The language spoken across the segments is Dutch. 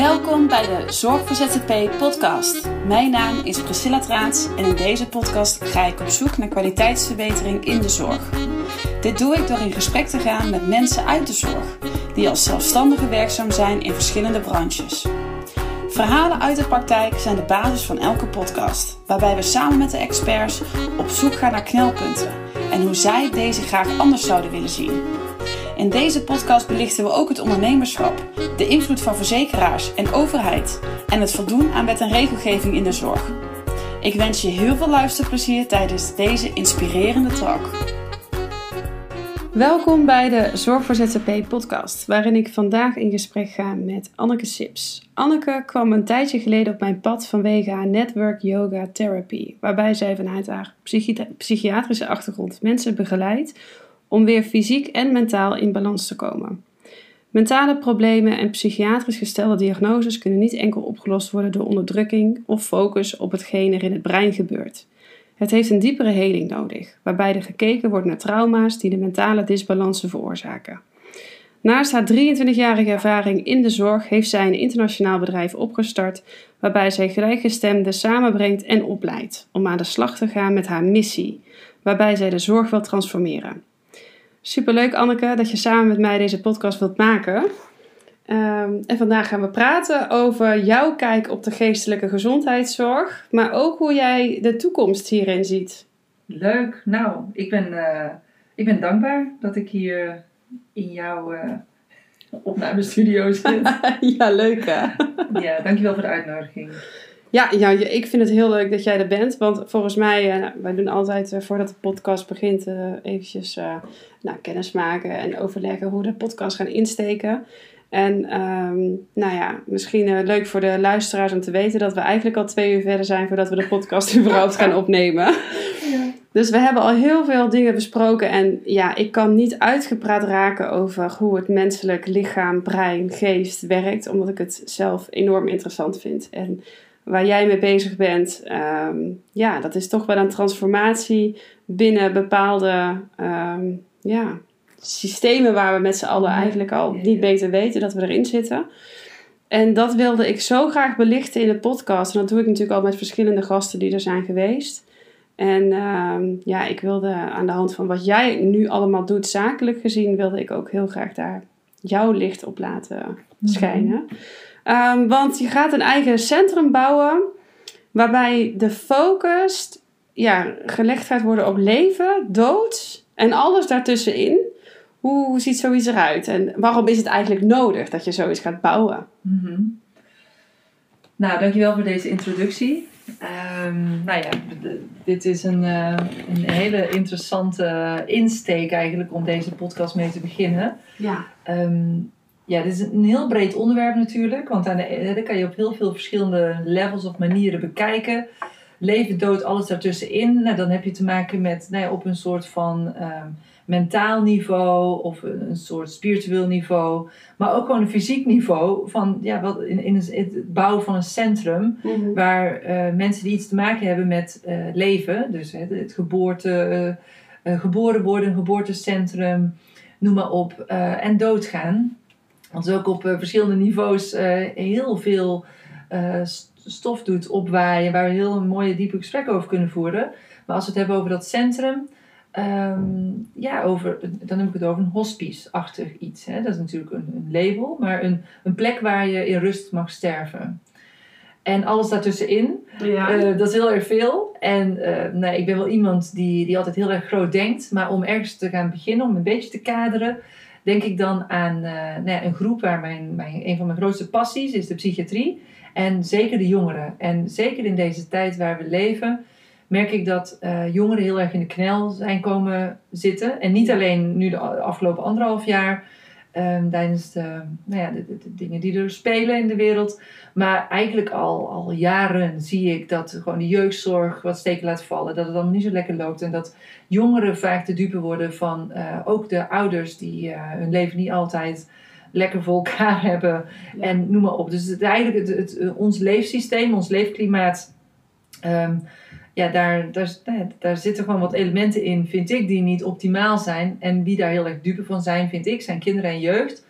Welkom bij de Zorg voor ZZP podcast. Mijn naam is Priscilla Traats en in deze podcast ga ik op zoek naar kwaliteitsverbetering in de zorg. Dit doe ik door in gesprek te gaan met mensen uit de zorg, die als zelfstandige werkzaam zijn in verschillende branches. Verhalen uit de praktijk zijn de basis van elke podcast, waarbij we samen met de experts op zoek gaan naar knelpunten en hoe zij deze graag anders zouden willen zien. In deze podcast belichten we ook het ondernemerschap, de invloed van verzekeraars en overheid en het voldoen aan wet en regelgeving in de zorg. Ik wens je heel veel luisterplezier tijdens deze inspirerende talk. Welkom bij de Zorg voor ZZP podcast, waarin ik vandaag in gesprek ga met Anneke Sips. Anneke kwam een tijdje geleden op mijn pad vanwege haar Network Yoga Therapy, waarbij zij vanuit haar psychiatrische achtergrond mensen begeleidt om weer fysiek en mentaal in balans te komen. Mentale problemen en psychiatrisch gestelde diagnoses kunnen niet enkel opgelost worden door onderdrukking of focus op hetgeen er in het brein gebeurt. Het heeft een diepere heling nodig, waarbij er gekeken wordt naar trauma's die de mentale disbalansen veroorzaken. Naast haar 23-jarige ervaring in de zorg heeft zij een internationaal bedrijf opgestart waarbij zij gelijkgestemden samenbrengt en opleidt om aan de slag te gaan met haar missie, waarbij zij de zorg wil transformeren. Superleuk Anneke dat je samen met mij deze podcast wilt maken. Ehm, en vandaag gaan we praten over jouw kijk op de geestelijke gezondheidszorg, maar ook hoe jij de toekomst hierin ziet. Leuk. Nou, ik ben, uh, ik ben dankbaar dat ik hier in jouw uh, opnamestudio zit. ja, leuk hè? ja, dankjewel voor de uitnodiging. Ja, ja, ik vind het heel leuk dat jij er bent. Want volgens mij, uh, wij doen altijd uh, voordat de podcast begint, uh, eventjes nou, kennis maken en overleggen hoe de podcast gaan insteken. En um, nou ja, misschien leuk voor de luisteraars om te weten dat we eigenlijk al twee uur verder zijn voordat we de podcast überhaupt gaan opnemen. Ja. Dus we hebben al heel veel dingen besproken. En ja, ik kan niet uitgepraat raken over hoe het menselijk lichaam, brein, geest werkt. Omdat ik het zelf enorm interessant vind. En waar jij mee bezig bent, um, ja, dat is toch wel een transformatie binnen bepaalde um, ja, systemen waar we met z'n allen eigenlijk al niet beter weten dat we erin zitten. En dat wilde ik zo graag belichten in de podcast. En dat doe ik natuurlijk al met verschillende gasten die er zijn geweest. En um, ja, ik wilde aan de hand van wat jij nu allemaal doet, zakelijk gezien, wilde ik ook heel graag daar jouw licht op laten mhm. schijnen. Um, want je gaat een eigen centrum bouwen waarbij de focus ja, gelegd gaat worden op leven, dood en alles daartussenin. Hoe, hoe ziet zoiets eruit en waarom is het eigenlijk nodig dat je zoiets gaat bouwen? Mm -hmm. Nou, dankjewel voor deze introductie. Um, nou ja, dit is een, uh, een hele interessante insteek eigenlijk om deze podcast mee te beginnen. Ja. Um, ja, dit is een heel breed onderwerp natuurlijk, want aan de, dat kan je op heel veel verschillende levels of manieren bekijken. Leven, dood, alles daartussenin. Nou, dan heb je te maken met nou ja, op een soort van um, mentaal niveau of een, een, soort spiritueel niveau, maar ook gewoon een fysiek niveau van ja, wat in, in het bouwen van een centrum mm -hmm. waar uh, mensen die iets te maken hebben met uh, leven, dus het, het geboorte, uh, geboren worden, een geboortecentrum, noem maar op, en doodgaan. Want ook op uh, verschillende niveaus uh, heel veel uh, stof doet opwaaien, waar we heel mooie diepe gesprekken over kunnen voeren. Maar als we het hebben over dat centrum, um, ja, over, dan heb ik het over een hospice-achtig iets. Hè? Dat is natuurlijk een, een, label, maar een, een plek waar je in rust mag sterven. En alles daartussenin, ja. dat is heel erg veel. En nee, ik ben wel iemand die, die altijd heel erg groot denkt, maar om ergens te gaan beginnen, om een beetje te kaderen denk ik dan aan uh, nou ja, een groep waar mijn, mijn, een van mijn grootste passies is de psychiatrie. En zeker de jongeren. En zeker in deze tijd waar we leven, merk ik dat uh, jongeren heel erg in de knel zijn komen zitten. En niet alleen nu de afgelopen anderhalf jaar, um, tijdens de, nou ja, de, de, de, dingen die er spelen in de wereld. Maar eigenlijk al, al jaren zie ik dat gewoon de jeugdzorg wat steken laat vallen. Dat het allemaal niet zo lekker loopt. En dat jongeren vaak de dupe worden van uh, ook de ouders die uh, hun leven niet altijd lekker voor elkaar hebben. Ja. En noem maar op. Dus het, eigenlijk het, het, het, ons leefsysteem, ons leefklimaat. Um, ja, daar, daar, zitten gewoon wat elementen in, vind ik, die niet optimaal zijn. En wie daar heel erg dupe van zijn, vind ik, zijn kinderen en jeugd.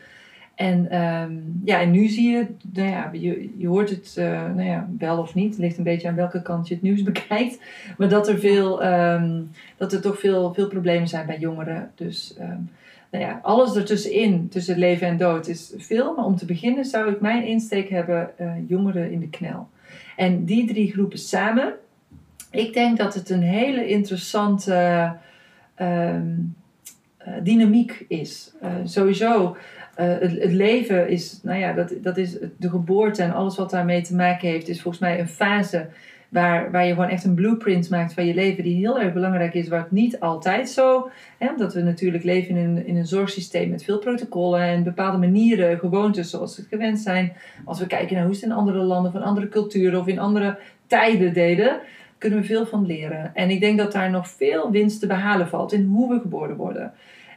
En, ehm, ja, en nu zie je, nou ja, je, je hoort het uh, nou ja, wel of niet. Het ligt een beetje aan welke kant je het nieuws bekijkt. Maar dat er, veel, um, dat er toch veel, veel problemen zijn bij jongeren. Dus um, nou ja, alles ertussenin, tussen leven en dood, is veel. Maar om te beginnen zou ik mijn insteek hebben, uh, jongeren in de knel. En die drie groepen samen, ik denk dat het een hele interessante uh, dynamiek is. Uh, sowieso, het, het, leven is, nou ja, dat, dat is de geboorte en alles wat daarmee te maken heeft, is volgens mij een fase Waar, waar je gewoon echt een blueprint maakt van je leven die heel erg belangrijk is, waar het niet altijd zo, hè, omdat we natuurlijk leven in een, in een zorgsysteem met veel protocollen en bepaalde manieren, gewoontes zoals we het gewend zijn. Als we kijken naar hoe het in andere landen, van andere culturen of in andere tijden deden, kunnen we veel van leren. En ik denk dat daar nog veel winst te behalen valt in hoe we geboren worden.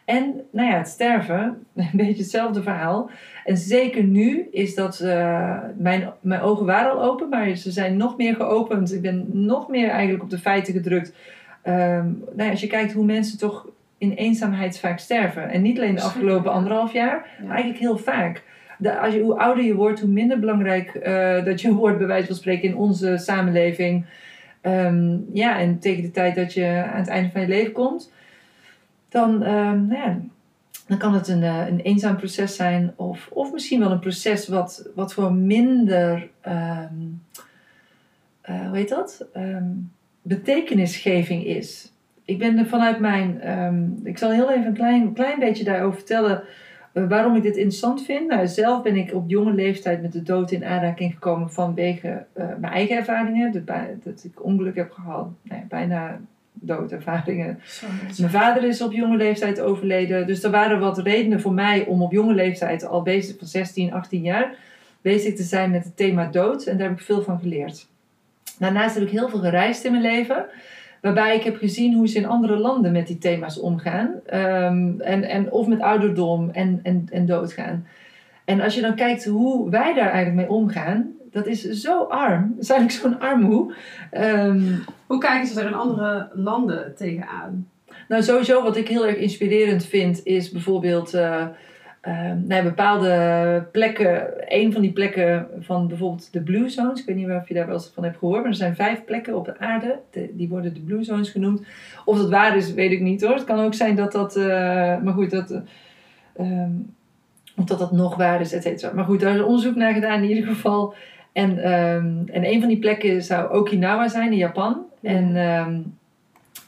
En nou ja, het sterven, een beetje hetzelfde verhaal. En zeker nu is dat, uh, mijn, mijn ogen waren al open, maar ze zijn nog meer geopend. Ik ben nog meer eigenlijk op de feiten gedrukt. Um, nou ja, als je kijkt hoe mensen toch in eenzaamheid vaak sterven. En niet alleen de afgelopen anderhalf jaar, maar eigenlijk heel vaak. De, als je, hoe ouder je wordt, hoe minder belangrijk uh, dat je wordt, bij wijze van spreken, in onze samenleving. Um, ja, en tegen de tijd dat je aan het einde van je leven komt, dan, um, nou ja, dan kan het een, uh, een eenzaam proces zijn. Of, of misschien wel een proces wat, wat voor minder, um, uh, hoe heet dat? Betekenisgeving is. Ik ben er vanuit mijn, ik zal heel even een klein, klein beetje daarover vertellen waarom ik dit interessant vind. Nou, zelf ben ik op jonge leeftijd met de dood in aanraking gekomen vanwege mijn eigen ervaringen. Dat, dat ik ongeluk heb gehad, nou bijna doodervaringen. Mijn vader is op jonge leeftijd overleden. Dus er waren wat redenen voor mij om op jonge leeftijd, al bezig van 16, 18 jaar, bezig te zijn met het thema dood. En daar heb ik veel van geleerd. Daarnaast heb ik heel veel gereisd in mijn leven. Waarbij ik heb gezien hoe ze in andere landen met die thema's omgaan. Um, en, en of met ouderdom en, en, en doodgaan. En als je dan kijkt hoe wij daar eigenlijk mee omgaan, dat is zo arm. Dat is eigenlijk zo'n armoe. Um, hoe kijken ze er in andere landen tegenaan? Nou, sowieso wat ik heel erg inspirerend vind, is bijvoorbeeld uh, uh, nou, bepaalde plekken. Een van die plekken van bijvoorbeeld de Blue Zones. Ik weet niet of je daar wel eens van hebt gehoord, maar er zijn vijf plekken op de aarde. De, die worden de Blue Zones genoemd. Of dat waar is, weet ik niet hoor. Het kan ook zijn dat dat. Uh, maar goed, dat. Um, of dat dat nog waar is, et cetera. Maar goed, daar is onderzoek naar gedaan in ieder geval. En, um, en een van die plekken zou Okinawa zijn in Japan. Ja. En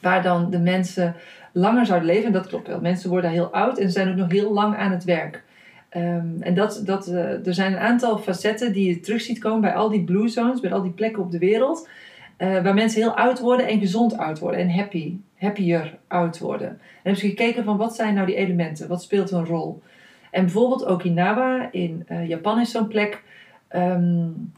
waar dan de mensen langer zouden leven. En dat klopt wel. Mensen worden heel oud en zijn ook nog heel lang aan het werk. Um, en dat, dat, uh, er zijn een aantal facetten die je terug ziet komen bij al die blue zones, bij al die plekken op de wereld. Uh, waar mensen heel oud worden en gezond oud worden en happy, happier oud worden. En hebben ze gekeken van wat zijn nou die elementen, wat speelt een rol. En bijvoorbeeld Okinawa in uh, Japan is zo'n plek Um,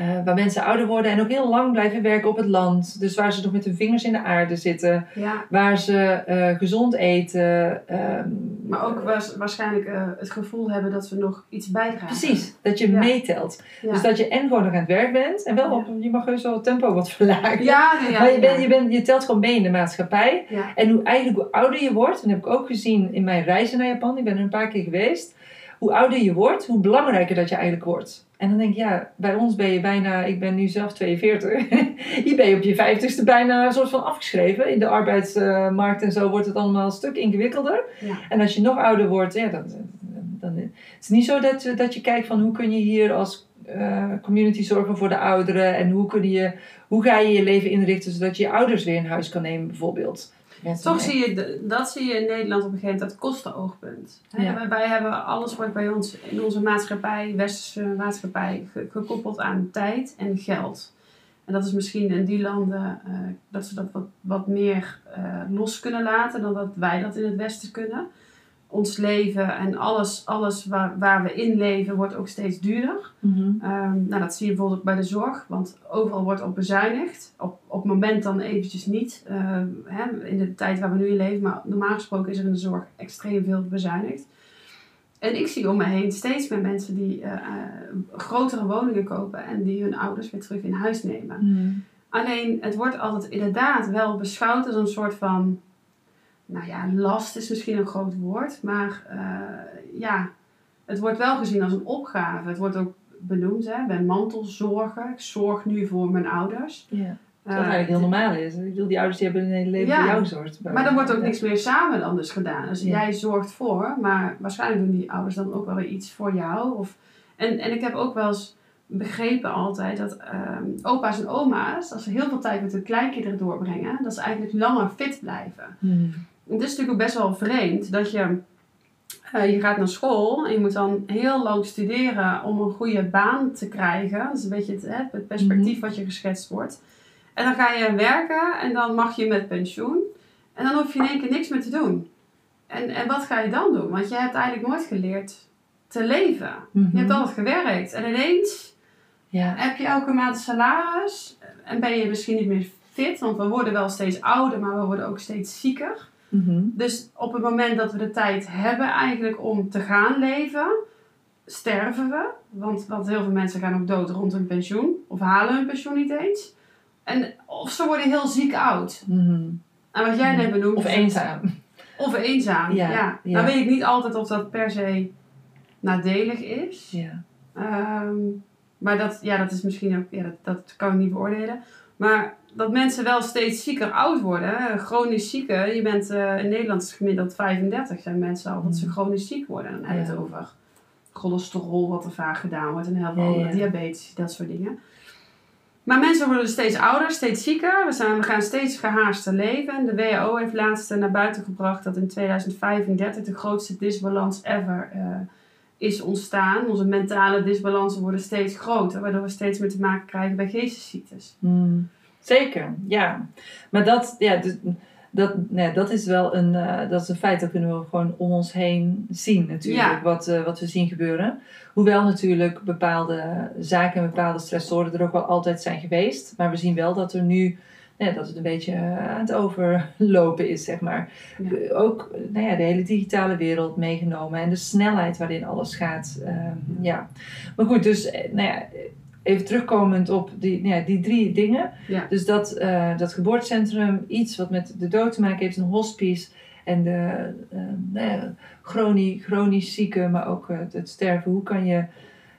uh, waar mensen ouder worden en ook heel lang blijven werken op het land. Dus waar ze nog met hun vingers in de aarde zitten. Ja. Waar ze uh, gezond eten. Um, maar ook waarschijnlijk uh, het gevoel hebben dat we nog iets bijdragen. Precies, dat je ja. meetelt. Ja. Dus dat je en gewoon nog aan het werk bent. En wel, op, je mag heus wel het tempo wat verlagen. Ja, maar je, bent, je, bent, je telt gewoon mee in de maatschappij. En hoe, eigenlijk hoe ouder je wordt, en dat heb ik ook gezien in mijn reizen naar Japan. Ik ben er een paar keer geweest. Hoe ouder je wordt, hoe belangrijker dat je eigenlijk wordt. En dan denk ik, ja, bij ons ben je bijna, ik ben nu zelf 42, hier ben je op je 50ste bijna een soort van afgeschreven. In de arbeidsmarkt en zo wordt het allemaal een stuk ingewikkelder. Ja. En als je nog ouder wordt, ja, dan, dan het is niet zo dat, dat je kijkt van hoe kun je hier als uh, community zorgen voor de ouderen en hoe, kun je, hoe ga je je leven inrichten zodat je je ouders weer in huis kan nemen bijvoorbeeld. Toch zie je, dat zie je in Nederland op een gegeven moment, dat kostenoogpunt. Ja. Wij hebben, alles wordt bij ons in onze maatschappij, westerse maatschappij, gekoppeld aan tijd en geld. En dat is misschien in die landen uh, dat ze dat wat, wat meer uh, los kunnen laten dan dat wij dat in het Westen kunnen ons leven en alles, alles waar, waar we in leven wordt ook steeds duurder. Mm-hmm. Um, nou, dat zie je bijvoorbeeld ook bij de zorg, want overal wordt op bezuinigd. Op, op het moment dan eventjes niet, uh, hè, in de tijd waar we nu in leven, maar normaal gesproken is er in de zorg extreem veel bezuinigd. En ik zie om me heen steeds meer mensen die uh, uh, grotere woningen kopen en die hun ouders weer terug in huis nemen. Mm. Alleen het wordt altijd inderdaad wel beschouwd als een soort van nou ja, last is misschien een groot woord, maar uh, ja, het wordt wel gezien als een opgave. Het wordt ook benoemd, hè, bij mantelzorgen. Ik zorg nu voor mijn ouders. Ja. Uh, Wat eigenlijk heel normaal is. Ik bedoel, die ouders die hebben hun hele leven Ja. voor jou gezorgd. Maar dan wordt ook Ja. niks meer samen dan dus gedaan. Dus Ja. jij zorgt voor, maar waarschijnlijk doen die ouders dan ook wel weer iets voor jou. Of, en, en ik heb ook wel eens begrepen altijd dat ehm, opa's en oma's, als ze heel veel tijd met hun kleinkinderen doorbrengen, dat ze eigenlijk langer fit blijven. Hmm. Het is natuurlijk ook best wel vreemd dat je, eh, je gaat naar school en je moet dan heel lang studeren om een goede baan te krijgen. Dat is een beetje het, hè, het perspectief wat je geschetst wordt. En dan ga je werken en dan mag je met pensioen. En dan hoef je in één keer niks meer te doen. En, en wat ga je dan doen? Want je hebt eigenlijk nooit geleerd te leven. Mhm. Je hebt altijd gewerkt. En ineens Ja. heb je elke maand een salaris. En ben je misschien niet meer fit. Want we worden wel steeds ouder, maar we worden ook steeds zieker. Mhm. Dus op het moment dat we de tijd hebben eigenlijk om te gaan leven, sterven we. Want, want heel veel mensen gaan ook dood rond hun pensioen. Of halen hun pensioen niet eens. En, of ze worden heel ziek oud. Mhm. En wat jij net benoemt... Of eenzaam. Of eenzaam, ja. Ja, ja. Dan weet ik niet altijd of dat per se nadelig is. Ja. Ehm, maar dat, ja, dat is misschien ook... Ja, dat, dat kan ik niet beoordelen. Maar dat mensen wel steeds zieker oud worden. Chronisch zieken. Je bent eh, in Nederland is gemiddeld 35 zijn mensen al dat ze Mm. chronisch ziek worden. Dan hebben we het over cholesterol wat er vaak gedaan wordt. En heel veel Ja, andere ja. diabetes, dat soort dingen. Maar mensen worden steeds ouder, steeds zieker. We, zijn, we gaan steeds gehaaster leven. En de WHO heeft laatst eh, naar buiten gebracht dat in 2035 de grootste disbalans ever eh, is ontstaan. Onze mentale disbalansen worden steeds groter, waardoor we steeds meer te maken krijgen bij geestesziektes. Hmm. Zeker, ja. Maar dat, ja, dus, dat, nee, dat is wel een, eh, dat is een feit. Dat kunnen we gewoon om ons heen zien natuurlijk. Ja. Wat, eh, wat we zien gebeuren. Hoewel natuurlijk bepaalde zaken en bepaalde stressoren er ook wel altijd zijn geweest. Maar we zien wel dat er nu, nee, dat het een beetje eh, aan het overlopen is, zeg maar. Ja. Ook nou ja, de hele digitale wereld meegenomen. En de snelheid waarin alles gaat. ehm, ja. Maar goed, dus nou ja, even terugkomend op die, nou ja, die drie dingen. Ja. Dus dat, eh, dat geboortecentrum, iets wat met de dood te maken heeft, een hospice. En de eh, nou ja, chronisch, chronisch zieken, maar ook eh, het, het sterven. Hoe kan, je,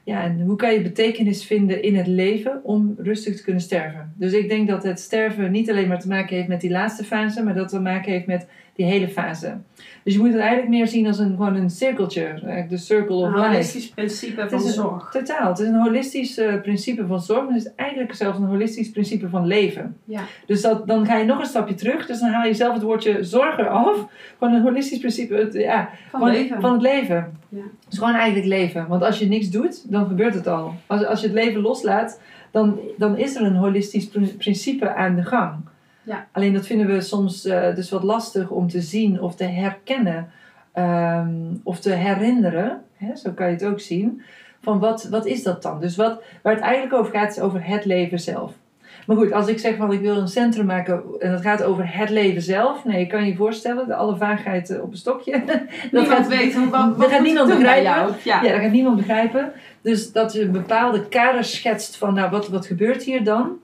ja, en hoe kan je betekenis vinden in het leven om rustig te kunnen sterven? Dus ik denk dat het sterven niet alleen maar te maken heeft met die laatste fase, maar dat het te maken heeft met die hele fase. Dus je moet het eigenlijk meer zien als een, gewoon een cirkeltje, eigenlijk de circle of Een life. holistisch principe van een- zorg. Totaal. Het is een holistisch eh, principe van zorg. Maar het is eigenlijk zelfs een holistisch principe van leven. Ja. Dus dat, dan ga je nog een stapje terug. Dus dan haal je zelf het woordje zorg eraf. Gewoon een holistisch principe het, ja, Van van, leven. van het leven. Ja. Dus gewoon eigenlijk leven. Want als je niks doet, dan gebeurt het al. Als, als je het leven loslaat, dan, dan is er een holistisch pr- principe aan de gang. Ja. Alleen dat vinden we soms eh, dus wat lastig om te zien of te herkennen. ehm, of te herinneren. Hè, zo kan je het ook zien. Van wat, wat is dat dan? Dus wat, waar het eigenlijk over gaat, is over het leven zelf. Maar goed, als ik zeg van ik wil een centrum maken en het gaat over het leven zelf. Nee, je kan je voorstellen, de alle vaagheid eh, op een stokje. dat Niemand gaat, weet hoe, wat, gaat niemand ik begrijpen. jou. Ja. ja, dat gaat niemand begrijpen. Dus dat je een bepaalde kader schetst van, nou, wat, wat gebeurt hier dan?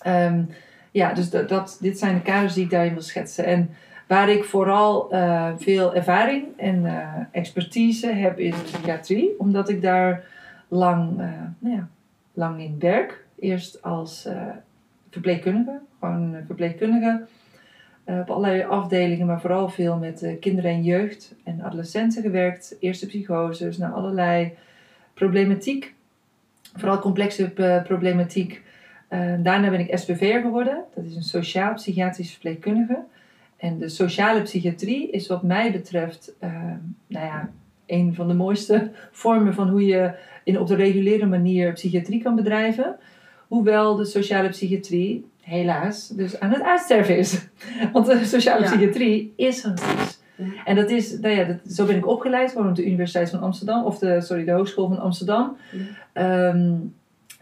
Ehm, ja, dus dat, dit zijn de kaders die ik daarin wil schetsen. En waar ik vooral eh, veel ervaring en eh, expertise heb de psychiatrie. Omdat ik daar lang, eh, nou ja, lang in werk. Eerst als verpleegkundige, gewoon verpleegkundige. op allerlei afdelingen, maar vooral veel met kinderen en jeugd en adolescenten gewerkt. Eerste psychoses, naar allerlei problematiek. Vooral complexe problematiek. Eh, daarna ben ik SPV'er geworden. Dat is een sociaal-psychiatrisch verpleegkundige. En de sociale psychiatrie is wat mij betreft, eh, nou ja, een van de mooiste vormen van hoe je in, op de reguliere manier psychiatrie kan bedrijven. Hoewel de sociale psychiatrie helaas dus aan het uitsterven is. Want de sociale Ja. psychiatrie is een iets. En dat is, nou ja, dat, zo ben ik opgeleid, gewoon op de Universiteit van Amsterdam, of de, sorry, de Hogeschool van Amsterdam. Ja. Ehm,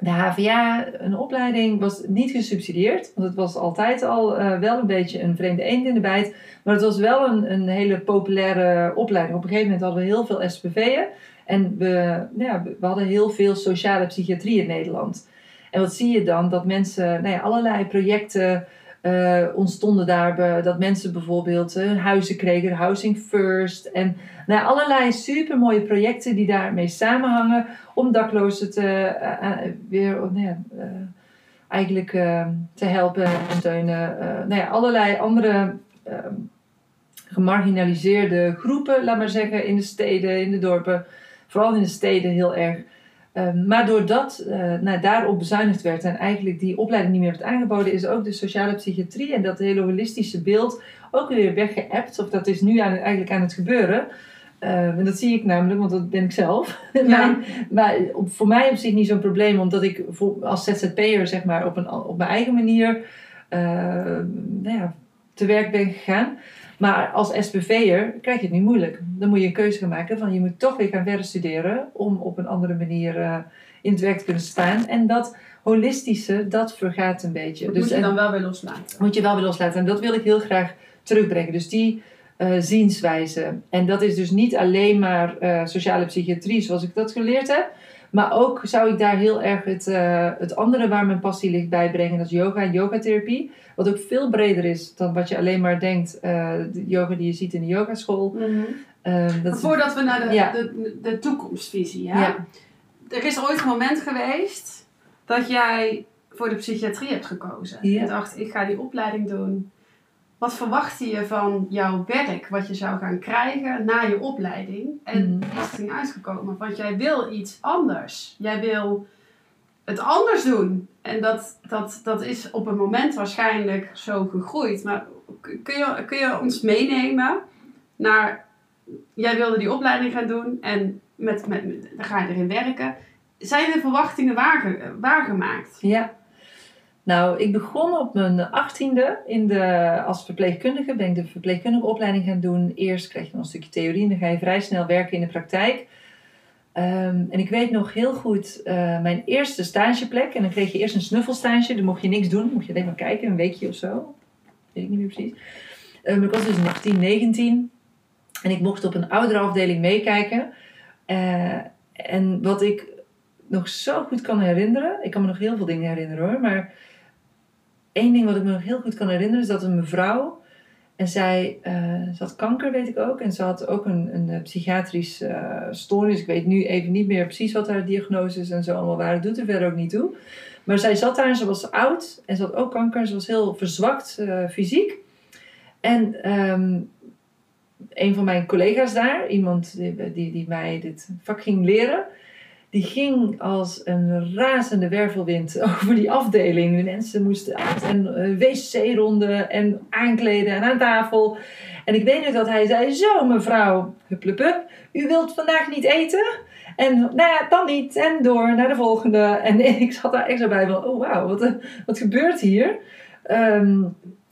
de HVA, een opleiding, was niet gesubsidieerd. Want het was altijd al eh, wel een beetje een vreemde eend in de bijt. Maar het was wel een, een hele populaire opleiding. Op een gegeven moment hadden we heel veel SPV'en. En we, nou ja, we hadden heel veel sociale psychiatrie in Nederland. En wat zie je dan? Dat mensen nou ja, allerlei projecten eh, ontstonden daar dat mensen bijvoorbeeld eh, huizen kregen, Housing First. En nou, allerlei supermooie projecten die daarmee samenhangen om daklozen te, eh, weer oh, nou eigenlijk eh, te helpen en steunen. Nou ja, allerlei andere eh, gemarginaliseerde groepen, laat maar zeggen, in de steden, in de dorpen. Vooral in de steden heel erg. Ehm, maar doordat nou, daarop bezuinigd werd en eigenlijk die opleiding niet meer werd aangeboden, is ook de sociale psychiatrie en dat hele holistische beeld ook weer weggeëpt. Of dat is nu aan, eigenlijk aan het gebeuren. Ehm, en dat zie ik namelijk, want dat ben ik zelf. Maar op, voor mij op zich niet zo'n probleem, omdat ik voor, als ZZP'er zeg maar, op, een, op mijn eigen manier eh, nou ja, te werk ben gegaan. Maar als SPV'er krijg je het niet moeilijk. Dan moet je een keuze gaan maken van je moet toch weer gaan verder studeren om op een andere manier eh, in het werk te kunnen staan. En dat holistische, dat vergaat een beetje. Dat Dus moet je dan wel weer loslaten. moet je wel weer loslaten. En dat wil ik heel graag terugbrengen. Dus die eh, zienswijze. En dat is dus niet alleen maar eh, sociale psychiatrie zoals ik dat geleerd heb. Maar ook zou ik daar heel erg het, eh, het andere waar mijn passie ligt bij brengen. Dat is yoga en yogatherapie. Wat ook veel breder is dan wat je alleen maar denkt. eh, de yoga die je ziet in de yogaschool. Eh, dat Maar is- Voordat we naar de, Ja. de, de toekomstvisie, ja? Ja. Er is ooit een moment geweest dat jij voor de psychiatrie hebt gekozen. Ja. Je dacht, ik ga die opleiding doen. Wat verwachtte je van jouw werk, wat je zou gaan krijgen na je opleiding? En Mhm. is er niet uitgekomen? Want jij wil iets anders. Jij wil het anders doen. En dat, dat, dat is op een moment waarschijnlijk zo gegroeid. Maar kun je, kun je ons meenemen naar... Jij wilde die opleiding gaan doen en met, met, met- dan ga je erin werken. Zijn de verwachtingen waarge, waargemaakt? Ja. Nou, ik begon op mijn achttiende in de, als verpleegkundige. Ben ik de verpleegkundige opleiding gaan doen. Eerst krijg je dan een stukje theorie en dan ga je vrij snel werken in de praktijk. Ehm, en ik weet nog heel goed eh, mijn eerste stageplek. En dan kreeg je eerst een snuffelstage. Dan mocht je niks doen. Mocht je alleen maar kijken, een weekje of zo. Weet ik niet meer precies. Maar ik was dus 18, 19. En ik mocht op een ouderenafdeling meekijken. Eh, en wat ik nog zo goed kan herinneren. Ik kan me nog heel veel dingen herinneren hoor. Maar één ding wat ik me nog heel goed kan herinneren is dat een mevrouw. En zij eh, ze had kanker, weet ik ook. En ze had ook een, een eh, psychiatrisch eh, stoornis. Ik weet nu even niet meer precies wat haar diagnoses en zo allemaal waren. Doet er verder ook niet toe. Maar zij zat daar en ze was oud. En ze had ook kanker. Ze was heel verzwakt fysiek. En ehm, een van mijn collega's daar, iemand die, die, die mij dit vak ging leren, die ging als een razende wervelwind over die afdeling. De mensen moesten uit en eh, wc-ronden en aankleden en aan tafel. En ik weet nog dat hij zei, zo mevrouw, hup, hup, hup, u wilt vandaag niet eten? En nou ja, dan niet. En door naar de volgende. En ik zat daar zo bij van, oh wauw, wat, eh, wat gebeurt hier? Ehm,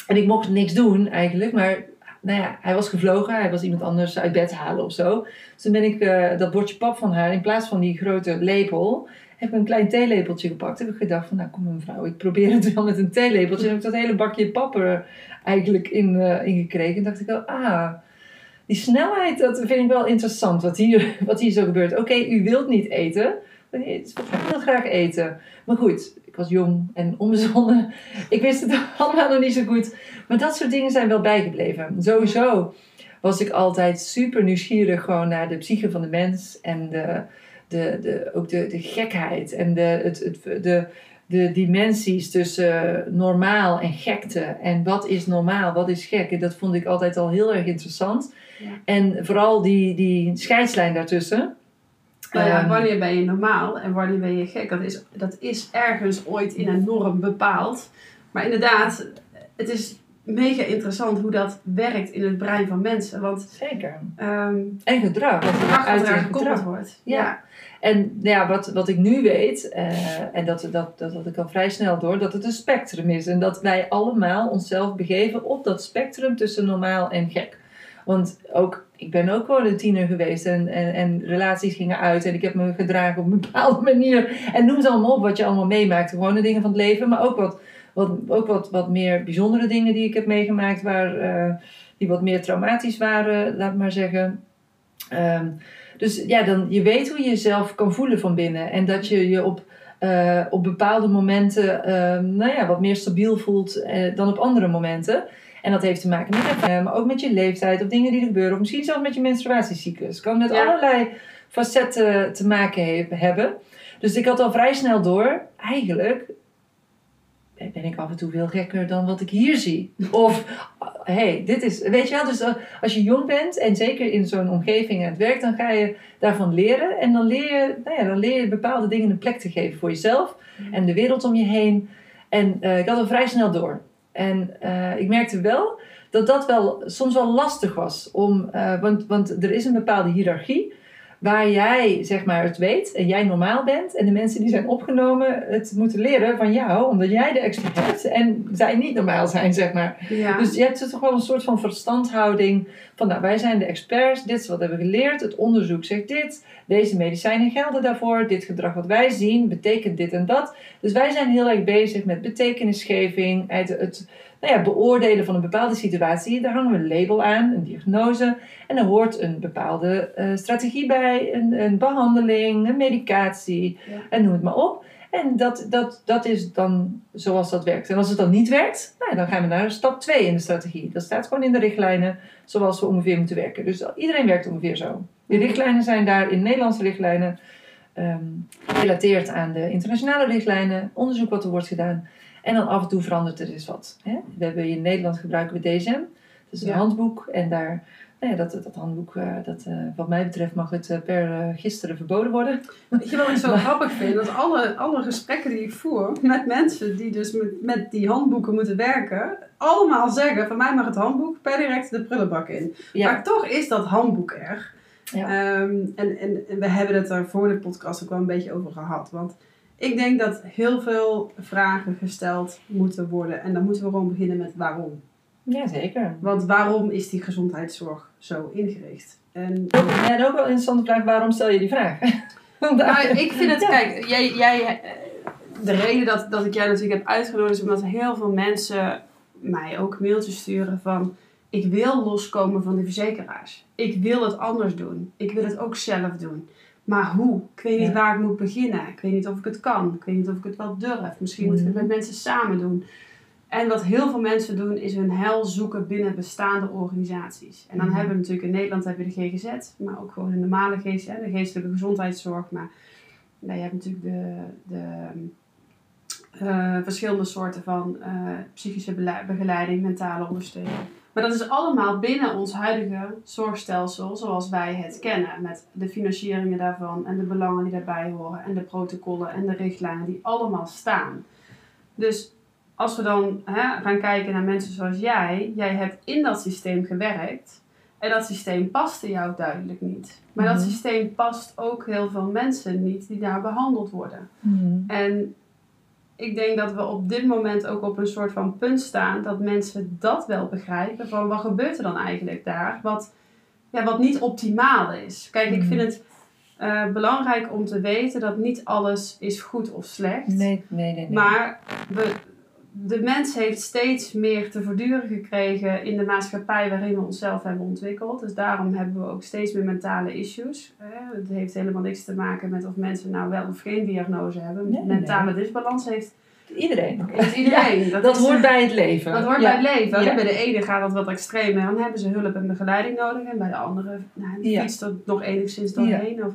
en ik mocht niks doen eigenlijk, maar nou ja, hij was gevlogen. Hij was iemand anders uit bed halen of zo. Dus toen ben ik eh, dat bordje pap van haar, in plaats van die grote lepel, heb ik een klein theelepeltje gepakt. Heb ik gedacht van, nou kom mevrouw, ik probeer het wel met een theelepeltje. En heb ik dat hele bakje pap er eigenlijk in, in gekregen. En dacht ik, oh, ah, die snelheid, dat vind ik wel interessant, wat hier, wat hier zo gebeurt. Oké, u wilt niet eten. Ik wil graag eten. Maar goed, was jong en onbezonnen. Ik wist het allemaal nog niet zo goed. Maar dat soort dingen zijn wel bijgebleven. Sowieso was ik altijd super nieuwsgierig gewoon naar de psyche van de mens. En de, de, de, ook de, de gekheid en de, het, het, de, de dimensies tussen normaal en gekte. En wat is normaal, wat is gek. En dat vond ik altijd al heel erg interessant. Ja. En vooral die, die scheidslijn daartussen. Nou ja, wanneer ben je normaal en wanneer ben je gek? Dat is, dat is ergens ooit in een norm bepaald. Maar inderdaad, het is mega interessant hoe dat werkt in het brein van mensen. Want Zeker. ehm En gedrag. wat gedrag gekoppeld wordt. Ja. En nou ja, wat, wat ik nu weet, eh, en dat, dat, dat had ik al vrij snel door, dat het een spectrum is. En dat wij allemaal onszelf begeven op dat spectrum tussen normaal en gek. Want ook, ik ben ook gewoon een tiener geweest en, en, en relaties gingen uit en ik heb me gedragen op een bepaalde manier. En noem ze allemaal op wat je allemaal meemaakt. Gewoon de dingen van het leven, maar ook wat, wat, ook wat, wat meer bijzondere dingen die ik heb meegemaakt, waar, eh, die wat meer traumatisch waren, laat maar zeggen. Ehm, dus ja, dan, je weet hoe je jezelf kan voelen van binnen. En dat je je op eh, op bepaalde momenten ehm, nou ja, wat meer stabiel voelt eh, dan op andere momenten. En dat heeft te maken met maar ook met je leeftijd of dingen die er gebeuren. Of misschien zelfs met je menstruatiecyclus. Het kan met Ja. allerlei facetten te maken he- hebben. Dus ik had al vrij snel door, eigenlijk ben ik af en toe veel gekker dan wat ik hier zie. Of, hé, hey, dit is, weet je wel, dus als je jong bent en zeker in zo'n omgeving aan het werk, dan ga je daarvan leren. En dan leer je, nou ja, dan leer je bepaalde dingen een plek te geven voor jezelf en de wereld om je heen. En eh, ik had al vrij snel door. En eh, ik merkte wel dat dat wel soms wel lastig was. Om, eh, want, want er is een bepaalde hiërarchie waar jij zeg maar het weet en jij normaal bent. En de mensen die zijn opgenomen het moeten leren van jou, omdat jij de expert hebt en zij niet normaal zijn, zeg maar. Ja. Dus je hebt toch wel een soort van verstandhouding van nou, wij zijn de experts, dit is wat we hebben geleerd, het onderzoek zegt dit, deze medicijnen gelden daarvoor, dit gedrag wat wij zien betekent dit en dat. Dus wij zijn heel erg bezig met betekenisgeving, het, het nou ja, beoordelen van een bepaalde situatie. Daar hangen we een label aan, een diagnose en er hoort een bepaalde eh, strategie bij, een, een behandeling, een medicatie Ja. en noem het maar op. En dat, dat, dat is dan zoals dat werkt. En als het dan niet werkt, nou, dan gaan we naar stap 2 in de strategie. Dat staat gewoon in de richtlijnen zoals we ongeveer moeten werken. Dus iedereen werkt ongeveer zo. De richtlijnen zijn daar in Nederlandse richtlijnen ehm gerelateerd aan de internationale richtlijnen, onderzoek wat er wordt gedaan. En dan af en toe verandert er eens wat. Hè? We hebben in Nederland gebruiken we DSM, dat is een Ja. handboek. En daar, nou ja, dat, dat handboek, eh, dat, eh, wat mij betreft, mag het eh, per gisteren verboden worden. Weet je wat ik zo grappig vind? Dat alle, alle gesprekken die ik voer met mensen die dus met, met die handboeken moeten werken, allemaal zeggen: van mij mag het handboek per direct de prullenbak in. Ja, Maar toch is dat handboek er. Ja. Ehm, en, en, en we hebben het er voor de podcast ook wel een beetje over gehad. Want ik denk dat heel veel vragen gesteld moeten worden. En dan moeten we gewoon beginnen met waarom. ja zeker. Want waarom is die gezondheidszorg zo ingericht? En Ja, en ook wel een interessante vraag, waarom stel je die vraag? Nou, ik vind het, Ja. kijk, jij, jij, eh, de reden dat, dat ik jou natuurlijk heb uitgenodigd is omdat heel veel mensen mij ook mailtjes sturen van ik wil loskomen van de verzekeraars. Ik wil het anders doen. Ik wil het ook zelf doen. Maar hoe? Ik weet niet Ja. waar ik moet beginnen. Ik weet niet of ik het kan. Ik weet niet of ik het wel durf. Misschien moet ik het Mhm. met mensen samen doen. En wat heel veel mensen doen, is hun heil zoeken binnen bestaande organisaties. En dan Mhm. hebben we natuurlijk in Nederland heb je de GGZ, maar ook gewoon de normale hè, de geestelijke gezondheidszorg. Maar nou, je hebt natuurlijk de, de eh, verschillende soorten van eh, psychische begeleiding, mentale ondersteuning. Maar dat is allemaal binnen ons huidige zorgstelsel zoals wij het kennen. Met de financieringen daarvan en de belangen die daarbij horen. En de protocollen en de richtlijnen die allemaal staan. Dus als we dan hè, gaan kijken naar mensen zoals jij. Jij hebt in dat systeem gewerkt. En dat systeem paste jou duidelijk niet. Maar dat Mhm. systeem past ook heel veel mensen niet die daar behandeld worden. Hmm. En ik denk dat we op dit moment ook op een soort van punt staan dat mensen dat wel begrijpen. Van wat gebeurt er dan eigenlijk daar? Wat, ja, wat niet optimaal is. Kijk, ik Mhm. vind het eh, belangrijk om te weten dat niet alles is goed of slecht. Nee, nee, nee. nee. Maar we, de mens heeft steeds meer te verduren gekregen in de maatschappij waarin we onszelf hebben ontwikkeld. Dus daarom hebben we ook steeds meer mentale issues. Eh, Het heeft helemaal niks te maken met of mensen nou wel of geen diagnose hebben. Nee, Mentale disbalans heeft, Iedereen. Dat is- hoort bij het leven. dat hoort Ja. bij het leven. Ja. Bij de ene gaat dat wat extremer. Dan hebben ze hulp en begeleiding nodig. En bij de andere nou, fietst er nog enigszins doorheen. Of,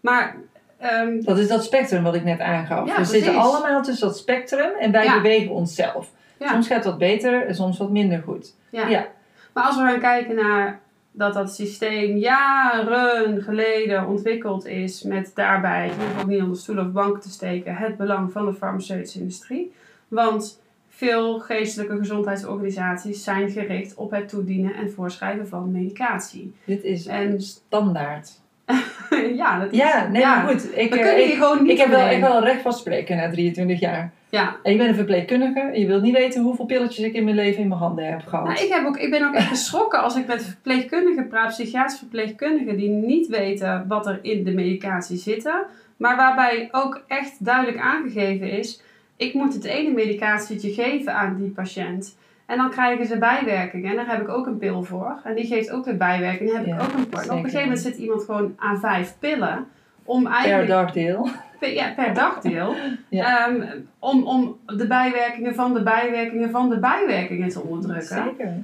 maar ehm, Dat is dat spectrum wat ik net aangaf. Ja, we zitten allemaal tussen dat spectrum en wij Ja. bewegen onszelf. Ja. Soms gaat het wat beter en soms wat minder goed. Ja. Ja. Maar als we gaan kijken naar dat dat systeem jaren geleden ontwikkeld is met daarbij, ik hoef ook niet onder stoelen of banken te steken, het belang van de farmaceutische industrie. Want veel geestelijke gezondheidsorganisaties zijn gericht op het toedienen en voorschrijven van medicatie. Dit is En- standaard. ja, dat is, Ja, nee, ja. maar goed. Ik, We eh, kunnen hier ik, gewoon niet ik heb wel, ik wel recht van spreken na 23 jaar. Ja, En je bent een verpleegkundige en je wilt niet weten hoeveel pilletjes ik in mijn leven in mijn handen heb gehad. Nou, ik, heb ook, ik ben ook echt geschrokken als ik met verpleegkundigen praat, psychiatrische verpleegkundigen, die niet weten wat er in de medicatie zitten. Maar waarbij ook echt duidelijk aangegeven is, ik moet het ene medicatietje geven aan die patiënt. En dan krijgen ze bijwerkingen. En daar heb ik ook een pil voor. En die geeft ook weer bijwerkingen. Dan heb Ja, ik ook een pil. En op een gegeven moment zit iemand gewoon aan vijf pillen. om Per eigenlijk dagdeel. per, ja, per dagdeel. Ja. ehm, om, om de bijwerkingen van de bijwerkingen van de bijwerkingen te onderdrukken. Zeker.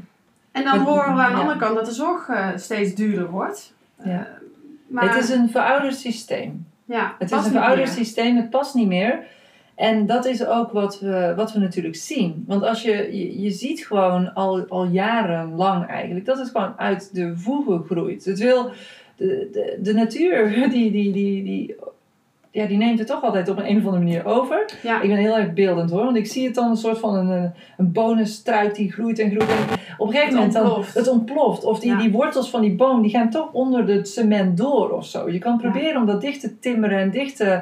En dan horen we aan de andere kant dat de zorg eh, steeds duurder wordt. Ja. Eh, maar Het is een verouderd systeem. ja, Het past is een verouderd systeem, het past niet meer. En dat is ook wat we, wat we natuurlijk zien. Want als je, je, je ziet gewoon al, al jarenlang eigenlijk dat het gewoon uit de voegen groeit. Het wil, de, de, de natuur, die, die, die, die, ja, die neemt het toch altijd op een, een of andere manier over. Ja. Ik ben heel erg beeldend hoor, want ik zie het dan een soort van een, een bonusstruik die groeit en groeit. En op een gegeven Het moment dan, ontploft. het ontploft. Of die, Ja. die wortels van die boom, die gaan toch onder het cement door of zo. Je kan Ja. proberen om dat dicht te timmeren en dicht te,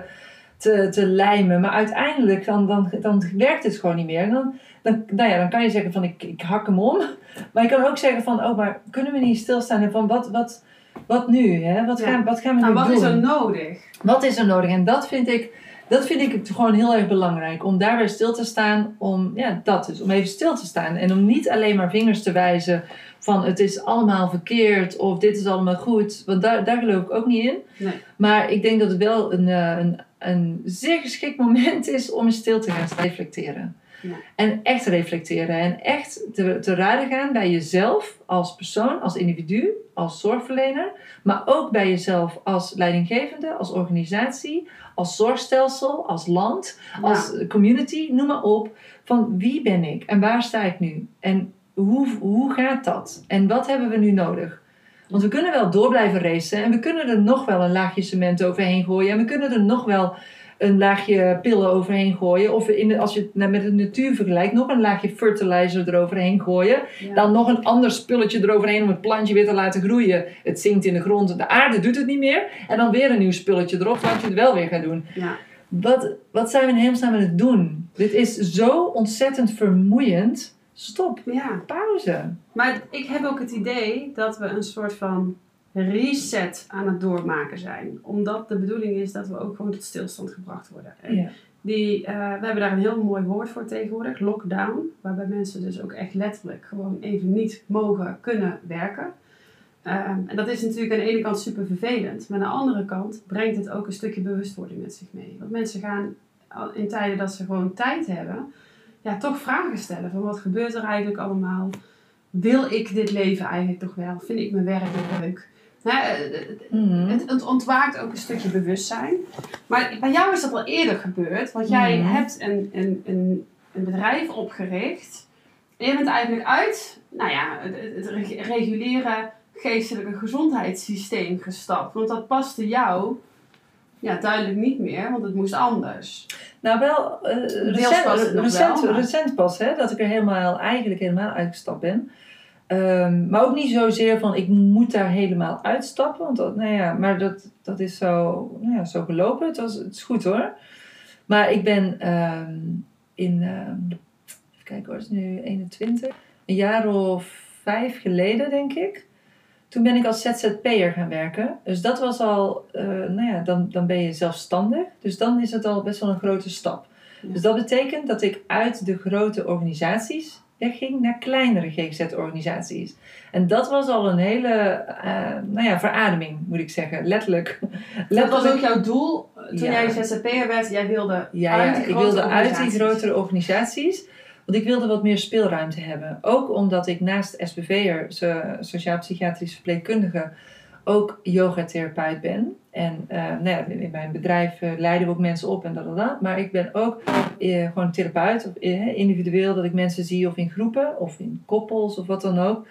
te, te lijmen. Maar uiteindelijk dan, dan, dan werkt het gewoon niet meer. En dan, dan, nou ja, dan kan je zeggen van ik, ik hak hem om. Maar je kan ook zeggen van oh, maar kunnen we niet stilstaan en van wat, wat, wat nu? Hè? Wat, Ja. gaan, wat gaan we Nou, nu wat doen? is er nodig? Wat is er nodig? En dat vind ik, dat vind ik gewoon heel erg belangrijk. Om daarbij stil te staan. Om, ja, dat is. Om even stil te staan. En om niet alleen maar vingers te wijzen van het is allemaal verkeerd of dit is allemaal goed. Want daar, daar geloof ik ook niet in. Nee. Maar ik denk dat het wel een, eh, een, een zeer geschikt moment is om eens stil te gaan reflecteren. Ja. En echt reflecteren. En echt te, te raden gaan bij jezelf als persoon, als individu, als zorgverlener. Maar ook bij jezelf als leidinggevende, als organisatie, als zorgstelsel, als land, als community, noem maar op. Van wie ben ik en waar sta ik nu? En hoe, hoe gaat dat? En wat hebben we nu nodig? Want we kunnen wel door blijven racen en we kunnen er nog wel een laagje cement overheen gooien. En we kunnen er nog wel een laagje pillen overheen gooien. Of in de, als je het nou met de natuur vergelijkt, nog een laagje fertilizer eroverheen gooien. Ja. Dan nog een ander spulletje eroverheen om het plantje weer te laten groeien. Het zinkt in de grond, de aarde doet het niet meer. En dan weer een nieuw spulletje erop, zodat je het wel weer gaat doen. Ja. Wat, wat zijn we in hemelsnaam aan het doen? Dit is zo ontzettend vermoeiend. Stop. ja. Pauze. Maar ik heb ook het idee dat we een soort van reset aan het doormaken zijn. Omdat de bedoeling is dat we ook gewoon tot stilstand gebracht worden. Ja. Die, eh, we hebben daar een heel mooi woord voor tegenwoordig, lockdown. Waarbij mensen dus ook echt letterlijk gewoon even niet mogen kunnen werken. Ehm, en dat is natuurlijk aan de ene kant super vervelend. Maar aan de andere kant brengt het ook een stukje bewustwording met zich mee. Want mensen gaan in tijden dat ze gewoon tijd hebben, ja, toch vragen stellen. Van wat gebeurt er eigenlijk allemaal? Wil ik dit leven eigenlijk nog wel? Vind ik mijn werk nog leuk? Nou, eh, eh, Mhm. het, het ontwaakt ook een stukje bewustzijn. Maar bij jou is dat al eerder gebeurd. Want jij Mhm. hebt een, een, een, een bedrijf opgericht. En je bent eigenlijk uit nou ja, het, het reg- reguliere geestelijke gezondheidssysteem gestapt. Want dat paste jou ja, duidelijk niet meer. Want het moest anders. Nou, wel eh, recent, was recent, wel, maar- recent pas, hè, dat ik er helemaal, eigenlijk helemaal uitgestapt ben. Ehm, maar ook niet zozeer van ik moet daar helemaal uitstappen. Want dat, nou ja, maar dat, dat is zo, nou ja, zo gelopen. Het, was, het is goed hoor. Maar ik ben ehm, in, ehm, even kijken hoor, het is nu 21. Een jaar of vijf geleden denk ik. Toen ben ik als ZZP'er gaan werken. Dus dat was al, eh, nou ja, dan, dan ben je zelfstandig. Dus dan is het al best wel een grote stap. Ja. Dus dat betekent dat ik uit de grote organisaties wegging naar kleinere GGZ-organisaties. En dat was al een hele, eh, nou ja, verademing moet ik zeggen. Letterlijk. Dat was ook jouw doel toen Ja. jij ZZP'er werd. Jij wilde Ja, uit ja, die ik wilde uit die grotere organisaties. Want ik wilde wat meer speelruimte hebben. Ook omdat ik naast SPV'er, so- sociaal-psychiatrisch verpleegkundige, ook yogatherapeut ben. En eh, nou ja, in mijn bedrijf eh, leiden we ook mensen op en dat en dat. Maar ik ben ook eh, gewoon therapeut, of, individueel, dat ik mensen zie of in groepen of in koppels of wat dan ook.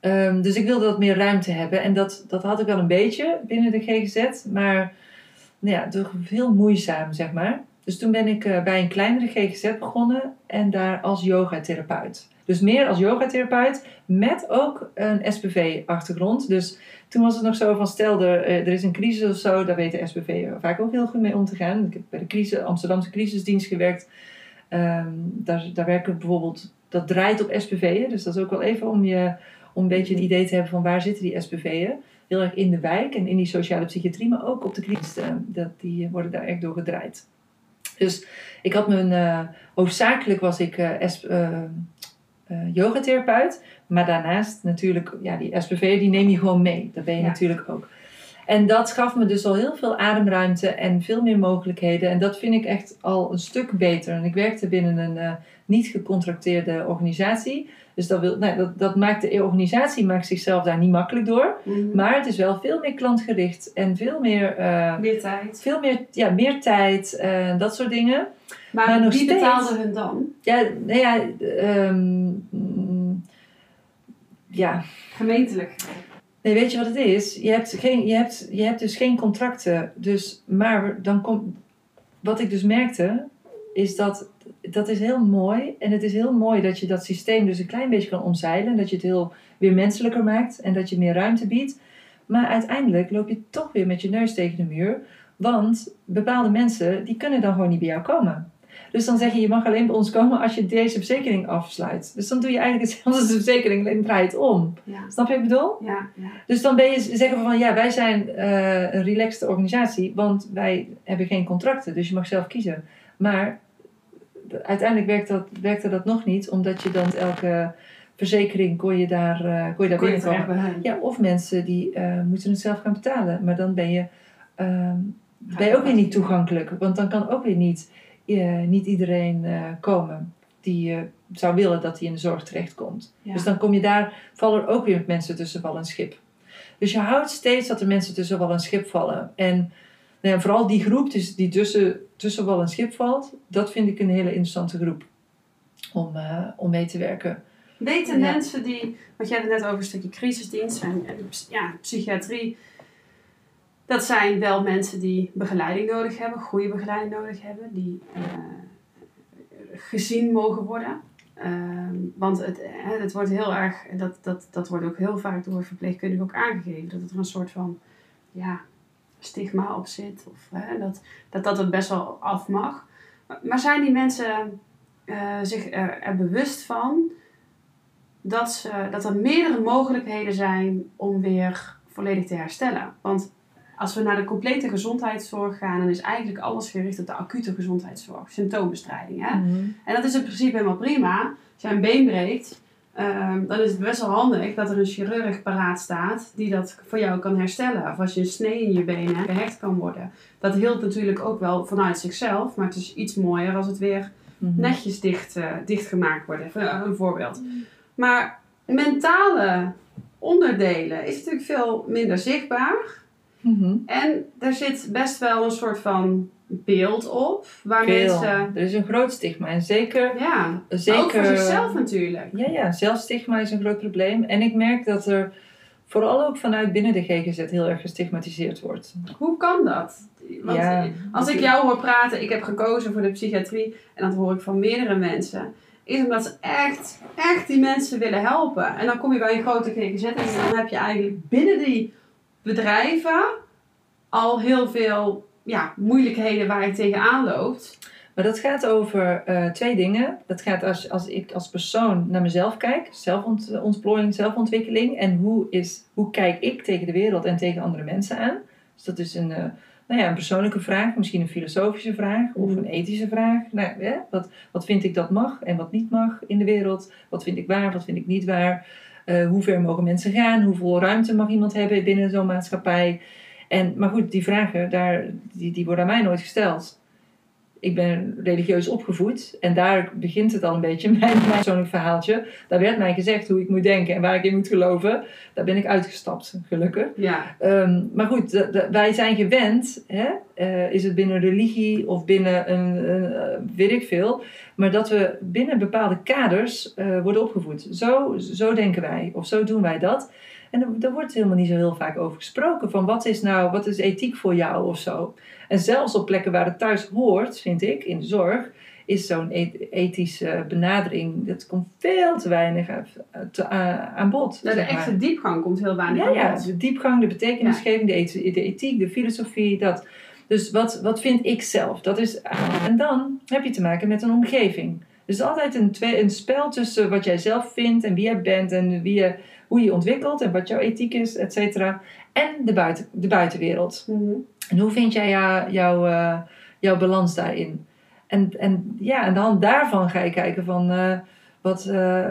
Ehm, dus ik wilde wat meer ruimte hebben. En dat, dat had ik wel een beetje binnen de GGZ. Maar nou ja, toch heel moeizaam, zeg maar. Dus toen ben ik eh, bij een kleinere GGZ begonnen en daar als yogatherapeut. Dus meer als yogatherapeut met ook een SPV-achtergrond. Dus toen was het nog zo van stel er, eh, is een crisis of zo, daar weet de SPV vaak ook heel goed mee om te gaan. Ik heb bij de crisis, Amsterdamse crisisdienst gewerkt. Ehm, daar, daar werken we bijvoorbeeld, dat draait op SPV'en. Dus dat is ook wel even om, je, om een beetje een idee te hebben van waar zitten die SPV'en. Heel erg in de wijk en in die sociale psychiatrie, maar ook op de crisis. eh, dat, die worden daar echt door gedraaid. Dus ik had mijn, eh, hoofdzakelijk was ik eh, eh, yogatherapeut. Maar daarnaast natuurlijk, ja, die SPV die neem je gewoon mee. Dat ben je Ja. natuurlijk ook. En dat gaf me dus al heel veel ademruimte en veel meer mogelijkheden. En dat vind ik echt al een stuk beter. En ik werkte binnen een uh, niet gecontracteerde organisatie. Dus dat, wil, nou, dat, dat maakt de organisatie maakt zichzelf daar niet makkelijk door. Mhm. Maar het is wel veel meer klantgericht en veel meer, eh, Meer tijd. veel meer, ja, meer tijd en dat soort dingen. Maar, Maar nog wie steeds- betaalde hun dan? Ja, nou ja, ehm, ja. Gemeentelijk. Nee, weet je wat het is? Je hebt, geen, je hebt, je hebt dus geen contracten. Dus, maar dan komt. Wat ik dus merkte, is dat. Dat is heel mooi. En het is heel mooi dat je dat systeem dus een klein beetje kan omzeilen. Dat je het heel weer menselijker maakt. En dat je meer ruimte biedt. Maar uiteindelijk loop je toch weer met je neus tegen de muur. Want bepaalde mensen, die kunnen dan gewoon niet bij jou komen. Dus dan zeg je, je mag alleen bij ons komen als je deze verzekering afsluit. Dus dan doe je eigenlijk hetzelfde als de verzekering, alleen draai het om. Ja. Snap je wat ik bedoel? Ja, ja. Dus dan ben je zeggen van ja, wij zijn eh, een relaxed organisatie, want wij hebben geen contracten, dus je mag zelf kiezen. Maar uiteindelijk werkt dat, werkte dat nog niet, omdat je dan elke verzekering kon je daar, kon je daar Kon binnenkomen. Ja, of mensen die eh, moeten het zelf gaan betalen, maar dan ben je, ehm, ben je ook weer niet toegankelijk, want dan kan ook weer niet, eh, niet iedereen komen die zou willen dat hij in de zorg terechtkomt. Ja. Dus dan kom je daar, vallen er ook weer mensen tussen wal en schip. Dus je houdt steeds dat er mensen tussen wal en schip vallen. En ja, vooral die groep dus die tussen, tussen wal en schip valt, dat vind ik een hele interessante groep om, eh, om mee te werken. Weten Ja. mensen die, want jij had het net over een stukje crisisdienst en, ja, psychiatrie. Dat zijn wel mensen die begeleiding nodig hebben, goede begeleiding nodig hebben, die eh, gezien mogen worden. Ehm, want het, het wordt heel erg, dat, dat, dat wordt ook heel vaak door verpleegkundigen ook aangegeven, dat er een soort van ja, stigma op zit. Of hè, dat, dat dat het best wel af mag. Maar, zijn die mensen eh, zich er, er bewust van dat, ze, dat er meerdere mogelijkheden zijn om weer volledig te herstellen. Want als we naar de complete gezondheidszorg gaan, dan is eigenlijk alles gericht op de acute gezondheidszorg, symptoombestrijding. Hè? En dat is in principe helemaal prima. Als jij een been breekt, ehm, dan is het best wel handig dat er een chirurg paraat staat die dat voor jou kan herstellen. Of als je een snee in je been hebt, gehecht kan worden. Dat hield natuurlijk ook wel vanuit zichzelf, maar het is iets mooier als het weer Mhm. netjes dicht, eh, dichtgemaakt worden. Even een voorbeeld. Maar mentale onderdelen is natuurlijk veel minder zichtbaar. Mhm. En er zit best wel een soort van beeld op. Waar Veel. mensen... Er is een groot stigma. En zeker, Ja, zeker ook voor zichzelf natuurlijk. Ja, ja, zelfstigma is een groot probleem. En ik merk dat er vooral ook vanuit binnen de GGZ heel erg gestigmatiseerd wordt. Hoe kan dat? Want Ja, als ik jou hoor praten, ik heb gekozen voor de psychiatrie. En dat hoor ik van meerdere mensen. Is omdat ze echt, echt die mensen willen helpen. En dan kom je bij een grote GGZ en dan heb je eigenlijk binnen die bedrijven al heel veel ja, moeilijkheden waar je tegenaan loopt. Maar dat gaat over eh, twee dingen. Dat gaat als, als ik als persoon naar mezelf kijk, zelfontplooiing, zelfontwikkeling. En hoe, is, hoe kijk ik tegen de wereld en tegen andere mensen aan. Dus dat is een, eh, nou ja, een persoonlijke vraag, misschien een filosofische vraag of een ethische vraag. Nou, wat, wat vind ik dat mag en wat niet mag in de wereld? Wat vind ik waar, wat vind ik niet waar? Eh, hoe ver mogen mensen gaan? Hoeveel ruimte mag iemand hebben binnen zo'n maatschappij? En, maar goed, die vragen daar, die, die worden aan mij nooit gesteld. Ik ben religieus opgevoed en daar begint het al een beetje, mijn, mijn persoonlijk verhaaltje. Daar werd mij gezegd hoe ik moet denken en waar ik in moet geloven. Daar ben ik uitgestapt, gelukkig. Ja, Ehm, maar goed, de- de- wij zijn gewend, hè? eh, is het binnen religie of binnen een, een eh, weet ik veel, maar dat we binnen bepaalde kaders eh, worden opgevoed. Zo, zo denken wij, of zo doen wij dat. En er wordt helemaal niet zo heel vaak over gesproken van wat is nou, wat is ethiek voor jou of zo. En zelfs op plekken waar het thuis hoort, vind ik, in de zorg, is zo'n ethische benadering, dat komt veel te weinig aan, te- aan- bod. Nou, de zeg maar. echte diepgang komt heel weinig Ja, aan ja, bod. de diepgang, de betekenisgeving, de, eth- de ethiek, de filosofie, dat. Dus wat, wat vind ik zelf? Dat is, en dan heb je te maken met een omgeving. Dus altijd een, twee, een spel tussen wat jij zelf vindt en wie jij bent en wie je, hoe je ontwikkelt en wat jouw ethiek is, et cetera. En de, buiten, de buitenwereld. Mhm. En hoe vind jij jou, jouw, eh, jouw balans daarin? En, en ja, aan de hand daarvan ga je kijken van eh, wat. eh,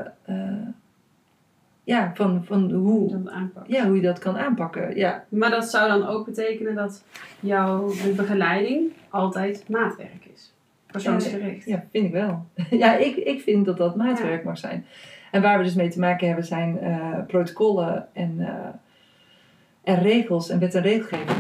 ja, van, van Hoe ja, hoe je dat kan aanpakken. Ja, Maar dat zou dan ook betekenen dat jouw begeleiding altijd maatwerk is. Persoonsgericht. ja vind ik wel. ja, ik, ik vind dat dat maatwerk mag zijn. En waar we dus mee te maken hebben zijn eh, protocollen en, eh, en regels en wet en regelgeving.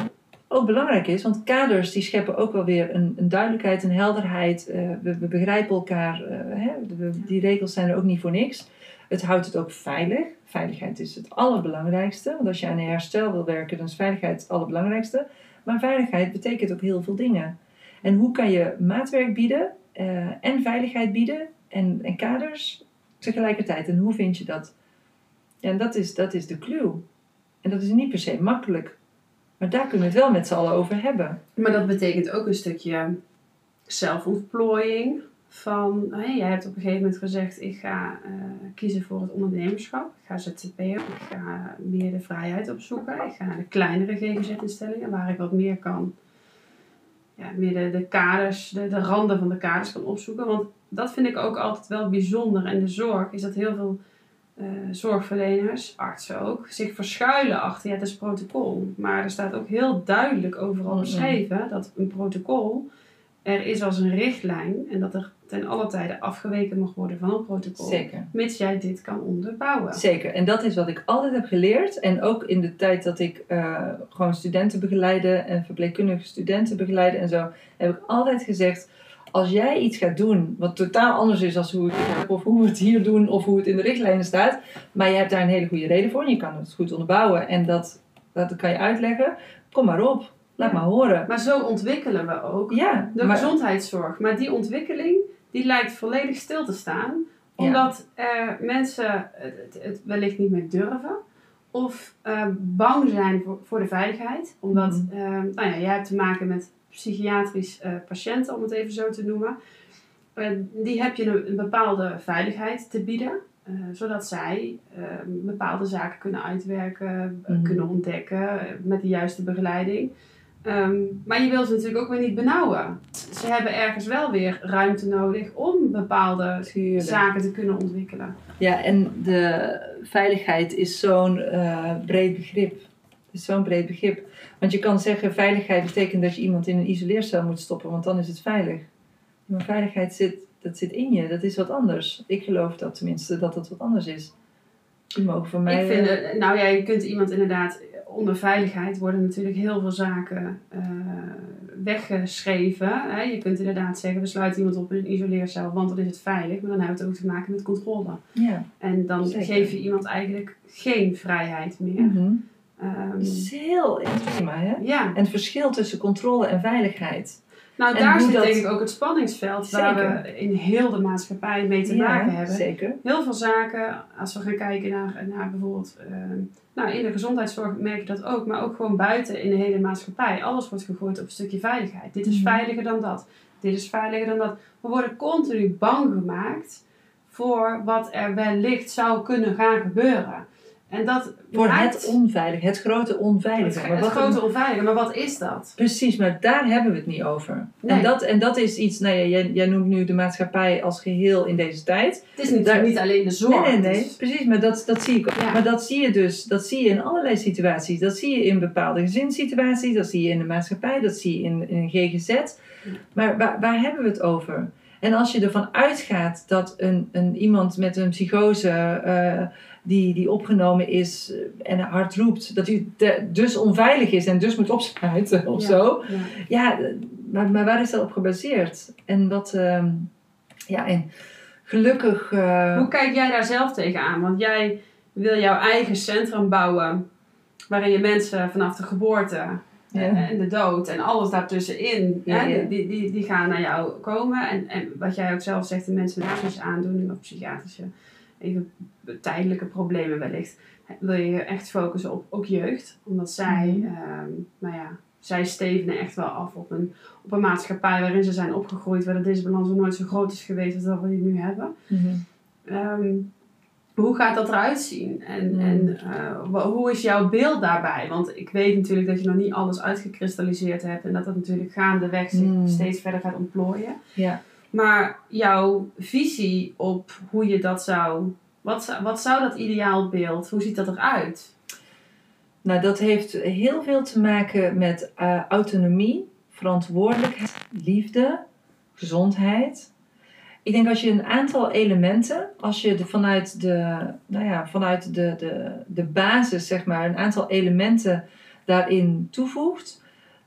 Ook belangrijk is, want kaders die scheppen ook wel weer een, een duidelijkheid, een helderheid. Eh, we, we begrijpen elkaar. hè? we- die regels zijn er ook niet voor niks. Het houdt het ook veilig. Veiligheid is het allerbelangrijkste. Want als je aan herstel wil werken, dan is veiligheid het allerbelangrijkste. Maar veiligheid betekent ook heel veel dingen. En hoe kan je maatwerk bieden eh, en veiligheid bieden en, en kaders tegelijkertijd? En hoe vind je dat? Ja, en dat is, dat is de clue. En dat is niet per se makkelijk. Maar daar kunnen we het wel met z'n allen over hebben. Maar dat betekent ook een stukje zelfontplooiing. Van, hè, jij hebt op een gegeven moment gezegd, ik ga eh, kiezen voor het ondernemerschap. Ik ga ZZP'er. Ik ga meer de vrijheid opzoeken. Ik ga naar de kleinere GGZ-instellingen waar ik wat meer kan. Ja, meer de, de kaders, de, de randen van de kaders kan opzoeken. Want dat vind ik ook altijd wel bijzonder. En de zorg is dat heel veel eh, zorgverleners, artsen ook, zich verschuilen achter, ja, het is protocol. Maar er staat ook heel duidelijk overal beschreven dat een protocol er is als een richtlijn en dat er ten alle tijde afgeweken mag worden van een protocol. Zeker. Mits jij dit kan onderbouwen. Zeker. En dat is wat ik altijd heb geleerd. En ook in de tijd dat ik eh, gewoon studenten begeleide en verpleegkundige studenten begeleide en zo, heb ik altijd gezegd: als jij iets gaat doen wat totaal anders is dan hoe ik het heb, of hoe we het hier doen, of hoe het in de richtlijnen staat, maar je hebt daar een hele goede reden voor en je kan het goed onderbouwen en dat, dat kan je uitleggen, kom maar op. Laat Ja. maar horen. Maar zo ontwikkelen we ook Ja, de maar, gezondheidszorg. Maar die ontwikkeling die lijkt volledig stil te staan. Ja. Omdat mensen het, het, wellicht niet meer durven. Of eh, bang zijn voor, voor de veiligheid. Omdat, Mhm. eh, nou ja, jij hebt te maken met psychiatrisch eh, patiënten, om het even zo te noemen. Eh, die heb je een, een bepaalde veiligheid te bieden. eh, zodat zij eh, bepaalde zaken kunnen uitwerken, Mhm. kunnen ontdekken met de juiste begeleiding. Ehm, maar je wil ze natuurlijk ook weer niet benauwen. Ze hebben ergens wel weer ruimte nodig om bepaalde Tuurlijk. zaken te kunnen ontwikkelen. Ja, en de veiligheid is zo'n breed begrip. Het is zo'n breed begrip. Want je kan zeggen, veiligheid betekent dat je iemand in een isoleercel moet stoppen, want dan is het veilig. Maar veiligheid zit, dat zit in je, dat is wat anders. Ik geloof dat tenminste, dat dat wat anders is. Die mogen van mij... Ik vind, eh, het- nou ja, je kunt iemand inderdaad, onder veiligheid worden natuurlijk heel veel zaken eh, weggeschreven. Hè? Je kunt inderdaad zeggen, we sluiten iemand op in een isoleercel, want dan is het veilig. Maar dan hebben we het ook te maken met controle. ja. En dan Zeker. geef je iemand eigenlijk geen vrijheid meer. Mhm. Dat is heel interessant, hè? ja, En het verschil tussen controle en veiligheid. nou En daar zit dat- denk ik ook het spanningsveld waar we in heel de maatschappij mee te Ja, maken hebben. Zeker. Heel veel zaken, als we gaan kijken naar, naar bijvoorbeeld, eh, nou in de gezondheidszorg merk je dat ook, maar ook gewoon buiten in de hele maatschappij. Alles wordt gegooid op een stukje veiligheid. Dit is Mhm. veiliger dan dat. Dit is veiliger dan dat. We worden continu bang gemaakt voor wat er wellicht zou kunnen gaan gebeuren. En dat Voor maakt het onveilige, het grote onveilige. het, wat grote onveilige. Maar wat is dat? Precies, maar daar hebben we het niet over. Nee. En, dat, en dat is iets, nou ja, jij, jij noemt nu de maatschappij als geheel in deze tijd. Het is niet, Daar- niet alleen de zorg. nee, nee, nee, is- precies, maar dat, dat zie ik ook. Ja. Maar dat zie je dus, dat zie je in allerlei situaties. Dat zie je in bepaalde gezinssituaties, dat zie je in de maatschappij, dat zie je in, in een GGZ. Maar waar, waar hebben we het over? En als je ervan uitgaat dat een, een, iemand met een psychose eh, die, die opgenomen is eh, en hard roept, dat hij dus onveilig is en dus moet opsluiten of Ja. zo. Ja. Ja, eh, maar, maar waar is dat op gebaseerd? En wat, ehm, ja, en gelukkig. eh, Hoe kijk jij daar zelf tegenaan? Want jij wil jouw eigen centrum bouwen waarin je mensen vanaf de geboorte Ja. en de dood en alles daartussenin, Ja, hè, ja. Die, die, die gaan naar jou komen. En, en wat jij ook zelf zegt, de mensen met aandoeningen of psychiatrische even tijdelijke problemen wellicht, wil je je echt focussen op ook jeugd. Omdat zij, Mhm. ehm, nou ja, zij stevenen echt wel af op een, op een maatschappij waarin ze zijn opgegroeid, waar de disbalans nog nooit zo groot is geweest als dat we die nu hebben. mhm. Ehm, hoe gaat dat eruit zien? En, Mm. en eh, hoe is jouw beeld daarbij? Want ik weet natuurlijk dat je nog niet alles uitgekristalliseerd hebt en dat dat natuurlijk gaandeweg zich Mm. steeds verder gaat ontplooien. Ja. Maar jouw visie op hoe je dat zou Wat, zou- wat zou dat ideaalbeeld, hoe ziet dat eruit? Nou, dat heeft heel veel te maken met eh, autonomie, verantwoordelijkheid, liefde, gezondheid. Ik denk als je een aantal elementen, als je de, vanuit, de, nou ja, vanuit de, de, de basis, zeg maar, een aantal elementen daarin toevoegt,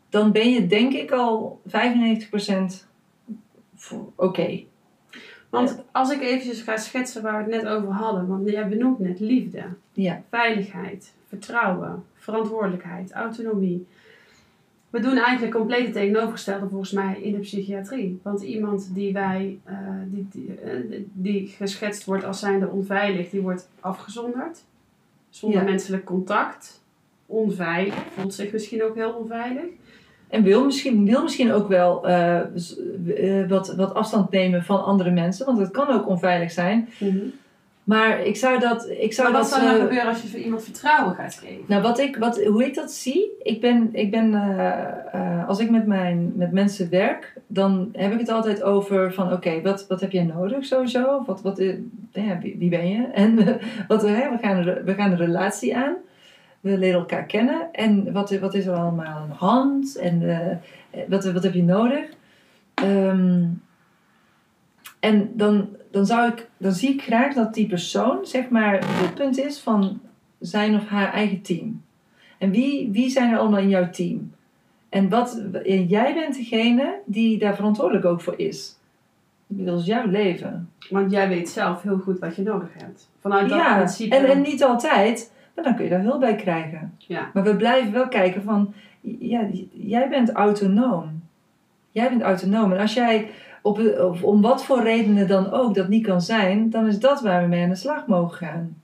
dan ben je denk ik al 95% voor- oké. Want als ik eventjes ga schetsen waar we het net over hadden, want jij benoemt net liefde, Ja. veiligheid, vertrouwen, verantwoordelijkheid, autonomie. We doen eigenlijk compleet het tegenovergestelde volgens mij in de psychiatrie. Want iemand die wij, eh, die, die, eh, die geschetst wordt als zijnde onveilig, die wordt afgezonderd. Zonder Ja. menselijk contact. Onveilig, voelt zich misschien ook heel onveilig. En wil misschien, wil misschien ook wel eh, eh, wat, wat afstand nemen van andere mensen, want het kan ook onveilig zijn. Maar ik zou dat. Ik zou Maar wat dat, zou er eh, gebeuren als je voor iemand vertrouwen gaat geven? Nou, wat ik, wat, hoe ik dat zie, ik ben, ik ben als ik met, mijn, met mensen werk, dan heb ik het altijd over van oké, wat, wat heb jij nodig sowieso? Wat, wat, ja, wie, wie ben je? En wat, we, gaan, we gaan een relatie aan. We leren elkaar kennen. En wat, wat is er allemaal aan de hand? En eh, wat, wat heb je nodig? Ehm, en dan, dan, zou ik, dan zie ik graag dat die persoon, zeg maar, het punt is van zijn of haar eigen team. En wie, wie zijn er allemaal in jouw team? En wat, jij bent degene die daar verantwoordelijk ook voor is. Dat is jouw leven. Want jij weet zelf heel goed wat je nodig hebt. Vanuit dat Ja, principe. en, en niet altijd, maar dan kun je daar hulp bij krijgen. Ja. Maar we blijven wel kijken van, ja, jij bent autonoom. Jij bent autonoom. En als jij op, of om wat voor redenen dan ook dat niet kan zijn, dan is dat waar we mee aan de slag mogen gaan.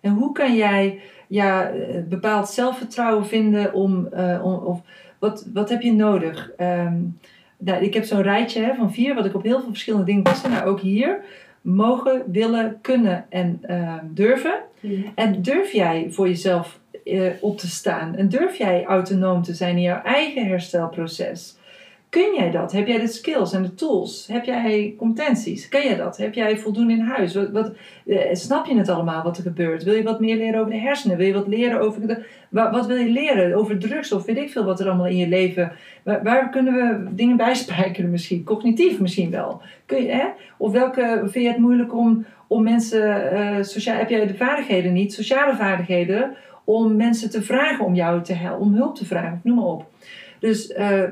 En hoe kan jij ja, eh, bepaald zelfvertrouwen vinden om, eh, om of wat, wat heb je nodig? Ehm, nou, ik heb zo'n rijtje hè, van vier, wat ik op heel veel verschillende dingen paste. Nou, ook hier. Mogen, willen, kunnen en ehm, durven. En durf jij voor jezelf eh, op te staan? En durf jij autonoom te zijn in jouw eigen herstelproces? Kun jij dat? Heb jij de skills en de tools? Heb jij competenties? Kan jij dat? Heb jij voldoende in huis? Wat, wat, eh, snap je het allemaal wat er gebeurt? Wil je wat meer leren over de hersenen? Wil je wat leren over de, wa- wat wil je leren over drugs of weet ik veel wat er allemaal in je leven? Waar, waar kunnen we dingen bijspijkeren misschien? Cognitief misschien wel. Kun je, hè? Of welke vind je het moeilijk om, om mensen, eh, sociaal, heb jij de vaardigheden niet, sociale vaardigheden, om mensen te vragen om jou te helpen, om hulp te vragen, noem maar op. Dus eh, eh,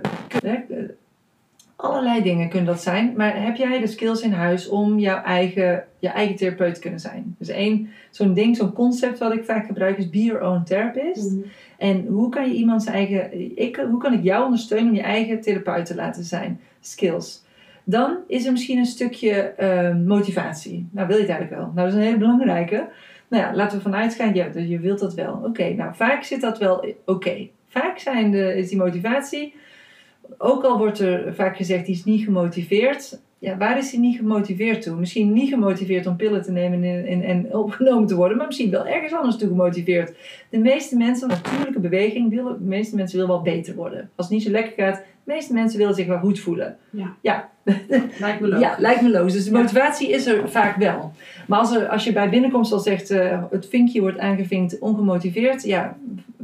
allerlei dingen kunnen dat zijn, maar heb jij de skills in huis om jouw eigen, je eigen therapeut te kunnen zijn? Dus één, zo'n ding, zo'n concept wat ik vaak gebruik is be your own therapist. Mhm. En hoe kan je iemand zijn eigen, ik, hoe kan ik jou ondersteunen om je eigen therapeut te laten zijn? Skills. Dan is er misschien een stukje eh, motivatie. Nou, wil je het eigenlijk wel? Nou, dat is een hele belangrijke. Nou ja, laten we vanuit gaan, ja, dus je wilt dat wel. Oké, nou, vaak zit dat wel oké. Vaak zijn de, is die motivatie, ook al wordt er vaak gezegd, die is niet gemotiveerd. Ja, waar is hij niet gemotiveerd toe? Misschien niet gemotiveerd om pillen te nemen en, en, en opgenomen te worden, maar misschien wel ergens anders toe gemotiveerd. De meeste mensen, natuurlijke beweging, willen, de meeste mensen willen wel beter worden. Als het niet zo lekker gaat, de meeste mensen willen zich wel goed voelen. Ja. Ja, Lijkt me logisch. ja, lijkt me logisch. Dus de motivatie is er vaak wel. Maar als, er, als je bij binnenkomst al zegt, eh, het vinkje wordt aangevinkt ongemotiveerd, ja,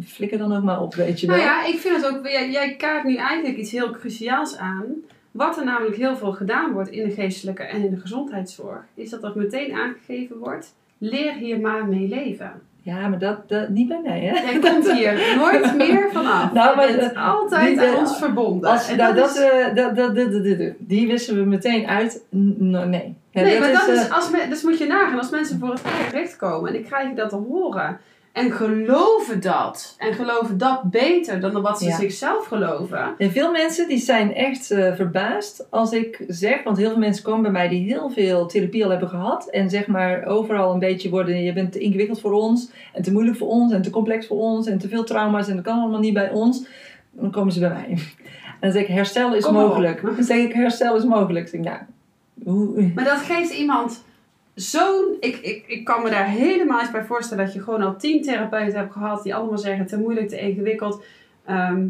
flikker dan ook maar op, weet je wel. Nou ja, ik vind het ook, jij, jij kaart nu eigenlijk iets heel cruciaals aan. Wat er namelijk heel veel gedaan wordt in de geestelijke en in de gezondheidszorg, is dat er meteen aangegeven wordt: leer hier maar mee leven. Ja, maar dat, dat niet bij mij, hè? Jij komt hier nooit meer vanaf. Nou, maar, je bent eh, altijd aan eh, ons verbonden. Als, nou, dat dat, is- eh, dat, dat, dat, die wisselen we meteen uit. Nee. Nee, maar dat eh, is, als me, dus moet je nagaan, als mensen voor het gericht komen en ik krijg dat te horen. En geloven dat. En geloven dat beter dan wat ze Ja. zichzelf geloven. En veel mensen die zijn echt eh, verbaasd als ik zeg, want heel veel mensen komen bij mij die heel veel therapie al hebben gehad en zeg maar overal een beetje worden, je bent te ingewikkeld voor ons en te moeilijk voor ons en te complex voor ons en te veel trauma's en dat kan allemaal niet bij ons. Dan komen ze bij mij. En dan zeg ik herstel is Kom mogelijk. Dan zeg ik herstel is mogelijk. Zeg ik, nou, hoe, Maar dat geeft iemand zo'n. Ik, ik, ik kan me daar helemaal eens bij voorstellen dat je gewoon al tien therapeuten hebt gehad die allemaal zeggen te moeilijk, te ingewikkeld. Ehm,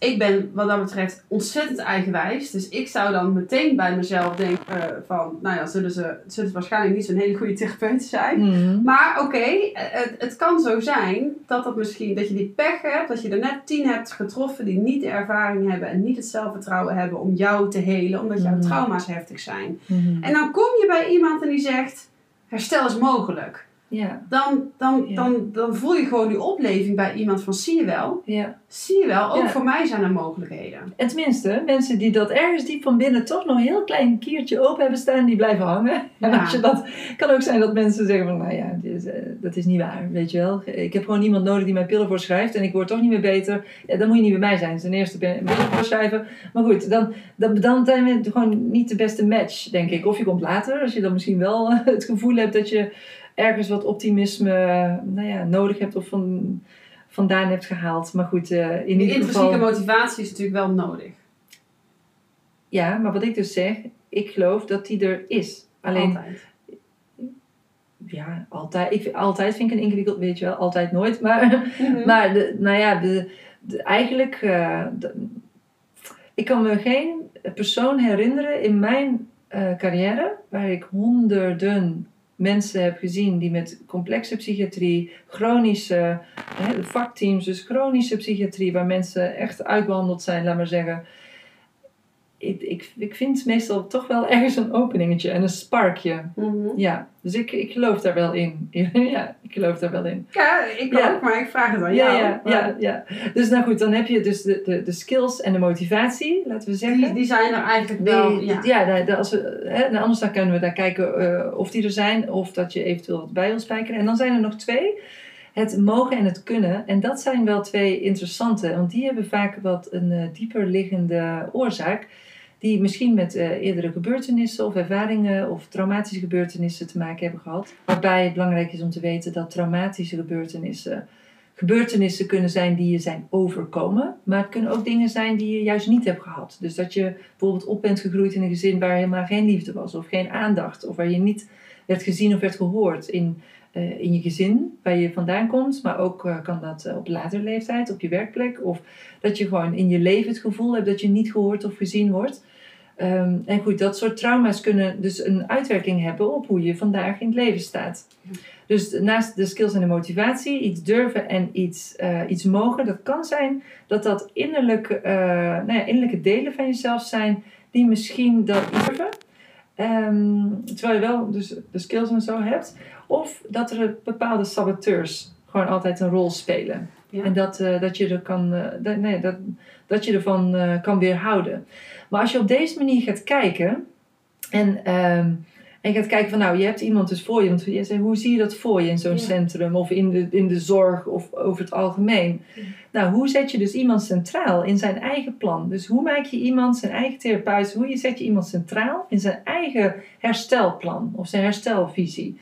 ik ben wat dat betreft ontzettend eigenwijs. Dus ik zou dan meteen bij mezelf denken eh, van, nou ja, zullen ze, zullen ze waarschijnlijk niet zo'n hele goede therapeut zijn. Mhm. Maar oké, eh, het, het kan zo zijn dat, dat, misschien, dat je die pech hebt, dat je er net tien hebt getroffen die niet de ervaring hebben en niet het zelfvertrouwen hebben om jou te helen, omdat jouw Mhm. trauma's heftig zijn. Mhm. En dan kom je bij iemand en die zegt, herstel is mogelijk. Ja, Dan, dan, Ja. dan, dan voel je gewoon die opleving bij iemand van, zie je wel, ja. zie je wel, ook voor mij zijn er mogelijkheden. En tenminste, mensen die dat ergens diep van binnen toch nog een heel klein kiertje open hebben staan, die blijven hangen. En als je dat, kan ook zijn dat mensen zeggen van, nou ja, dit eh, dat is niet waar, weet je wel. Ik heb gewoon iemand nodig die mij pillen voorschrijft en ik word toch niet meer beter. Ja, dan moet je niet bij mij zijn. Ten eerste pillen voorschrijven. Maar goed, dan, dan, dan zijn we gewoon niet de beste match, denk ik. Of je komt later, als je dan misschien wel eh, het gevoel hebt dat je ergens wat optimisme nou ja, nodig hebt of van, vandaan hebt gehaald. Maar goed, eh, in ieder intrinsieke geval... motivatie is natuurlijk wel nodig. Ja, maar wat ik dus zeg, ik geloof dat die er is. Alleen, Altijd. ja, altijd. Ik, altijd vind ik een ingewikkeld, weet je wel, altijd nooit. Maar, Mhm. maar de, nou ja, de, de- eigenlijk, eh, de- ik kan me geen persoon herinneren in mijn eh, carrière waar ik honderden mensen heb gezien die met complexe psychiatrie, chronische, hè, vakteams, dus chronische psychiatrie, waar mensen echt uitbehandeld zijn, laat maar zeggen. Ik, ik, ik vind meestal toch wel ergens een openingetje en een sparkje. Mhm. Ja, dus ik, ik geloof daar wel in. ja, ik geloof daar wel in. Ja, ik Ja. ook, maar ik vraag het aan Ja, jou. ja, ja, ja. Dus nou goed, dan heb je dus de, de, de skills en de motivatie, laten we zeggen. Die, die zijn er eigenlijk wel. Die- ja. ja, als we, hè, nou, anders dan kunnen we daar kijken eh, of die er zijn of dat je eventueel wat bij wil spijkeren. En dan zijn er nog twee. Het mogen en het kunnen. En dat zijn wel twee interessante, want die hebben vaak wat een eh, dieper liggende oorzaak. Die misschien met eh, eerdere gebeurtenissen of ervaringen of traumatische gebeurtenissen te maken hebben gehad. Waarbij het belangrijk is om te weten dat traumatische gebeurtenissen gebeurtenissen kunnen zijn die je zijn overkomen. Maar het kunnen ook dingen zijn die je juist niet hebt gehad. Dus dat je bijvoorbeeld op bent gegroeid in een gezin waar helemaal geen liefde was of geen aandacht. Of waar je niet werd gezien of werd gehoord in, eh, in je gezin waar je vandaan komt. Maar ook eh, kan dat op latere leeftijd, op je werkplek. Of dat je gewoon in je leven het gevoel hebt dat je niet gehoord of gezien wordt. Ehm, en goed, dat soort trauma's kunnen dus een uitwerking hebben op hoe je vandaag in het leven staat. Dus naast de skills en de motivatie, iets durven en iets, eh, iets mogen, dat kan zijn dat dat innerlijke, eh, nou ja, innerlijke delen van jezelf zijn die misschien dat durven. Ehm, terwijl je wel dus de skills en zo hebt. Of dat er bepaalde saboteurs gewoon altijd een rol spelen. Ja. En dat, eh, dat, je er kan, dat, nee, dat, dat je ervan kan weerhouden. Maar als je op deze manier gaat kijken en, ehm, en je gaat kijken van nou, je hebt iemand dus voor je. Want je zei, hoe zie je dat voor je in zo'n Ja. centrum of in de, in de zorg of over het algemeen? Ja. Nou, hoe zet je dus iemand centraal in zijn eigen plan? Dus hoe maak je iemand, zijn eigen therapeut, hoe je zet je iemand centraal in zijn eigen herstelplan of zijn herstelvisie?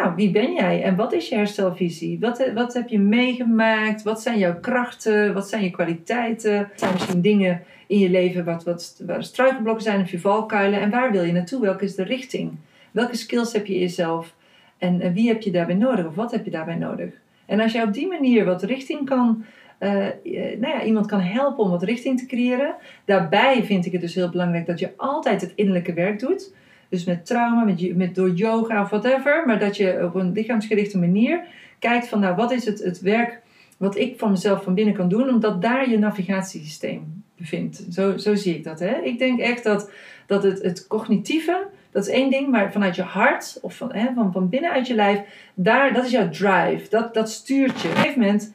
Nou, wie ben jij en wat is je herstelvisie? Wat, wat heb je meegemaakt? Wat zijn jouw krachten? Wat zijn je kwaliteiten? Wat zijn misschien dingen in je leven wat, wat, waar struikelblokken zijn of je valkuilen? En waar wil je naartoe? Welke is de richting? Welke skills heb je jezelf? En, en wie heb je daarbij nodig? Of wat heb je daarbij nodig? En als je op die manier wat richting kan, eh, eh, nou ja, iemand kan helpen om wat richting te creëren. Daarbij vind ik het dus heel belangrijk dat je altijd het innerlijke werk doet. Dus met trauma, met, met, door yoga of whatever. Maar dat je op een lichaamsgerichte manier kijkt van nou, wat is het, het werk wat ik van mezelf van binnen kan doen. Omdat daar je navigatiesysteem bevindt. Zo, zo zie ik dat. Hè? Ik denk echt dat, dat het, het cognitieve, dat is één ding. Maar vanuit je hart of van, hè, van, van binnenuit je lijf. Daar, dat is jouw drive. Dat, dat stuurt je. Op een gegeven moment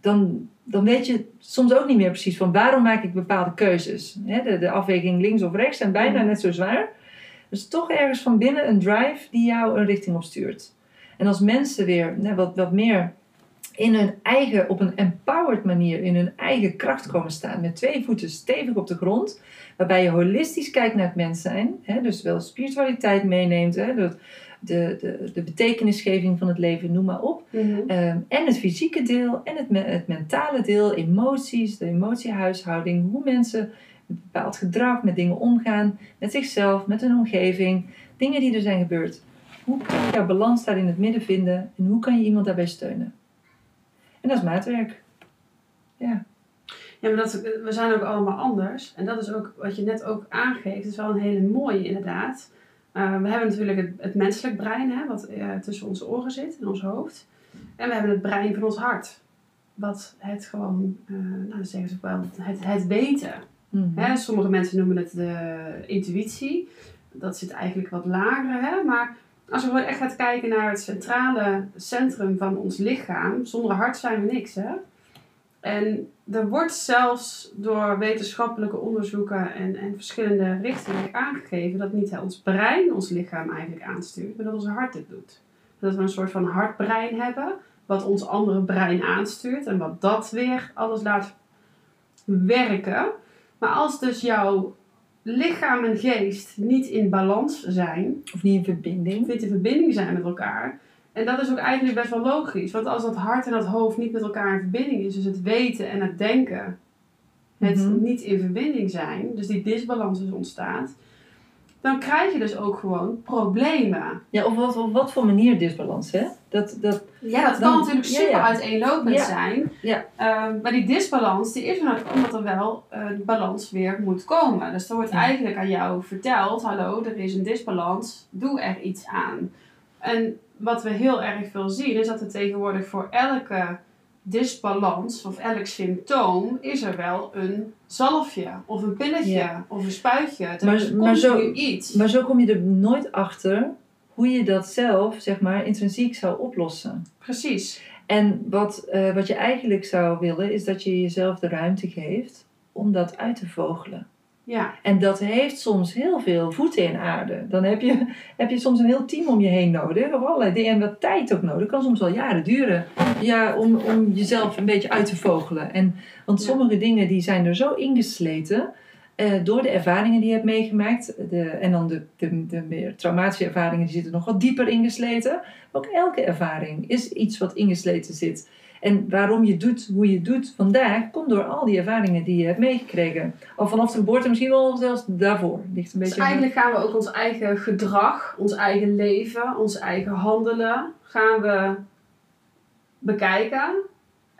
dan, dan weet je soms ook niet meer precies van waarom maak ik bepaalde keuzes. Hè, de, de afweging links of rechts zijn bijna Mhm. net zo zwaar. Dus toch ergens van binnen een drive die jou een richting op stuurt. En als mensen weer wat, wat meer in hun eigen, op een empowered manier, in hun eigen kracht komen staan, met twee voeten stevig op de grond, waarbij je holistisch kijkt naar het mens zijn, hè, dus wel spiritualiteit meeneemt, hè, de, de, de, betekenisgeving van het leven, noem maar op. Mhm. Ehm, en het fysieke deel en het, me- het mentale deel, emoties, de emotiehuishouding, hoe mensen met bepaald gedrag, met dingen omgaan, met zichzelf, met hun omgeving, dingen die er zijn gebeurd. Hoe kan je jouw balans daar in het midden vinden en hoe kan je iemand daarbij steunen? En dat is maatwerk. Ja. Ja, maar dat, we zijn ook allemaal anders. En dat is ook wat je net ook aangeeft. Dat is wel een hele mooie inderdaad. Uh, we hebben natuurlijk het, het menselijk brein, hè, wat uh, tussen onze oren zit, in ons hoofd. En we hebben het brein van ons hart. Wat het gewoon, uh, nou zeggen ze wel, het, het weten. Mm -hmm. sommige mensen noemen het de intuïtie. Dat zit eigenlijk wat lager, hè? maar als je echt gaat kijken naar het centrale centrum van ons lichaam, zonder hart zijn we niks. Hè? En er wordt zelfs door wetenschappelijke onderzoeken en, en verschillende richtingen aangegeven dat niet ons brein ons lichaam eigenlijk aanstuurt, maar dat ons hart het doet. Dat we een soort van hartbrein hebben, wat ons andere brein aanstuurt en wat dat weer alles laat werken. Maar als dus jouw lichaam en geest niet in balans zijn, of niet in verbinding, niet in verbinding zijn met elkaar, en dat is ook eigenlijk best wel logisch. Want als dat hart en dat hoofd niet met elkaar in verbinding is, dus het weten en het denken, het Mhm. niet in verbinding zijn, dus die disbalans dus ontstaat, dan krijg je dus ook gewoon problemen. Ja, op wat, op wat voor manier disbalans, hè? Dat, dat, Ja, dat Dan- kan natuurlijk super ja. uiteenlopend zijn. Ja. Ehm, maar die disbalans, die is er natuurlijk omdat er wel een balans weer moet komen. Dus er wordt eigenlijk aan jou verteld, hallo, er is een disbalans, doe er iets aan. En wat we heel erg veel zien, is dat er tegenwoordig voor elke disbalans of elk symptoom is er wel een zalfje of een pilletje Ja. of een spuitje. Er Maar- is maar zo- iets. maar zo kom je er nooit achter hoe je dat zelf, zeg maar, intrinsiek zou oplossen. Precies. En wat, eh, wat je eigenlijk zou willen, is dat je jezelf de ruimte geeft om dat uit te vogelen. Ja, En dat heeft soms heel veel voeten in aarde. Dan heb je, heb je soms een heel team om je heen nodig. Of allerlei dingen. En wat tijd ook nodig. kan soms wel jaren duren. Ja, om, om jezelf een beetje uit te vogelen. En, want Ja. sommige dingen die zijn er zo ingesleten. Eh, door de ervaringen die je hebt meegemaakt. De, en dan de, de, de meer traumatische ervaringen die zitten nog wat dieper ingesleten. Ook elke ervaring is iets wat ingesleten zit. En waarom je doet hoe je doet vandaag, komt door al die ervaringen die je hebt meegekregen. Al vanaf de geboorte, misschien wel zelfs daarvoor. Ligt een Dus beetje aan- eigenlijk gaan we ook ons eigen gedrag, ons eigen leven, ons eigen handelen, gaan we bekijken.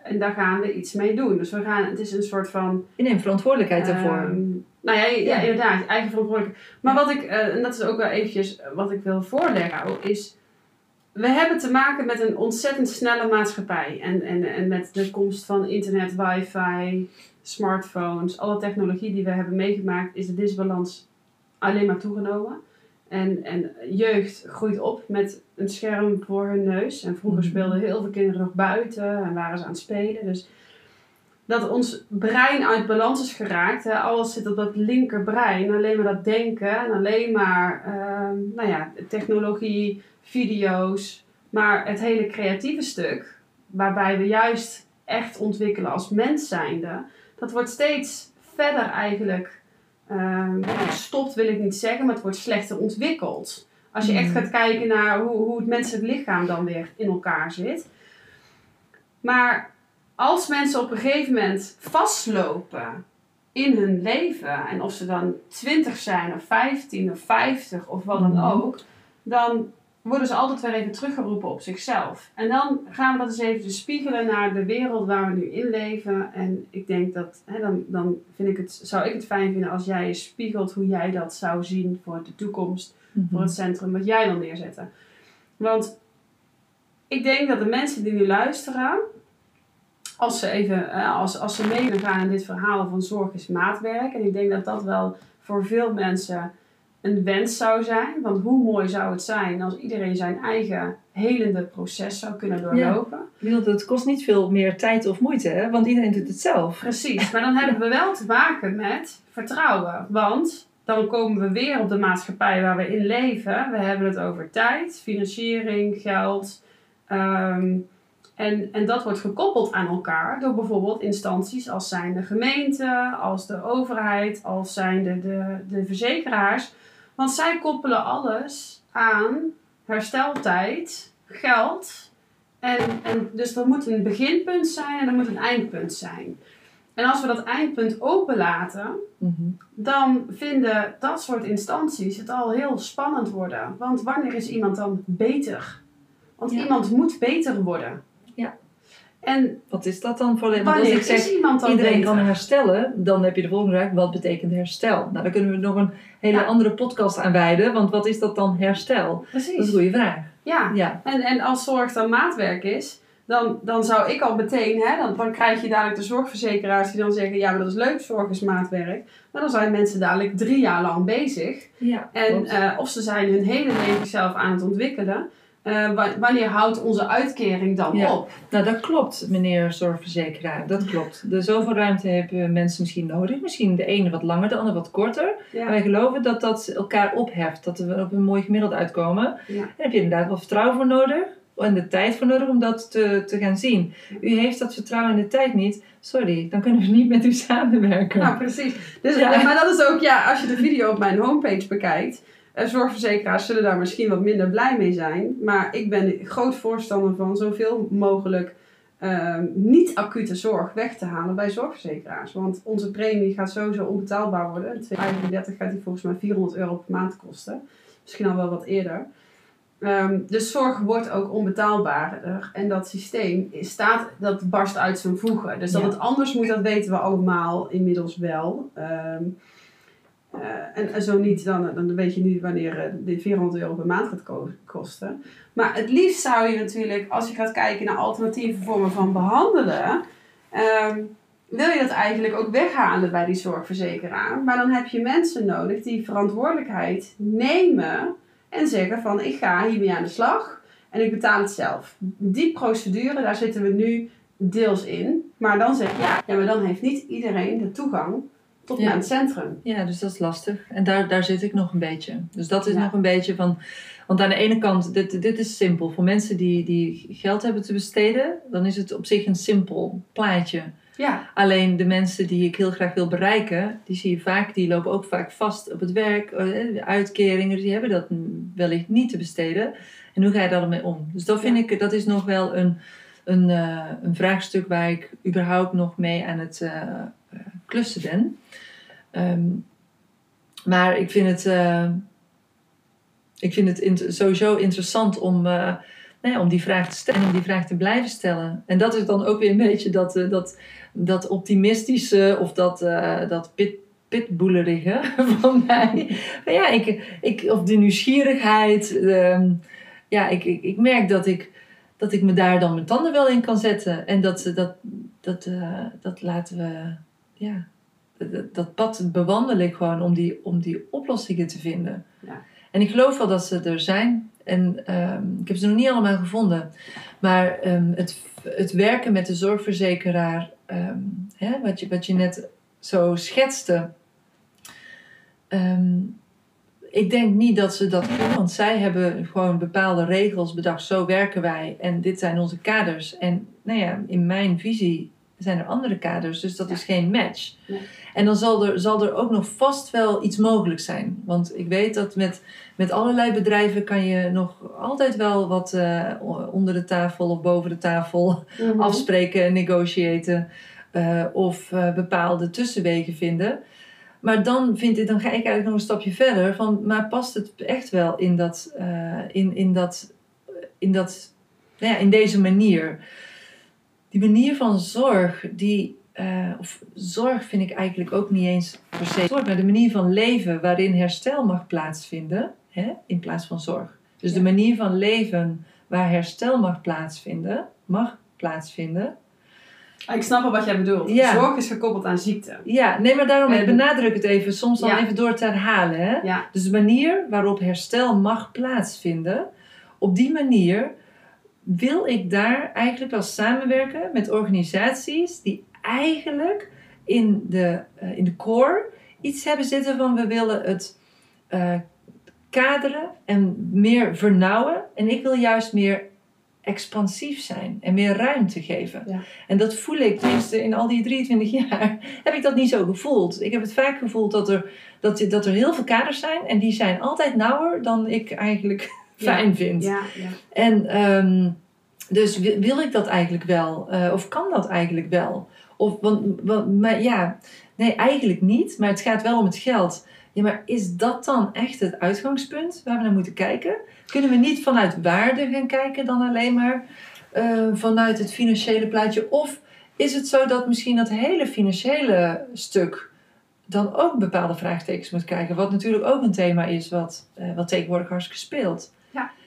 En daar gaan we iets mee doen. Dus we gaan, het is een soort van... Je neemt verantwoordelijkheid daarvoor. ehm, nou ja, ja, Ja. inderdaad, eigen verantwoordelijkheid. Maar wat ik, eh, en dat is ook wel eventjes wat ik wil voorleggen, is... We hebben te maken met een ontzettend snelle maatschappij. En, en, en met de komst van internet, wifi, smartphones, alle technologie die we hebben meegemaakt, is de disbalans alleen maar toegenomen. En, en jeugd groeit op met een scherm voor hun neus. En vroeger Mhm. speelden heel veel kinderen nog buiten en waren ze aan het spelen. Dus dat ons brein uit balans is geraakt. Hè. Alles zit op dat linkerbrein. Alleen maar dat denken en alleen maar ehm, nou ja, technologie, video's. Maar het hele creatieve stuk, waarbij we juist echt ontwikkelen als mens zijnde, dat wordt steeds verder eigenlijk ehm, gestopt, wil ik niet zeggen, maar het wordt slechter ontwikkeld. Als je echt Mhm. gaat kijken naar hoe, hoe het menselijk lichaam dan weer in elkaar zit. Maar als mensen op een gegeven moment vastlopen in hun leven, en of ze dan 20 zijn, of 15 of 50 of wat dan Mhm. ook, dan worden ze altijd weer even teruggeroepen op zichzelf. En dan gaan we dat eens even spiegelen naar de wereld waar we nu in leven. En ik denk dat, hè, dan, dan vind ik het, zou ik het fijn vinden als jij je spiegelt hoe jij dat zou zien voor de toekomst Mhm. voor het centrum wat jij wil neerzetten. Want ik denk dat de mensen die nu luisteren, als ze even, als, als ze mee gaan in dit verhaal van zorg is maatwerk, en ik denk dat dat wel voor veel mensen een wens zou zijn. Want hoe mooi zou het zijn als iedereen zijn eigen helende proces zou kunnen doorlopen. Bedoel, het kost niet veel meer tijd of moeite, hè? want iedereen doet het zelf. Precies, maar dan hebben we wel te maken met vertrouwen. Want dan komen we weer op de maatschappij waar we in leven. We hebben het over tijd, financiering, geld. ehm, en, en dat wordt gekoppeld aan elkaar door bijvoorbeeld instanties als zijn de gemeente, als de overheid, als zijn de, de, de verzekeraars. Want zij koppelen alles aan hersteltijd, geld. En, en dus er moet een beginpunt zijn en er moet een eindpunt zijn. En als we dat eindpunt openlaten, Mhm. dan vinden dat soort instanties het al heel spannend worden. Want wanneer is iemand dan beter? Want Ja. iemand moet beter worden. En Wat is dat dan voor... Want als wanneer ik zeg, iedereen beter? kan herstellen, dan heb je de volgende vraag, wat betekent herstel? Nou, daar kunnen we nog een hele Ja. andere podcast aan wijden, want wat is dat dan herstel? Dat is Precies. een goede vraag. Ja. Ja, En, en als zorg dan maatwerk is, dan, dan zou ik al meteen, hè, dan, dan krijg je dadelijk de zorgverzekeraars die dan zeggen, ja, maar dat is leuk, zorg is maatwerk. Maar dan zijn mensen dadelijk drie jaar lang bezig. ja En eh, of ze zijn hun hele leven zelf aan het ontwikkelen. Eh, wa- wanneer houdt onze uitkering dan Ja. op? Nou, dat klopt, meneer zorgverzekeraar. Dat klopt. De zoveel ruimte hebben mensen misschien nodig. Misschien de ene wat langer, de ander wat korter. Maar wij geloven dat dat elkaar opheft. Dat we op een mooi gemiddeld uitkomen. Ja. Daar heb je inderdaad wel vertrouwen voor nodig. En de tijd voor nodig om dat te, te gaan zien. U heeft dat vertrouwen en de tijd niet. Sorry, dan kunnen we niet met u samenwerken. Nou, precies. Dus. Maar dat is ook, ja, als je de video op mijn homepage bekijkt. Eh, zorgverzekeraars zullen daar misschien wat minder blij mee zijn. Maar ik ben groot voorstander van zoveel mogelijk eh, niet-acute zorg weg te halen bij zorgverzekeraars. Want onze premie gaat sowieso onbetaalbaar worden. In 2035 gaat die volgens mij 400 euro per maand kosten. Misschien al wel wat eerder. Ehm, dus zorg wordt ook onbetaalbaarder. En dat systeem staat, dat barst uit zijn voegen. Dus dat Ja. het anders moet, dat weten we allemaal inmiddels wel. Ehm, eh, en, zo niet, dan, dan weet je nu wanneer eh, die 400 euro per maand gaat ko- kosten. Maar het liefst zou je natuurlijk, als je gaat kijken naar alternatieve vormen van behandelen, ehm, wil je dat eigenlijk ook weghalen bij die zorgverzekeraar. Maar dan heb je mensen nodig die verantwoordelijkheid nemen en zeggen van ik ga hiermee aan de slag en ik betaal het zelf. Die procedure, daar zitten we nu deels in. Maar dan zeg je, ja, ja maar dan heeft niet iedereen de toegang tot Ja. mijn centrum. Ja, dus dat is lastig. En daar, daar zit ik nog een beetje. Dus dat is Ja. nog een beetje van. Want aan de ene kant, dit, dit is simpel. Voor mensen die, die geld hebben te besteden, dan is het op zich een simpel plaatje. Ja, Alleen de mensen die ik heel graag wil bereiken, die zie je vaak, die lopen ook vaak vast op het werk. eh, De uitkeringen, die hebben dat wellicht niet te besteden. En hoe ga je daarmee om? Dus dat vind ik, dat is nog wel een, een, eh, een vraagstuk waar ik überhaupt nog mee aan het eh, klussen ben. Ehm, maar ik vind het, eh, ik vind het sowieso interessant om, eh, nou om die vraag te stellen en om die vraag te blijven stellen. En dat is dan ook weer een beetje dat, eh, dat, dat optimistische of dat, dat pit, pitboelerige van mij. Maar ja, ik, ik, of de nieuwsgierigheid. ehm, ja, ik, ik, ik merk dat ik, dat ik me daar dan mijn tanden wel in kan zetten. En dat, dat, dat, dat laten we, ja, dat, dat pad bewandel ik gewoon om die, om die oplossingen te vinden. Ja. En ik geloof wel dat ze er zijn. En ehm, ik heb ze nog niet allemaal gevonden. Maar ehm, het, het werken met de zorgverzekeraar, ehm, hè, wat, je, wat je net zo schetste. ik denk niet dat ze dat kunnen, want zij hebben gewoon bepaalde regels bedacht. Zo werken wij en dit zijn onze kaders. En nou ja, in mijn visie zijn er andere kaders, dus dat Ja. is geen match. En dan zal er, zal er ook nog vast wel iets mogelijk zijn. Want ik weet dat met, met allerlei bedrijven kan je nog altijd wel wat eh, onder de tafel of boven de tafel Mhm. afspreken, negotiëren eh, of eh, bepaalde tussenwegen vinden. Maar dan, vind ik, dan ga ik eigenlijk nog een stapje verder van, maar past het echt wel in dat, in, in dat, in dat, nou ja, in deze manier? Die manier van zorg, die, eh, of zorg vind ik eigenlijk ook niet eens per se zorg, maar de manier van leven waarin herstel mag plaatsvinden, hè, in plaats van zorg. Dus de manier van leven waar herstel mag plaatsvinden, mag plaatsvinden. Ik snap wel wat jij bedoelt. Ja. Zorg is gekoppeld aan ziekte. Ja, nee, maar daarom, ik En- benadruk het even, soms dan Ja. even door te herhalen. Hè? Dus de manier waarop herstel mag plaatsvinden, op die manier wil ik daar eigenlijk wel samenwerken met organisaties die eigenlijk in de, eh, in de core iets hebben zitten van we willen het eh, kaderen en meer vernauwen. En ik wil juist meer expansief zijn en meer ruimte geven. Ja. En dat voel ik, tenminste in al die 23 jaar, heb ik dat niet zo gevoeld. Ik heb het vaak gevoeld dat er, dat, dat er heel veel kaders zijn en die zijn altijd nauwer dan ik eigenlijk. Fijn vind. ja, ja. En ehm, dus wil, ik dat eigenlijk wel? Eh, of kan dat eigenlijk wel? Of, want, want, maar ja, nee, eigenlijk niet. Maar het gaat wel om het geld. Ja, maar is dat dan echt het uitgangspunt waar we naar moeten kijken? Kunnen we niet vanuit waarde gaan kijken dan alleen maar eh, vanuit het financiële plaatje? Of is het zo dat misschien dat hele financiële stuk dan ook bepaalde vraagtekens moet krijgen? Wat natuurlijk ook een thema is wat, eh, wat tegenwoordig hartstikke speelt.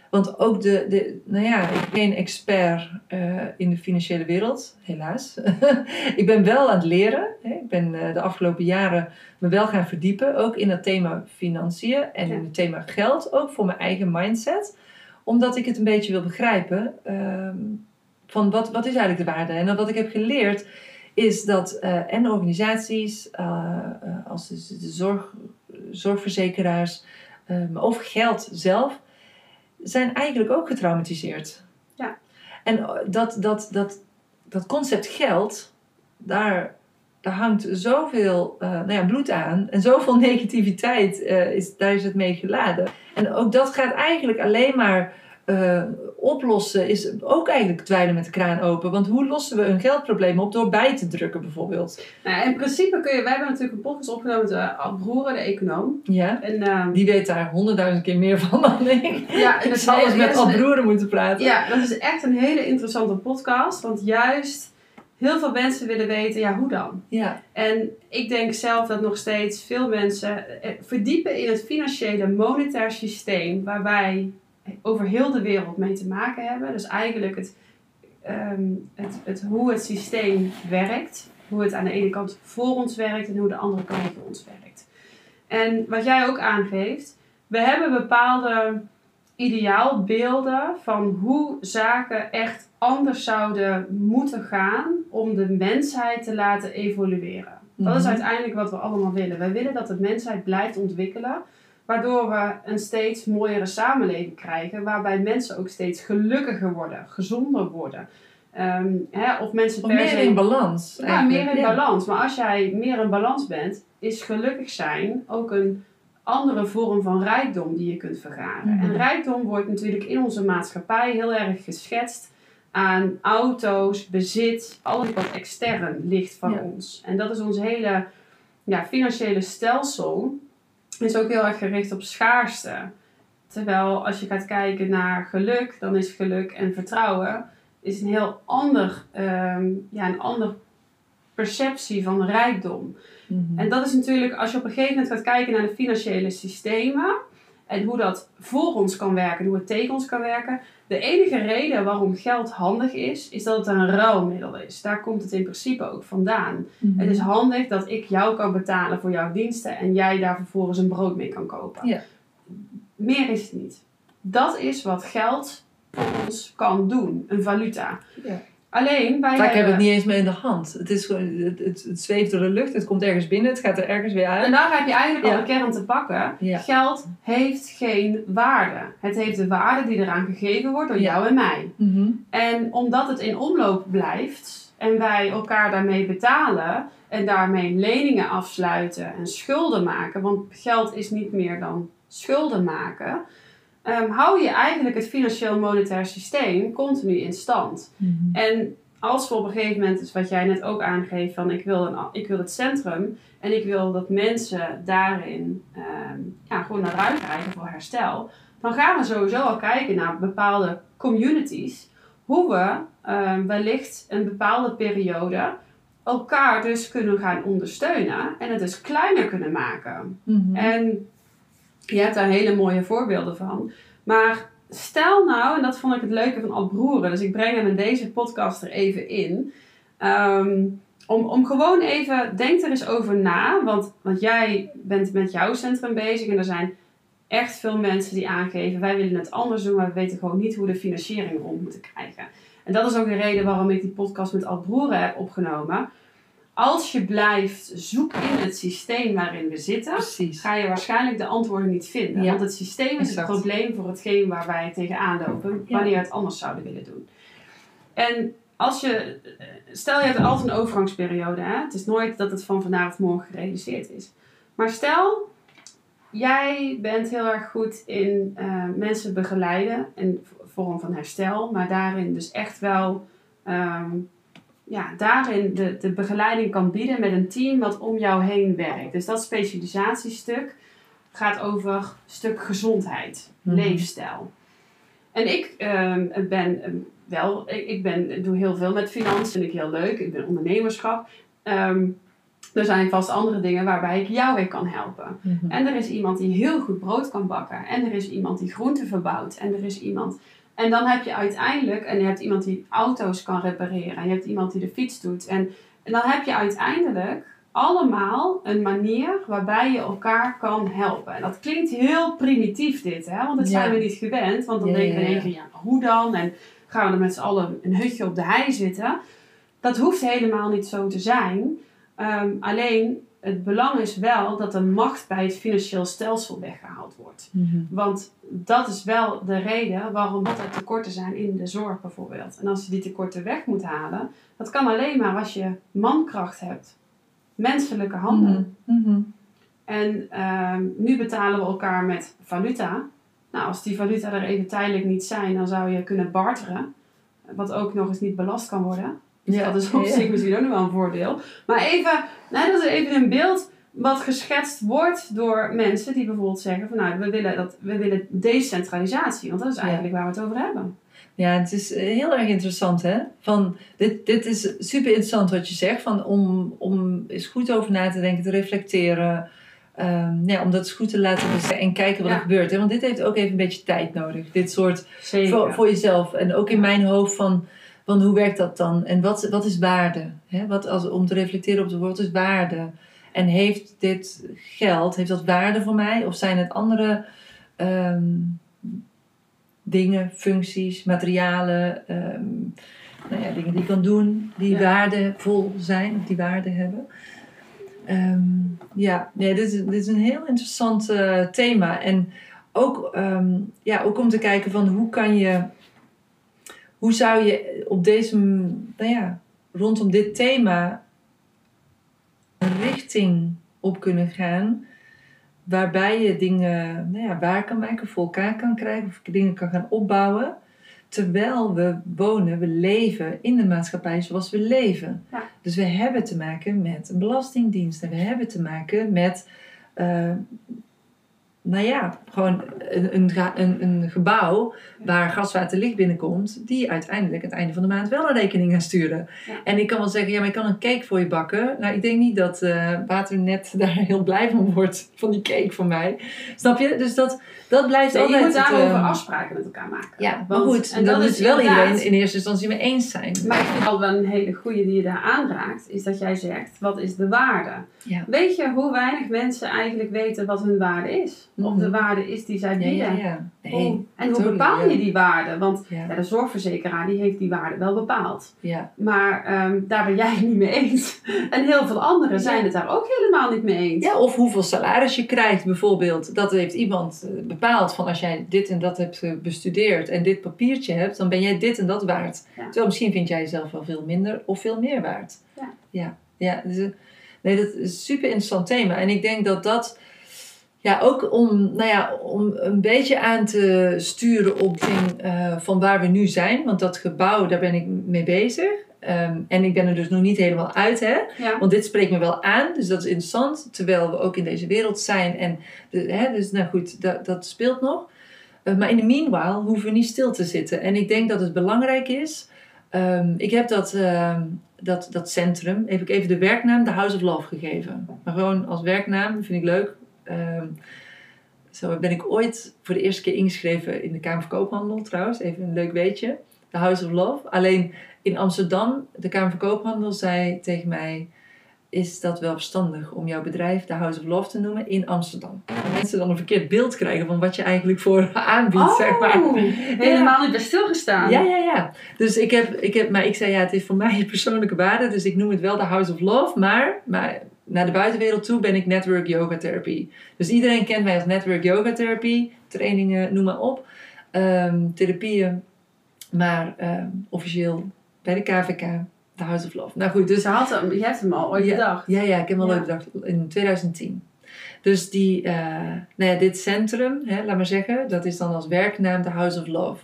Want ook de, de, nou ja, ik ben geen expert eh, in de financiële wereld, helaas. ik ben wel aan het leren. Hè. Ik ben eh, de afgelopen jaren me wel gaan verdiepen, ook in het thema financiën en Ja. in het thema geld, ook voor mijn eigen mindset. Omdat ik het een beetje wil begrijpen ehm, van wat, wat is eigenlijk de waarde. En wat ik heb geleerd is dat eh, en organisaties als de, de zorg, zorgverzekeraars, maar of geld zelf, zijn eigenlijk ook getraumatiseerd. Ja. En eh, dat, dat, dat, dat concept geld, daar, daar hangt zoveel eh, nou ja, bloed aan en zoveel negativiteit, eh, is, daar is het mee geladen. En ook dat gaat eigenlijk alleen maar oplossen, is ook eigenlijk dweilen met de kraan open. Want hoe lossen we een geldprobleem op? Door bij te drukken bijvoorbeeld. Nou, in principe kun je, wij hebben natuurlijk een podcast opgenomen met uh, de econoom. Ja. En, ehm, Die weet daar honderdduizend keer meer van dan ik. ja, en Ik dat zal eens met dat Ad is- Broeren moeten praten. Ja, dat is echt een hele interessante podcast. Want juist heel veel mensen willen weten, ja, hoe dan? Ja. En ik denk zelf dat nog steeds veel mensen eh, verdiepen in het financiële monetair systeem waar wij over heel de wereld mee te maken hebben. Dus eigenlijk het, ehm, het, het, hoe het systeem werkt. Hoe het aan de ene kant voor ons werkt en hoe de andere kant voor ons werkt. En wat jij ook aangeeft, we hebben bepaalde ideaalbeelden van hoe zaken echt anders zouden moeten gaan om de mensheid te laten evolueren. Dat is Mhm. uiteindelijk wat we allemaal willen. Wij willen dat de mensheid blijft ontwikkelen, waardoor we een steeds mooiere samenleving krijgen, waarbij mensen ook steeds gelukkiger worden, gezonder worden. Ehm, hè, of mensen Of per meer se- in balans. ja, eigenlijk. meer in Ja. balans. Maar als jij meer in balans bent, is gelukkig zijn ook een andere vorm van rijkdom die je kunt vergaren. Mhm. En rijkdom wordt natuurlijk in onze maatschappij heel erg geschetst aan auto's, bezit, alles wat extern ligt van Ja. ons. En dat is ons hele ja, financiële stelsel. Is ook heel erg gericht op schaarste. Terwijl als je gaat kijken naar geluk, dan is geluk en vertrouwen is een heel ander, ehm, ja, een ander perceptie van rijkdom. Mhm. En dat is natuurlijk, als je op een gegeven moment gaat kijken naar de financiële systemen en hoe dat voor ons kan werken, hoe het tegen ons kan werken. De enige reden waarom geld handig is, is dat het een ruilmiddel is. Daar komt het in principe ook vandaan. Mhm. Het is handig dat ik jou kan betalen voor jouw diensten en jij daar vervolgens een brood mee kan kopen. Ja. Meer is het niet. Dat is wat geld voor ons kan doen, een valuta. Ja. Alleen wij Vaak hebben het niet eens mee in de hand. Het, is het, het, het zweeft door de lucht, het komt ergens binnen, het gaat er ergens weer uit. En daar heb je eigenlijk Ja. al de kern te pakken. Ja. Geld heeft geen waarde. Het heeft de waarde die eraan gegeven wordt door Ja. jou en mij. Mhm. En omdat het in omloop blijft en wij elkaar daarmee betalen en daarmee leningen afsluiten en schulden maken, want geld is niet meer dan schulden maken, ehm, hou je eigenlijk het financieel monetair systeem continu in stand. Mhm. En als we op een gegeven moment, dus wat jij net ook aangeeft, van ik wil, een, ik wil het centrum en ik wil dat mensen daarin ehm, ja, gewoon naar ruimte krijgen voor herstel, dan gaan we sowieso al kijken naar bepaalde communities, hoe we ehm, wellicht een bepaalde periode elkaar dus kunnen gaan ondersteunen en het dus kleiner kunnen maken. Mhm. En je hebt daar hele mooie voorbeelden van. Maar stel nou, en dat vond ik het leuke van Ad Broeren, dus ik breng hem in deze podcast er even in. ehm, om, om gewoon even, denk er eens over na, want, want jij bent met jouw centrum bezig en er zijn echt veel mensen die aangeven, wij willen het anders doen, maar we weten gewoon niet hoe de financiering rond moeten krijgen. En dat is ook de reden waarom ik die podcast met Ad Broeren heb opgenomen. Als je blijft zoeken in het systeem waarin we zitten, Precies. ga je waarschijnlijk de antwoorden niet vinden. Ja. Want het systeem is Exact. het probleem voor hetgeen waar wij tegenaan lopen, wanneer we het anders zouden willen doen. En als je, stel je hebt altijd een overgangsperiode, hè? het is nooit dat het van vandaag of morgen gerealiseerd is. Maar stel, jij bent heel erg goed in eh, mensen begeleiden in vorm van herstel, maar daarin dus echt wel ehm, ja, daarin de, de begeleiding kan bieden met een team wat om jou heen werkt. Dus dat specialisatiestuk gaat over een stuk gezondheid, Mhm. leefstijl. En ik ehm, ben, ehm, wel, ik, ben, doe heel veel met financiën, vind ik heel leuk. Ik ben ondernemerschap. Ehm, er zijn vast andere dingen waarbij ik jou weer kan helpen. Mhm. En er is iemand die heel goed brood kan bakken. En er is iemand die groenten verbouwt. En er is iemand. En dan heb je uiteindelijk, en je hebt iemand die auto's kan repareren. En je hebt iemand die de fiets doet. En, en dan heb je uiteindelijk allemaal een manier waarbij je elkaar kan helpen. En dat klinkt heel primitief dit, hè? want dat Ja. zijn we niet gewend. Want dan Ja, denken we ja, in één ja. keer, ja, hoe dan? En gaan we er met z'n allen een hutje op de hei zitten? Dat hoeft helemaal niet zo te zijn. Ehm, alleen het belang is wel dat de macht bij het financieel stelsel weggehaald wordt. Mhm. Want dat is wel de reden waarom er tekorten zijn in de zorg bijvoorbeeld. En als je die tekorten weg moet halen, dat kan alleen maar als je mankracht hebt. Menselijke handen. Mhm. Mhm. En ehm, nu betalen we elkaar met valuta. Nou, als die valuta er even tijdelijk niet zijn, dan zou je kunnen barteren. Wat ook nog eens niet belast kan worden. Dus Ja, dat is op zich misschien ook nog wel een voordeel. Maar even, nou, dat is even een beeld wat geschetst wordt door mensen die bijvoorbeeld zeggen van nou, we willen, dat, we willen decentralisatie. Want dat is eigenlijk waar we het over hebben. Ja, het is eh, heel erg interessant, hè? Van, dit, dit is super interessant wat je zegt, van om, om eens goed over na te denken, te reflecteren. Ehm, ja, om dat eens goed te laten beseffen en kijken wat Ja. er gebeurt. Hè? Want dit heeft ook even een beetje tijd nodig. Dit soort voor, voor jezelf. En ook in mijn hoofd van, van hoe werkt dat dan? En wat, wat is waarde? Wat, als, om te reflecteren op de wat is waarde? En heeft dit geld, heeft dat waarde voor mij? Of zijn het andere ehm, dingen, functies, materialen, ehm, nou ja, dingen die ik kan doen, die Ja. waardevol zijn, of die waarde hebben? Ehm, ja, nee, dit, is, dit is een heel interessant eh, thema. En ook, ja, ook om te kijken van hoe kan je, hoe zou je op deze, nou ja, rondom dit thema een richting op kunnen gaan. Waarbij je dingen nou ja, waar kan maken, voor elkaar kan krijgen, of dingen kan gaan opbouwen. Terwijl we wonen, we leven in de maatschappij zoals we leven. Ja. Dus we hebben te maken met een belastingdienst. En we hebben te maken met, eh, nou ja, gewoon een, een, een, gebouw waar gas, water, licht binnenkomt. Die uiteindelijk aan het einde van de maand wel een rekening gaan sturen. Ja. En ik kan wel zeggen, ja, maar ik kan een cake voor je bakken. Nou, ik denk niet dat eh Waternet daar heel blij van wordt, van die cake van mij. Snap je? Dus dat, dat blijft Nee, je altijd... moet het, daarover ehm, afspraken met elkaar maken. Ja, maar Want- goed. en dat dan is wel iedereen in eerste instantie mee eens zijn. Maar ik vind al wel een hele goede die je daar aanraakt, is dat jij zegt, wat is de waarde? Ja. Weet je hoe weinig mensen eigenlijk weten wat hun waarde is? Of Mhm. de waarde is die zij bieden? ja, ja. Hoe- Nee, en hoe bepaal je die waarde? Want Ja, de zorgverzekeraar die heeft die waarde wel bepaald. ja. Maar ehm, daar ben jij het niet mee eens. En heel veel anderen zijn het daar ook helemaal niet mee eens. ja, of hoeveel salaris je krijgt bijvoorbeeld. Dat heeft iemand eh, bepaald van als jij dit en dat hebt eh, bestudeerd en dit papiertje hebt, dan ben jij dit en dat waard. Terwijl misschien vind jij jezelf wel veel minder of veel meer waard. Ja. Ja, ja dus, eh, nee, dat is een super interessant thema. En ik denk dat dat ja, ook om, nou ja, om een beetje aan te sturen op eh, van waar we nu zijn. Want dat gebouw, daar ben ik mee bezig. Ehm, en ik ben er dus nog niet helemaal uit, hè. Ja. Want dit spreekt me wel aan, dus dat is interessant. Terwijl we ook in deze wereld zijn. En de, hè, dus nou goed, dat, dat speelt nog. Eh, maar in de meanwhile hoeven we niet stil te zitten. En ik denk dat het belangrijk is. ehm, ik heb dat, ehm, dat, dat centrum, heb ik even de werknaam The House of Love gegeven. Maar gewoon als werknaam, vind ik leuk. Ehm, zo ben ik ooit voor de eerste keer ingeschreven in de Kamer van Koophandel trouwens. Even een leuk weetje. The House of Love. Alleen in Amsterdam, de Kamer van Koophandel zei tegen mij... Is dat wel verstandig om jouw bedrijf The House of Love te noemen in Amsterdam? Mensen dan een verkeerd beeld krijgen van wat je eigenlijk voor aanbiedt, zeg maar. Oh, helemaal niet bij stilgestaan. Ja, ja, ja. Dus ik heb, ik heb, maar ik zei ja, het is voor mij een persoonlijke waarde, dus ik noem het wel de House of Love, maar, maar naar de buitenwereld toe ben ik Network Yoga Therapy. Dus iedereen kent mij als Network Yoga Therapy, trainingen, noem maar op, Ehm, therapieën, maar ehm, officieel bij de KVK, de House of Love. Nou goed, dus je, had hem, je hebt hem al ooit ja, bedacht. Ja, ja, ik heb hem al Ja. ooit bedacht in 2010. Dus die, eh, nou ja, dit centrum, hè, laat maar zeggen, dat is dan als werknaam de House of Love.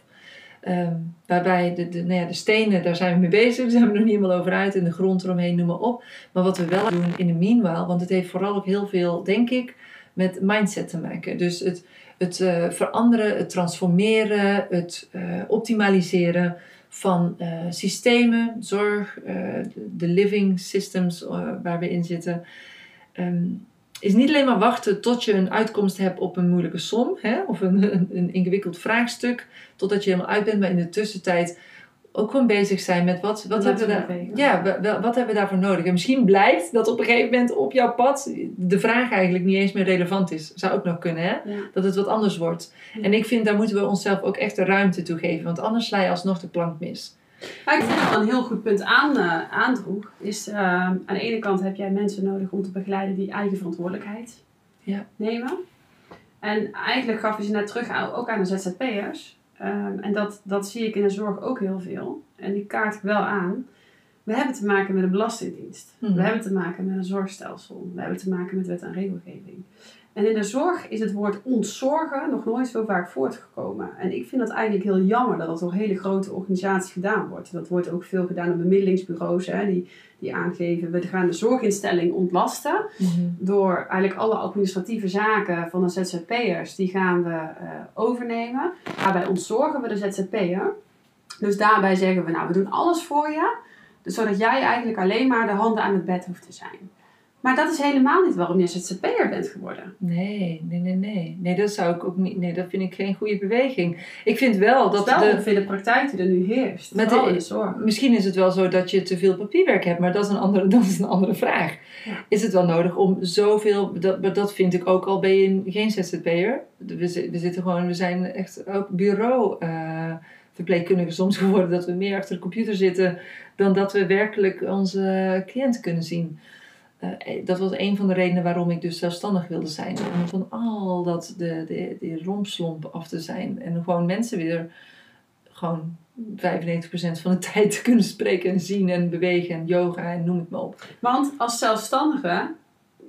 Ehm, waarbij de, de, nou ja, de stenen, daar zijn we mee bezig, daar zijn we nog niet helemaal over uit. En de grond eromheen, noem maar op. Maar wat we wel doen in de meanwhile, want het heeft vooral ook heel veel, denk ik, met mindset te maken. Dus het, het eh, veranderen, het transformeren, het eh, optimaliseren van eh, systemen, zorg, de, living systems waar we in zitten. Ehm, is niet alleen maar wachten tot je een uitkomst hebt op een moeilijke som hè, of een, een, een ingewikkeld vraagstuk, totdat je helemaal uit bent, maar in de tussentijd ook gewoon bezig zijn met wat, wat, hebben, we daar, ja, wa- wa- wat hebben we daarvoor nodig. En misschien blijkt dat op een gegeven moment op jouw pad de vraag eigenlijk niet eens meer relevant is. Zou ook nog kunnen, hè? Ja. Dat het wat anders wordt. Ja. En ik vind, daar moeten we onszelf ook echt de ruimte toe geven. Want anders sla je alsnog de plank mis. Maar ik vind wel een heel goed punt aan, eh, aandroeg. Is, eh, aan de ene kant heb jij mensen nodig om te begeleiden die eigen verantwoordelijkheid Ja. nemen. En eigenlijk gaf je ze net terug ook aan de ZZP'ers. Ehm, en dat, dat zie ik in de zorg ook heel veel. En die kaart ik wel aan. We hebben te maken met een belastingdienst. We hebben te maken met een zorgstelsel. We hebben te maken met wet en regelgeving. En in de zorg is het woord ontzorgen nog nooit zo vaak voortgekomen. En ik vind dat eigenlijk heel jammer dat dat door hele grote organisaties gedaan wordt. Dat wordt ook veel gedaan op bemiddelingsbureaus hè, die, die aangeven we gaan de zorginstelling ontlasten. Door eigenlijk alle administratieve zaken van de ZZP'ers, die gaan we eh, overnemen. Daarbij ontzorgen we de ZZP'er. Dus daarbij zeggen we, nou we doen alles voor je. Dus zodat jij eigenlijk alleen maar de handen aan het bed hoeft te zijn. Maar dat is helemaal niet waarom je ZZP'er bent geworden. Nee, nee, nee, nee. Nee, dat zou ik ook niet. Nee, dat vind ik geen goede beweging. Ik vind wel Dat wel de, de praktijk die er nu heerst. Met de- de zorg. Misschien is het wel zo dat je te veel papierwerk hebt, maar dat is een andere, dat is een andere vraag. Ja. Is het wel nodig om zoveel, dat, dat vind ik ook al ben je geen ZZP'er. We, we zitten gewoon, we zijn echt ook bureau eh, verpleegkundigen soms geworden, dat we meer achter de computer zitten dan dat we werkelijk onze cliënten kunnen zien. Eh, dat was een van de redenen waarom ik dus zelfstandig wilde zijn. Om van al dat, de, de, die rompslomp af te zijn. En gewoon mensen weer gewoon 95% van de tijd te kunnen spreken en zien en bewegen en yoga en noem het maar op. Want als zelfstandige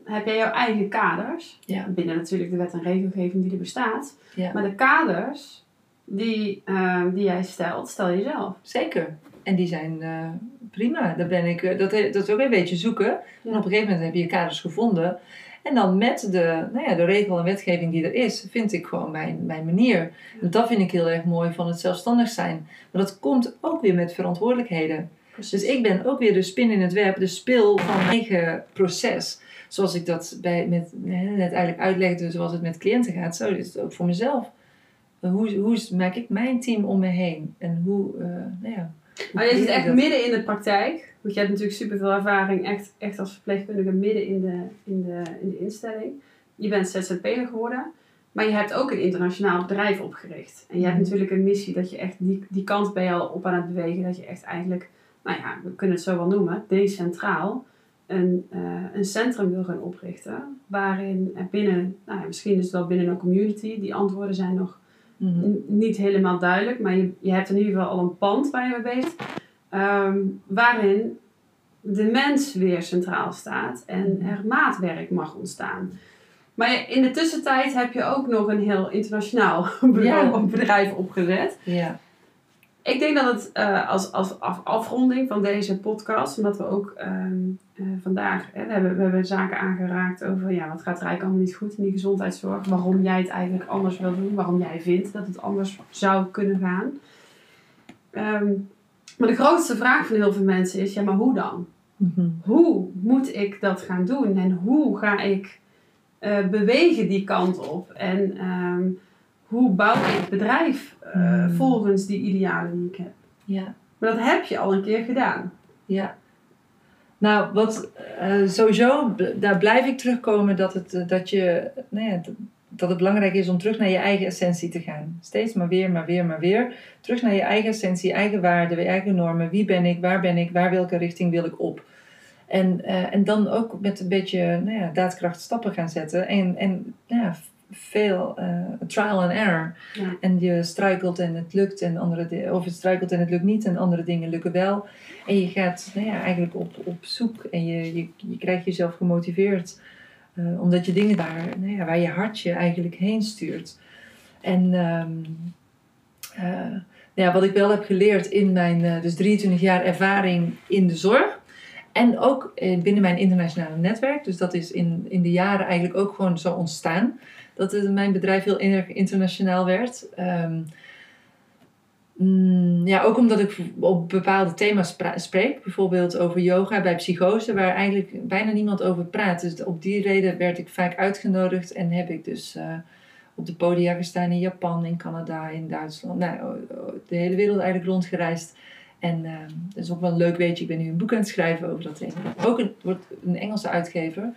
heb jij jouw eigen kaders. Ja. Binnen natuurlijk de wet en regelgeving die er bestaat. Ja. Maar de kaders die, eh, die jij stelt, stel je zelf. Zeker. En die zijn eh, prima. Daar ben ik, eh, dat, dat is ook een beetje zoeken. En op een gegeven moment heb je je kaders gevonden. En dan met de, nou ja, de regel en wetgeving die er is, vind ik gewoon mijn, mijn manier. En dat vind ik heel erg mooi van het zelfstandig zijn. Maar dat komt ook weer met verantwoordelijkheden. Dus ik ben ook weer de spin in het web, de spil van mijn eigen proces. Zoals ik dat bij, met, net eigenlijk uitlegde, zoals het met cliënten gaat, zo is het ook voor mezelf. Hoe, hoe maak ik mijn team om me heen? En hoe, eh, nou ja. Maar je zit echt midden in de praktijk. Want je hebt natuurlijk superveel ervaring echt, echt als verpleegkundige midden in de, in, de, in de instelling. Je bent ZZP'er geworden. Maar je hebt ook een internationaal bedrijf opgericht. En je hebt Mhm. natuurlijk een missie dat je echt die, die kant ben je al op aan het bewegen. Dat je echt eigenlijk, nou ja, we kunnen het zo wel noemen, decentraal een, eh, een centrum wil gaan oprichten. Waarin binnen, nou ja, misschien is het wel binnen een community, die antwoorden zijn nog Mhm. Niet helemaal duidelijk, maar je, je hebt in ieder geval al een pand waar je mee bezig ehm, waarin de mens weer centraal staat en er maatwerk mag ontstaan. Maar in de tussentijd heb je ook nog een heel internationaal bureau, Ja. bedrijf opgezet. Ja. Ik denk dat het eh, als, als af- afronding van deze podcast, omdat we ook ehm, eh, vandaag, hè, we, hebben, we hebben zaken aangeraakt over ja, wat gaat er eigenlijk allemaal niet goed in die gezondheidszorg, waarom jij het eigenlijk anders wil doen, waarom jij vindt dat het anders zou kunnen gaan. Ehm, maar de grootste vraag van heel veel mensen is, ja maar hoe dan? Mhm. Hoe moet ik dat gaan doen en hoe ga ik eh, bewegen die kant op? En ehm, hoe bouw ik het bedrijf eh, Hmm. volgens die idealen die ik heb? Ja. Maar dat heb je al een keer gedaan. Ja. Nou, wat eh, sowieso, daar blijf ik terugkomen dat het, eh, dat, je, nou ja, dat het belangrijk is om terug naar je eigen essentie te gaan. Steeds maar weer, maar weer, maar weer. Terug naar je eigen essentie, eigen waarden, eigen normen. Wie ben ik, waar ben ik, waar welke richting wil ik op? En, en dan ook met een beetje nou ja, daadkracht stappen gaan zetten. En, en nou ja, veel eh, trial and error. Ja. En je struikelt en het lukt, en andere of het struikelt en het lukt niet, en andere dingen lukken wel. En je gaat nou ja, eigenlijk op, op zoek en je, je, je krijgt jezelf gemotiveerd. eh, omdat je dingen daar, nou ja, waar je hart je eigenlijk heen stuurt. En ehm, eh, nou ja, wat ik wel heb geleerd in mijn dus 23 jaar ervaring in de zorg. En ook binnen mijn internationale netwerk. Dus dat is in, in de jaren eigenlijk ook gewoon zo ontstaan. Dat mijn bedrijf heel erg internationaal werd. Ehm, Mm, ja, ook omdat ik op bepaalde thema's spreek. Bijvoorbeeld over yoga bij psychose, waar eigenlijk bijna niemand over praat. Dus op die reden werd ik vaak uitgenodigd en heb ik dus eh, op de podia gestaan in Japan, in Canada, in Duitsland. Nou, de hele wereld eigenlijk rondgereisd. En uh, dat is ook wel een leuk weetje. Ik ben nu een boek aan het schrijven over dat thema. Ook een, wordt een Engelse uitgever.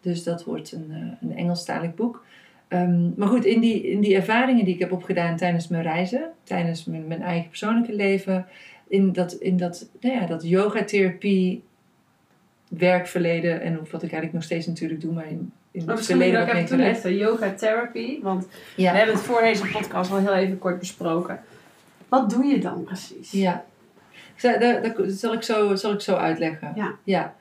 Dus dat wordt een, uh, een Engelstalig boek. Ehm, maar goed, in die, in die ervaringen die ik heb opgedaan tijdens mijn reizen, tijdens mijn, mijn eigen persoonlijke leven, in dat, in dat, nou ja, dat yogatherapie werkverleden en wat ik eigenlijk nog steeds natuurlijk doe, maar in, in het verleden wat mee te Yoga therapy, want we hebben het voor deze podcast al heel even kort besproken. Wat doe je dan precies? Ja, dat, dat, zal, ik zo, zal ik zo uitleggen. Ja. ja.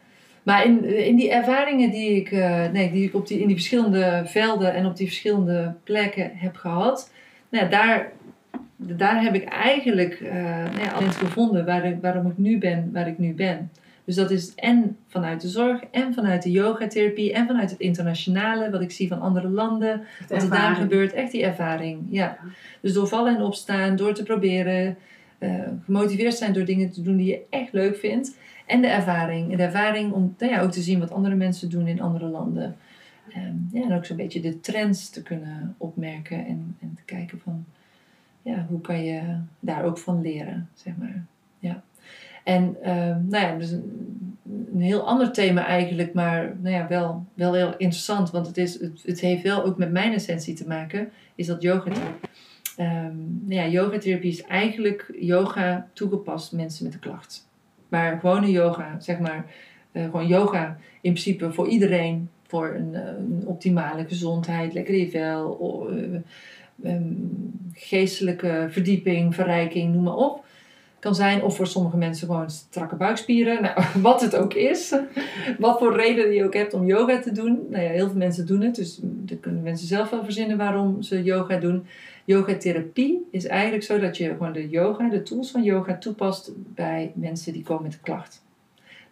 Maar in, in die ervaringen die ik, uh, nee, die ik op die, in die verschillende velden en op die verschillende plekken heb gehad, nou, daar, daar heb ik eigenlijk uh, nou ja, al gevonden waar ik, waarom ik nu ben waar ik nu ben. Dus dat is en vanuit de zorg, en vanuit de yogatherapie, en vanuit het internationale, wat ik zie van andere landen, wat er daar gebeurt. Echt die ervaring, ja. Dus door vallen en opstaan, door te proberen, uh, gemotiveerd zijn door dingen te doen die je echt leuk vindt. En de ervaring. De ervaring om nou ja, ook te zien wat andere mensen doen in andere landen. Um, ja, en ook zo'n beetje de trends te kunnen opmerken en, en te kijken van ja, hoe kan je daar ook van leren, zeg maar. Ja. En um, nou ja, dus een, heel ander thema eigenlijk, maar nou ja, wel, wel heel interessant, want het, is, het, het heeft wel ook met mijn essentie te maken, is dat yoga. Um, nou ja, yogatherapie is eigenlijk yoga toegepast mensen met een klacht. Maar gewone yoga, zeg maar, uh, gewoon yoga in principe voor iedereen, voor een, eh, optimale gezondheid, lekker in vel, uh, um, geestelijke verdieping, verrijking, noem maar op. Kan zijn, of voor sommige mensen gewoon strakke buikspieren. Nou, wat het ook is. wat voor reden je ook hebt om yoga te doen. Nou ja, heel veel mensen doen het, dus dan kunnen mensen zelf wel verzinnen waarom ze yoga doen. Yogatherapie is eigenlijk zo dat je gewoon de yoga, de tools van yoga toepast bij mensen die komen met klacht.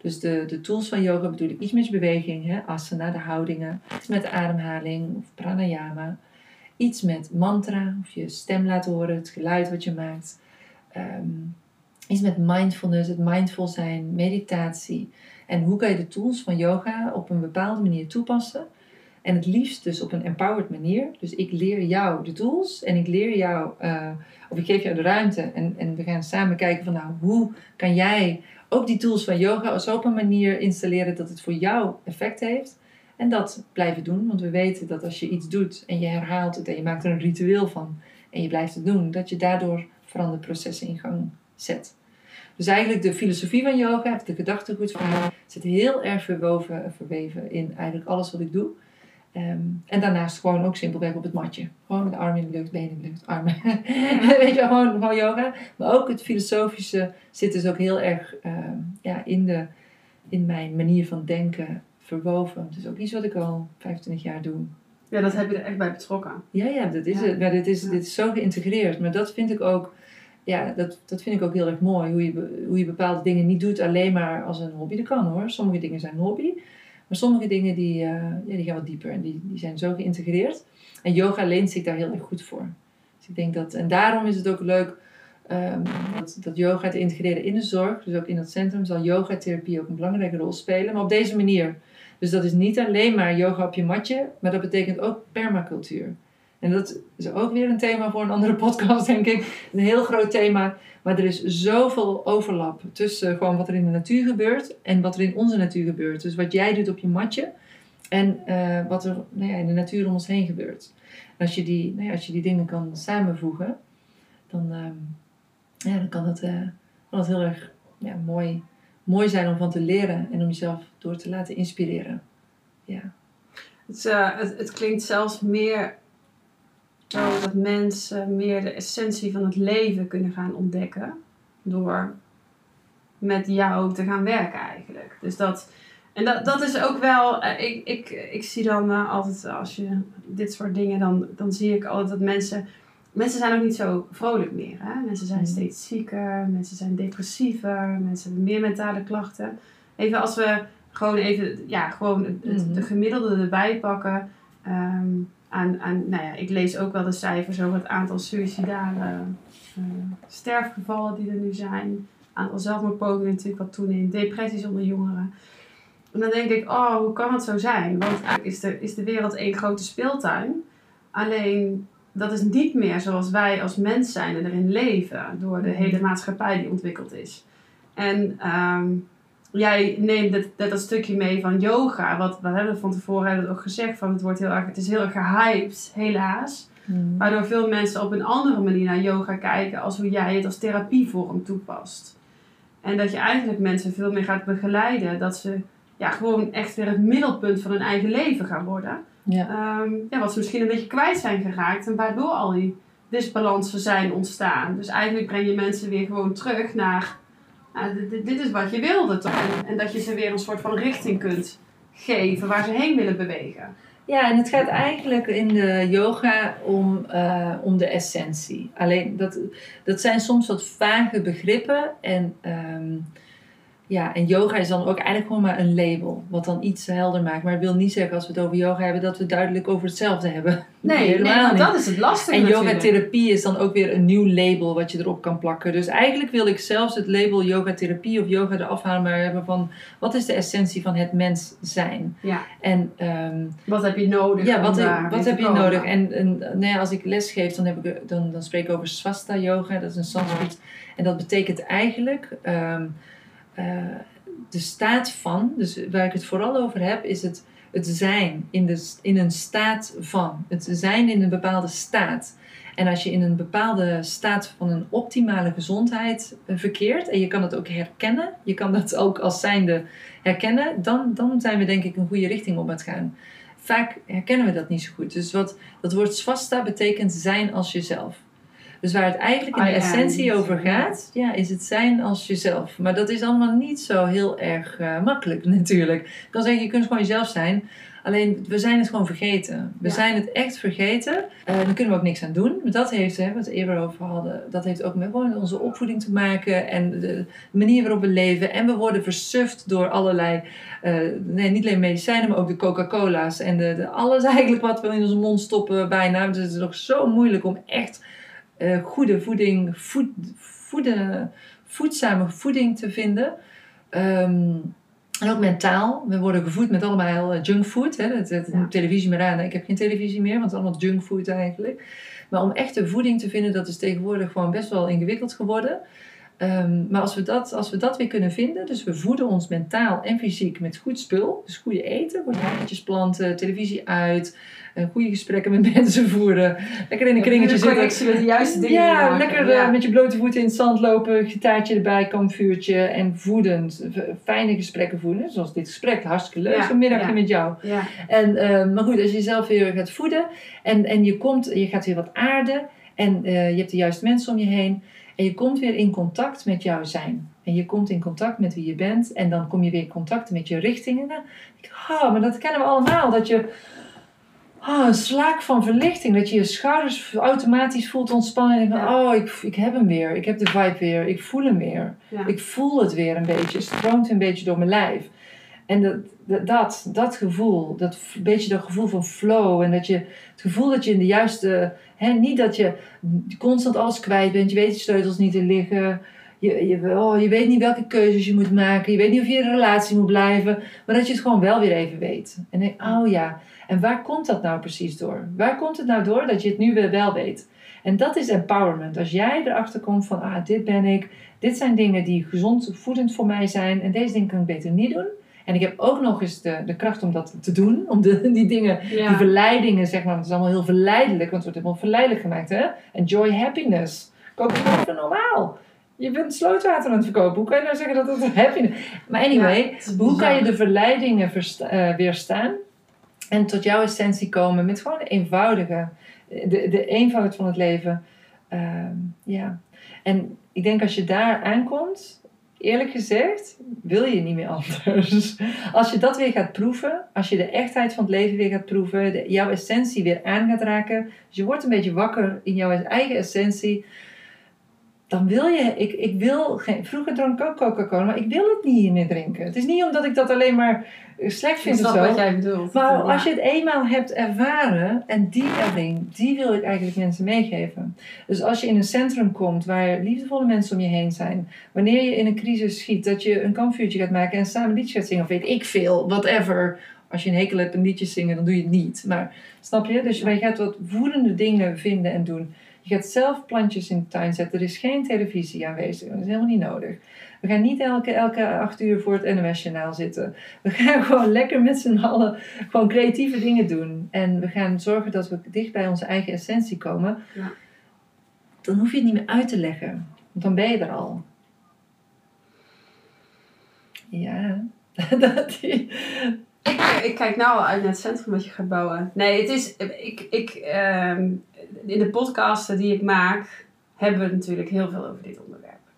Dus de, de tools van yoga bedoel ik iets met beweging, hè, asana, de houdingen, iets met ademhaling of pranayama, iets met mantra, of je stem laten horen, het geluid wat je maakt, um, iets met mindfulness, het mindful zijn, meditatie. En hoe kan je de tools van yoga op een bepaalde manier toepassen en het liefst dus op een empowered manier. Dus ik leer jou de tools en ik leer jou, uh, of ik geef jou de ruimte. En, en we gaan samen kijken van nou, hoe kan jij ook die tools van yoga zo op een manier installeren dat het voor jou effect heeft. En dat blijven doen, want we weten dat als je iets doet en je herhaalt het en je maakt er een ritueel van en je blijft het doen, dat je daardoor veranderprocessen in gang zet. Dus eigenlijk de filosofie van yoga, de gedachtegoed van yoga, zit heel erg verwoven, verweven in eigenlijk alles wat ik doe. Ehm, en daarnaast gewoon ook simpelweg op het matje. Gewoon met armen in de lucht, benen in de lucht, armen. Weet je, gewoon, gewoon yoga. Maar ook het filosofische zit dus ook heel erg ehm, ja, in, de, in mijn manier van denken verwoven. Het is ook iets wat ik al 25 jaar doe. Ja, dat heb je er echt bij betrokken. Ja, ja, dat is het. Maar dit is, dit is zo geïntegreerd. Maar dat vind ik ook, ja, dat, dat vind ik ook heel erg mooi. Hoe je, hoe je bepaalde dingen niet doet alleen maar als een hobby. Dat kan hoor. Sommige dingen zijn hobby. Maar sommige dingen die, uh, ja, die gaan wat dieper en die, die zijn zo geïntegreerd. En yoga leent zich daar heel erg goed voor. Dus ik denk dat, en daarom is het ook leuk um, dat, dat yoga te integreren in de zorg. Dus ook in dat centrum zal yogatherapie ook een belangrijke rol spelen. Maar op deze manier. Dus dat is niet alleen maar yoga op je matje, maar dat betekent ook permacultuur. En dat is ook weer een thema voor een andere podcast, denk ik. Een heel groot thema. Maar er is zoveel overlap tussen gewoon wat er in de natuur gebeurt en wat er in onze natuur gebeurt. Dus wat jij doet op je matje en uh, wat er nou ja, in de natuur om ons heen gebeurt. En als je die, nou ja, als je die dingen kan samenvoegen, dan, ja, dan kan, dat, uh, kan heel erg ja, mooi, mooi zijn om van te leren en om jezelf door te laten inspireren. Ja. Het, het, het klinkt zelfs meer dat mensen meer de essentie van het leven kunnen gaan ontdekken door met jou te gaan werken eigenlijk. Dus dat, en dat, dat is ook wel, eh, ik, ik, ik zie dan uh, altijd als je dit soort dingen, dan, dan zie ik altijd dat mensen, mensen zijn ook niet zo vrolijk meer. Hè? Mensen zijn mhm. steeds zieker, mensen zijn depressiever, mensen hebben meer mentale klachten. Even als we gewoon even, ja, gewoon het, de mhm. gemiddelde erbij pakken. Um, aan, aan nou ja, ik lees ook wel de cijfers over het aantal suïcidale uh, sterfgevallen die er nu zijn. Aantal zelfmoordpogingen natuurlijk wat toeneemt. Depressies onder jongeren. En dan denk ik, oh, hoe kan het zo zijn? Want eigenlijk is de, is de wereld één grote speeltuin. Alleen, dat is niet meer zoals wij als mens zijn en erin leven. Door de hele maatschappij die ontwikkeld is. En um, jij neemt dat, dat, stukje mee van yoga. Wat, wat hebben we van tevoren hebben we ook gezegd. Van het, wordt heel erg, het is heel erg gehyped, helaas. Mm. Waardoor veel mensen op een andere manier naar yoga kijken. Als hoe jij het als therapievorm toepast. En dat je eigenlijk mensen veel meer gaat begeleiden. Dat ze ja, gewoon echt weer het middelpunt van hun eigen leven gaan worden. Ja. Um, ja, wat ze misschien een beetje kwijt zijn geraakt. En waardoor al die disbalansen zijn ontstaan. Dus eigenlijk breng je mensen weer gewoon terug naar dit, dit, is wat je wilde toch? En, dat je ze weer een soort van richting kunt geven waar ze heen willen bewegen. Ja, en het gaat eigenlijk in de yoga om, uh, om de essentie. Alleen dat, dat zijn soms wat vage begrippen. En um, ja, en yoga is dan ook eigenlijk gewoon maar een label, wat dan iets helder maakt. Maar het wil niet zeggen als we het over yoga hebben dat we het duidelijk over hetzelfde hebben. Nee, helemaal nee, dat is het lastige. En yogatherapie is dan ook weer een nieuw label wat je erop kan plakken. Dus eigenlijk wil ik zelfs het label yogatherapie of yoga eraf halen, maar hebben van wat is de essentie van het mens zijn? Ja. En um, wat heb je nodig? Ja, wat, wat heb je nodig? En, en nou ja, als ik les geef, dan, heb ik, dan, dan spreek ik over swasta yoga, dat is een Sanskriet. En dat betekent eigenlijk. Um, uh, de staat van, dus waar ik het vooral over heb, is het, het zijn in, de, in een staat van. Het zijn in een bepaalde staat. En als je in een bepaalde staat van een optimale gezondheid eh, verkeert en je kan het ook herkennen, je kan dat ook als zijnde herkennen, dan, dan zijn we denk ik een goede richting op het gaan. Vaak herkennen we dat niet zo goed. Dus wat dat woord swasta betekent zijn als jezelf. Dus waar het eigenlijk in de essentie over gaat, ja, is het zijn als jezelf. Maar dat is allemaal niet zo heel erg uh, makkelijk natuurlijk. Ik kan zeggen, je kunt gewoon jezelf zijn. Alleen, we zijn het gewoon vergeten. We zijn het echt vergeten. Uh, daar kunnen we ook niks aan doen. Maar dat heeft, hè, wat we eerder over hadden, dat heeft ook met gewoon onze opvoeding te maken. En de manier waarop we leven. En we worden versuft door allerlei, uh, nee, niet alleen medicijnen, maar ook de Coca-Cola's. En de, de, alles eigenlijk wat we in onze mond stoppen bijna. Dus het is nog zo moeilijk om echt uh, goede voeding, voed, voeden, voedzame voeding te vinden. Um, en ook mentaal. We worden gevoed met allemaal eh, junkfood. Hè? Ja. televisie maar aan. Ik heb geen televisie meer, want het is allemaal junkfood eigenlijk. Maar om echte voeding te vinden, dat is tegenwoordig gewoon best wel ingewikkeld geworden. Um, maar als we, dat, als we dat weer kunnen vinden, dus we voeden ons mentaal en fysiek met goed spul, dus goede eten, worteltjes planten, televisie uit, uh, goede gesprekken met mensen voeren, lekker in een kringetje zitten. met de juiste dingen Ja, lekker uh, met je blote voeten in het zand lopen, gitaartje erbij, kampvuurtje en voedend, fijne gesprekken voeden, zoals dit gesprek, hartstikke leuk, ja, middagje ja. met jou. Ja. En, uh, maar goed, als je jezelf weer gaat voeden en, en je, komt, je gaat weer wat aarden en je hebt de juiste mensen om je heen, en je komt weer in contact met jouw zijn. En je komt in contact met wie je bent. En dan kom je weer in contact met je richtingen. Oh, maar dat kennen we allemaal. Dat je oh, een slaak van verlichting. Dat je je schouders automatisch voelt ontspannen. En ja. oh, ik, ik heb hem weer. Ik heb de vibe weer. Ik voel hem weer. Ja. Ik voel het weer een beetje. Het stroomt een beetje door mijn lijf. En dat, dat, dat gevoel, dat beetje dat gevoel van flow. En dat je, het gevoel dat je in de juiste... Hè, niet dat je constant alles kwijt bent. Je weet je sleutels niet te liggen. Je, je, oh, je weet niet welke keuzes je moet maken. Je weet niet of je in een relatie moet blijven. Maar dat je het gewoon wel weer even weet. En denk, oh ja. En waar komt dat nou precies door? Waar komt het nou door dat je het nu weer wel weet? En dat is empowerment. Als jij erachter komt van, ah, dit ben ik. Dit zijn dingen die gezond voedend voor mij zijn. En deze dingen kan ik beter niet doen. En ik heb ook nog eens de, de kracht om dat te doen. Om de, die dingen, Ja. die verleidingen, zeg maar. Het is allemaal heel verleidelijk, want het wordt helemaal verleidelijk gemaakt, hè? Enjoy happiness. Koop het gewoon voor normaal. Je bent slootwater aan het verkopen. Hoe kan je nou zeggen dat het happiness Maar anyway, Ja, hoe kan je de verleidingen eh, weerstaan? En tot jouw essentie komen met gewoon een eenvoudige, de, de eenvoud van het leven. Ehm, ja. En ik denk als je daar aankomt, eerlijk gezegd, wil je niet meer anders. Als je dat weer gaat proeven, als je de echtheid van het leven weer gaat proeven, jouw essentie weer aan gaat raken, dus je wordt een beetje wakker in jouw eigen essentie, dan wil je, ik, ik wil geen, vroeger dronk ik ook Coca-Cola, maar ik wil het niet meer drinken. Het is niet omdat ik dat alleen maar slecht vind snap zo. wat jij bedoelt. Maar Ja. als je het eenmaal hebt ervaren, en die ervaring, die wil ik eigenlijk mensen meegeven. Dus als je in een centrum komt waar liefdevolle mensen om je heen zijn, wanneer je in een crisis schiet, dat je een kampvuurtje gaat maken en samen liedjes gaat zingen, of weet ik veel, whatever. Als je een hekel hebt aan liedjes zingen, dan doe je het niet. Maar snap je? Dus je gaat wat voedende dingen vinden en doen. Je gaat zelf plantjes in de tuin zetten. Er is geen televisie aanwezig. Dat is helemaal niet nodig. We gaan niet elke, elke acht uur voor het NOS-journaal zitten. We gaan gewoon lekker met z'n allen gewoon creatieve dingen doen. En we gaan zorgen dat we dicht bij onze eigen essentie komen. Ja. Dan hoef je het niet meer uit te leggen. Want dan ben je er al. Ja. dat die... Ik, ik kijk nou al uit naar het centrum wat je gaat bouwen. Nee, het is. Ik, ik, ehm, in de podcasten die ik maak, hebben we natuurlijk heel veel over dit onderwerp.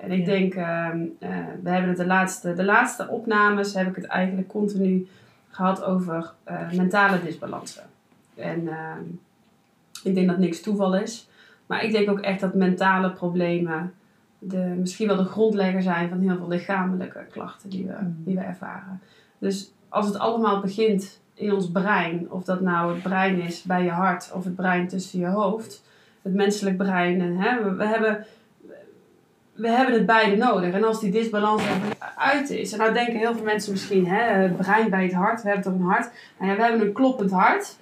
En ik Ja. denk, ehm, eh, we hebben het de laatste, de laatste opnames heb ik het eigenlijk continu gehad over eh, mentale disbalansen. En ehm, ik denk dat niks toeval is. Maar ik denk ook echt dat mentale problemen de, misschien wel de grondlegger zijn van heel veel lichamelijke klachten die we, Mm. die we ervaren. Dus als het allemaal begint in ons brein, of dat nou het brein is bij je hart of het brein tussen je hoofd, het menselijk brein, en, hè, we, we hebben, we hebben het beide nodig. En als die disbalans er uit is, en nou denken heel veel mensen misschien, hè, brein bij het hart, we hebben toch een hart? Nou ja, we hebben een kloppend hart.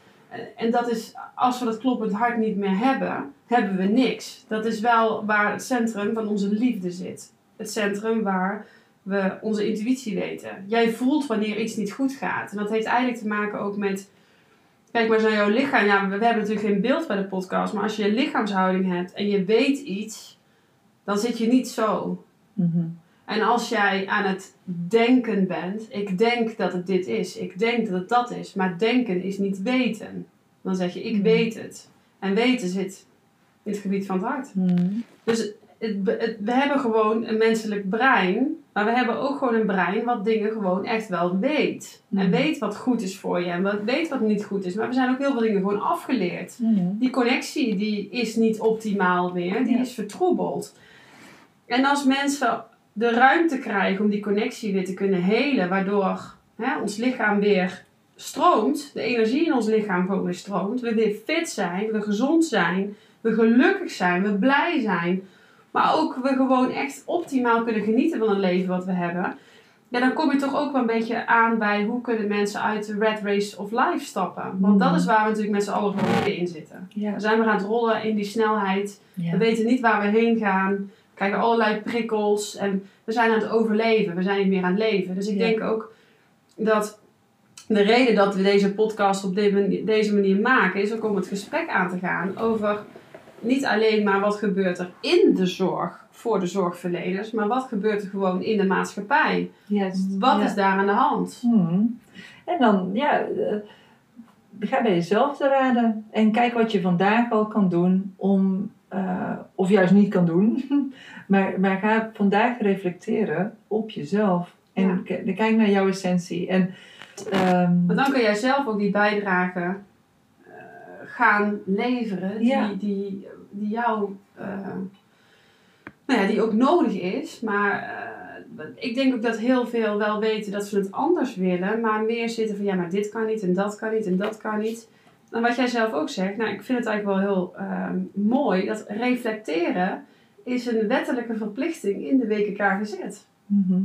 En- dat is, als we dat kloppend hart niet meer hebben, hebben we niks. Dat is wel waar het centrum van onze liefde zit. Het centrum waar we onze intuïtie weten. Jij voelt wanneer iets niet goed gaat. En dat heeft eigenlijk te maken ook met. Kijk maar naar jouw lichaam. Ja, we, hebben natuurlijk geen beeld bij de podcast. Maar als je een lichaamshouding hebt en je weet iets, dan zit je niet zo. Mhm. En als jij aan het denken bent, ik denk dat het dit is, ik denk dat het dat is, maar denken is niet weten. Dan zeg je, ik Mhm. weet het. En weten zit in het gebied van het hart. Mhm. Dus het, het- we hebben gewoon een menselijk brein, maar we hebben ook gewoon een brein wat dingen gewoon echt wel weet. En weet wat goed is voor je en wat, weet wat niet goed is. Maar we zijn ook heel veel dingen gewoon afgeleerd. Die connectie die is niet optimaal meer, die Ja. is vertroebeld. En als mensen de ruimte krijgen om die connectie weer te kunnen helen, waardoor hè, ons lichaam weer stroomt, de energie in ons lichaam gewoon weer stroomt, we weer fit zijn, we gezond zijn, we gelukkig zijn, we blij zijn, maar ook we gewoon echt optimaal kunnen genieten van het leven wat we hebben. Ja, dan kom je toch ook wel een beetje aan bij hoe kunnen mensen uit de red race of life stappen. Want dat Mhm. is waar we natuurlijk met z'n allen gewoon in zitten. Ja. We zijn weer aan het rollen in die snelheid. Ja. We weten niet waar we heen gaan. We krijgen allerlei prikkels. En we zijn aan het overleven. We zijn niet meer aan het leven. Dus ik Ja. denk ook dat de reden dat we deze podcast op deze manier maken... is ook om het gesprek aan te gaan over niet alleen maar wat gebeurt er in de zorg voor de zorgverleners... maar wat gebeurt er gewoon in de maatschappij. Juist. Wat Ja. is daar aan de hand? Hmm. En dan, ja, eh, ga bij jezelf te raden. En kijk wat je vandaag al kan doen om, eh, of juist niet kan doen. maar, maar ga vandaag reflecteren op jezelf. En Ja. kijk naar jouw essentie. En, ehm, Want dan kun jij zelf ook die bijdrage eh, gaan leveren die, Ja. die, die jou, eh, nou ja, die ook nodig is. Maar ik denk ook dat heel veel wel weten dat ze het anders willen, maar meer zitten van ja, maar dit kan niet en dat kan niet en dat kan niet. En wat jij zelf ook zegt, nou ik vind het eigenlijk wel heel ehm, mooi, dat reflecteren is een wettelijke verplichting in de WKK gezet. mhm.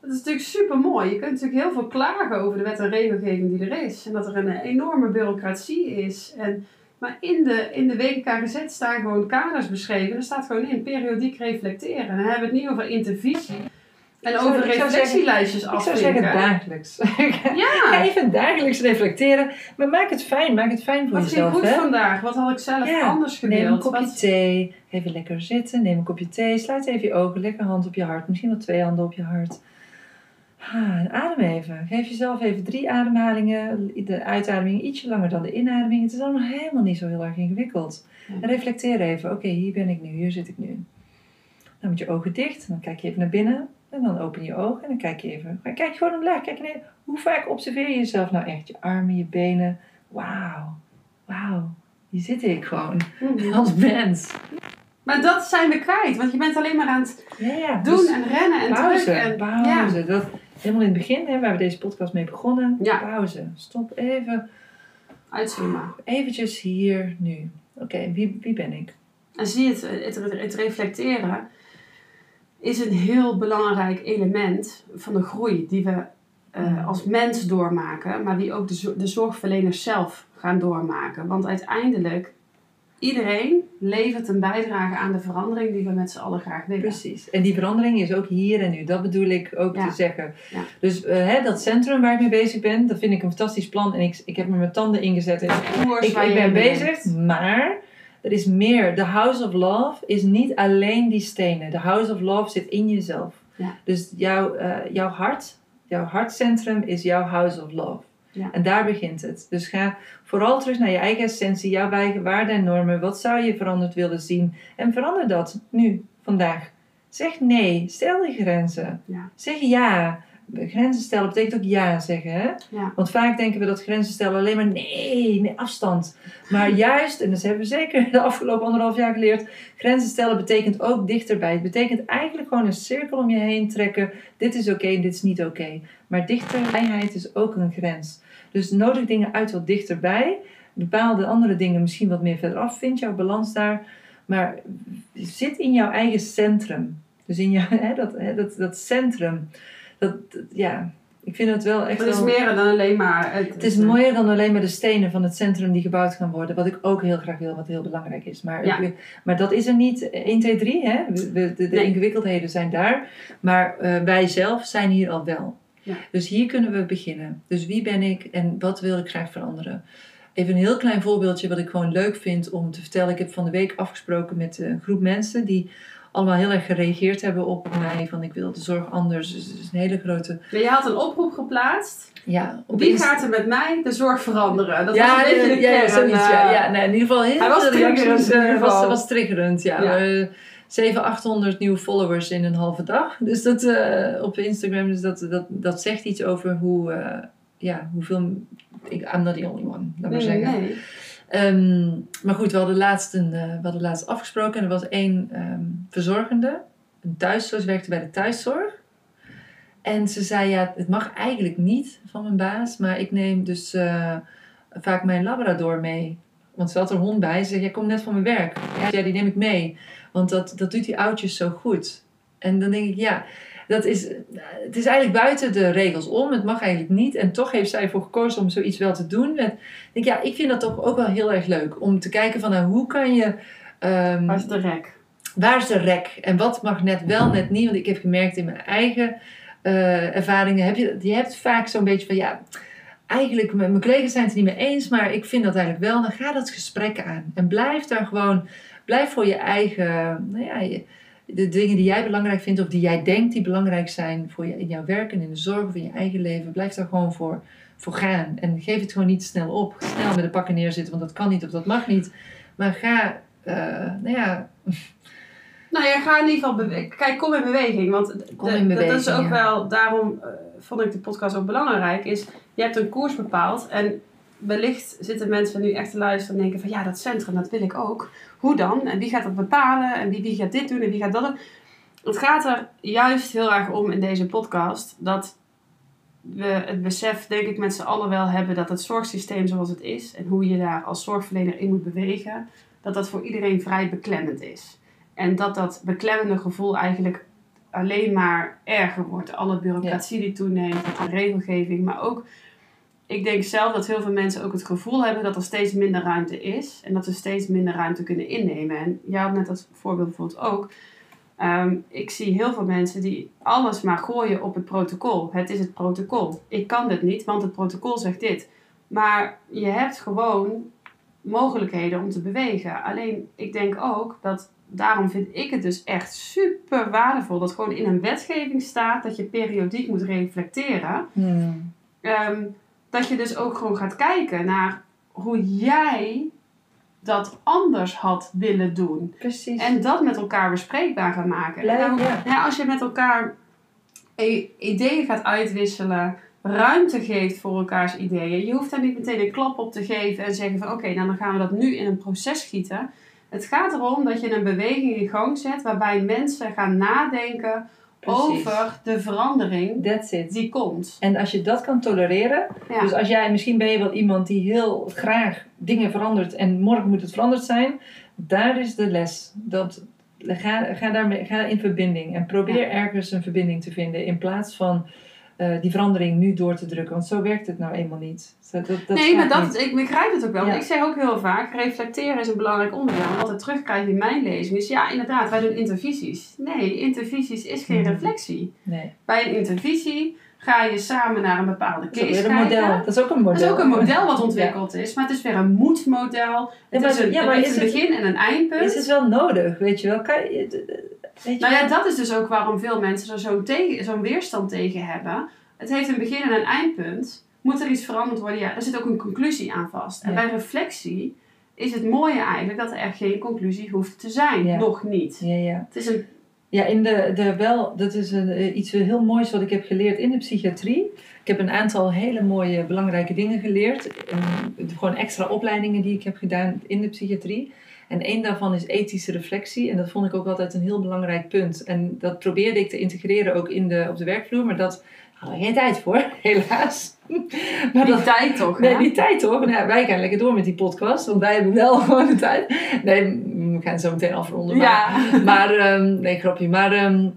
Dat is natuurlijk super mooi. Je kunt natuurlijk heel veel klagen over de wet en regelgeving die er is. En dat er een enorme bureaucratie is. En, maar in de, in de WKKZ staan gewoon kaders beschreven. Er staat gewoon in periodiek reflecteren. En dan hebben we het niet over intervisie. En Ik zou- over ik zou reflectielijstjes Ik zou afvinken. zeggen dagelijks. Ja, even dagelijks reflecteren. Maar maak het fijn. Maak het fijn voor wat ging jezelf. goed hè? vandaag? Wat had ik zelf Ja, anders Neem een kopje Wat- thee. Even lekker zitten. Neem een kopje thee. Sluit even je ogen. Lekker hand op je hart. Misschien wel twee handen op je hart. Ah, en adem even. Geef jezelf even drie ademhalingen. De uitademing ietsje langer dan de inademing. Het is allemaal helemaal niet zo heel erg ingewikkeld. Ja. En reflecteer even. Oké, hier ben ik nu. Hier zit ik nu. Dan met je ogen dicht. Dan kijk je even naar binnen. En dan open je ogen. En dan kijk je even. Kijk gewoon omlaag. Kijk naar, hoe vaak observeer je jezelf nou echt? Je armen, je benen. Wauw. Wauw. Hier zit ik gewoon. Mhm. Als mens. Maar dat zijn we kwijt, want je bent alleen maar aan het Ja, ja. doen dus en rennen en pauze, druk. En, pauze. Dat, helemaal in het begin, hè, waar we deze podcast mee begonnen. Ja. Pauze. Stop even. Uitzoomen. Eventjes hier, nu. Oké, wie, wie ben ik? En zie je het, het, het reflecteren is een heel belangrijk element van de groei die we eh, Mm. als mens doormaken, maar die ook de, de zorgverleners zelf gaan doormaken. Want uiteindelijk, iedereen levert een bijdrage aan de verandering die we met z'n allen graag willen. Precies. En die verandering is ook hier en nu. Dat bedoel ik ook Ja. te zeggen. Ja. Dus eh, hè, dat centrum waar ik mee bezig ben, dat vind ik een fantastisch plan. En ik, ik heb er mijn tanden ingezet. En ik, ik ben bezig, bent. maar er is meer. The House of Love is niet alleen die stenen. The House of Love zit in jezelf. Ja. Dus jouw, eh, jouw hart, jouw hartcentrum is jouw House of Love. Ja. En daar begint het. Dus ga vooral terug naar je eigen essentie, jouw eigen waarden en normen. Wat zou je veranderd willen zien? En verander dat nu, vandaag. Zeg nee, stel je grenzen. Ja. Zeg ja. Grenzen stellen betekent ook ja zeggen. Hè? Ja. Want vaak denken we dat grenzen stellen alleen maar nee, nee, afstand. Maar juist, en dat hebben we zeker de afgelopen anderhalf jaar geleerd, grenzen stellen betekent ook dichterbij. Het betekent eigenlijk gewoon een cirkel om je heen trekken. Dit is oké dit is niet oké. Maar dichterbijheid is ook een grens. Dus nodig dingen uit wat dichterbij. Bepaalde andere dingen misschien wat meer verderaf. Vind jouw balans daar. Maar zit in jouw eigen centrum. Dus in jouw, hè, dat, hè, dat, dat centrum. Dat, ja, ik vind het wel echt Het is wel... meer dan alleen maar... Het, Het is mooier dan alleen maar de stenen van het centrum die gebouwd gaan worden. Wat ik ook heel graag wil, wat heel belangrijk is. Maar, Ja. maar dat is er niet 1, 2, 3. Hè? De de Nee. ingewikkeldheden zijn daar. Maar eh, wij zelf zijn hier al wel. Ja. Dus hier kunnen we beginnen. Dus wie ben ik en wat wil ik graag veranderen? Even een heel klein voorbeeldje wat ik gewoon leuk vind om te vertellen. Ik heb van de week afgesproken met een groep mensen die allemaal heel erg gereageerd hebben op mij. Van ik wil de zorg anders. Dus het is een hele grote... Maar je had een oproep geplaatst. Ja, op Wie Insta- gaat er met mij de zorg veranderen? Dat ja, was een beetje de ja, ja, zoiets, ja, eh, ja. Nee, in ieder geval heel Hij was triggerend eh, was, triggerend, ja. Ja. Eh, 700, 800 nieuwe followers in een halve dag. Dus dat eh, op Instagram, dus dat, dat, dat zegt iets over hoe, eh, ja, hoeveel... Ik, I'm not the only one, laat maar Nee, zeggen. nee. Ehm, maar goed, we hadden laatst, een, eh, we hadden laatst afgesproken en er was één ehm, verzorgende, een thuiszorg, werkte bij de thuiszorg. En ze zei, ja, het mag eigenlijk niet van mijn baas, maar ik neem dus eh, vaak mijn labrador mee. Want ze had er hond bij. Ze zei, jij komt net van mijn werk. Ja, die neem ik mee. Want dat, dat doet die oudjes zo goed. En dan denk ik, ja, dat is, het is eigenlijk buiten de regels om. Het mag eigenlijk niet. En toch heeft zij ervoor gekozen om zoiets wel te doen. Ik denk, ja, ik vind dat toch ook wel heel erg leuk. Om te kijken van, nou, hoe kan je... ehm, Waar is de rek? waar is de rek en wat mag net wel, net niet. Want ik heb gemerkt in mijn eigen eh, ervaringen, heb je, je hebt vaak zo'n beetje van ja, eigenlijk, mijn collega's zijn het er niet mee eens, maar ik vind dat eigenlijk wel. Dan ga dat gesprek aan en blijf daar gewoon, blijf voor je eigen, nou ja, je- de dingen die jij belangrijk vindt of die jij denkt die belangrijk zijn voor je in jouw werk en in de zorg of in je eigen leven, blijf daar gewoon voor, voor gaan. En geef het gewoon niet snel op. Snel met de pakken neerzitten, want dat kan niet of dat mag niet. Maar ga, eh, nou ja, Nou ja, ga in ieder geval bewegen. Kijk, kom in beweging. Want Kom in dat is beweging, ook ja. wel, daarom eh, vond ik de podcast ook belangrijk. Is, je hebt een koers bepaald en wellicht zitten mensen nu echt te luisteren en denken van ja, dat centrum, dat wil ik ook. Hoe dan? En wie gaat dat bepalen? En wie, wie gaat dit doen en wie gaat dat doen? Het gaat er juist heel erg om in deze podcast dat we het besef, denk ik, met z'n allen wel hebben dat het zorgsysteem zoals het is en hoe je daar als zorgverlener in moet bewegen, dat dat voor iedereen vrij beklemmend is. En dat dat beklemmende gevoel eigenlijk alleen maar erger wordt. Alle bureaucratie die toeneemt, de regelgeving, maar ook... Ik denk zelf dat heel veel mensen ook het gevoel hebben dat er steeds minder ruimte is. En dat ze steeds minder ruimte kunnen innemen. En jij had net als voorbeeld bijvoorbeeld ook. ehm, ik zie heel veel mensen die alles maar gooien op het protocol. Het is het protocol. Ik kan dit niet, want het protocol zegt dit. Maar je hebt gewoon mogelijkheden om te bewegen. Alleen ik denk ook dat daarom vind ik het dus echt super waardevol dat gewoon in een wetgeving staat dat je periodiek moet reflecteren. hmm, Ehm, dat je dus ook gewoon gaat kijken naar hoe jij dat anders had willen doen. precies. En dat met elkaar bespreekbaar gaan maken. Dan- ja. ja, als je met elkaar ideeën gaat uitwisselen, ruimte geeft voor elkaars ideeën. Je hoeft daar niet meteen een klap op te geven en zeggen van oké, nou dan gaan we dat nu in een proces schieten. Het gaat erom dat je een beweging in gang zet waarbij mensen gaan nadenken Precies. over de verandering That's it. die komt. En als je dat kan tolereren, Ja. dus als jij, misschien ben je wel iemand die heel graag dingen verandert en morgen moet het veranderd zijn, daar is de les. Dat, ga, ga, daarmee, ga in verbinding en probeer Ja. ergens een verbinding te vinden in plaats van eh, die verandering nu door te drukken. Want zo werkt het nou eenmaal niet. Dat, dat nee, maar dat, niet. ik begrijp het ook wel. Want Ja. ik zeg ook heel vaak, reflecteren is een belangrijk onderdeel. En wat ik terugkrijg in mijn lezing is, ja inderdaad, wij doen intervisies. Nee, intervisies is geen Mhm. reflectie. Nee. Bij een intervisie ga je samen naar een bepaalde Dat is case een kijken. model. Dat is ook een model. Dat is ook een model wat ontwikkeld is, maar het is weer een moedmodel. Het maar- is een, ja, maar is een het- begin en een eindpunt. Is het wel nodig, weet je wel? Kan je, weet je Nou ja, dat is dus ook waarom veel mensen er zo'n weerstand tegen hebben. Het heeft een begin en een eindpunt. Moet er iets veranderd worden? Ja, daar zit ook een conclusie aan vast. En Ja. bij reflectie is het mooie eigenlijk dat er geen conclusie hoeft te zijn. Ja. Nog niet. Ja, ja. Het is een... Ja, in de, de wel, dat is een, eh, iets heel moois wat ik heb geleerd in de psychiatrie. Ik heb een aantal hele mooie, belangrijke dingen geleerd. En gewoon extra opleidingen die ik heb gedaan in de psychiatrie. En één daarvan is ethische reflectie. En dat vond ik ook altijd een heel belangrijk punt. En dat probeerde ik te integreren ook in de, op de werkvloer. Maar dat hadden we geen tijd voor, helaas. Maar Die dat, tijd toch, Nee, hè? die tijd toch? Nou, wij gaan lekker door met die podcast, want wij hebben wel gewoon de tijd. Nee, we gaan zo meteen afronden. Maar, Ja. maar ehm, nee, grapje. Maar ehm,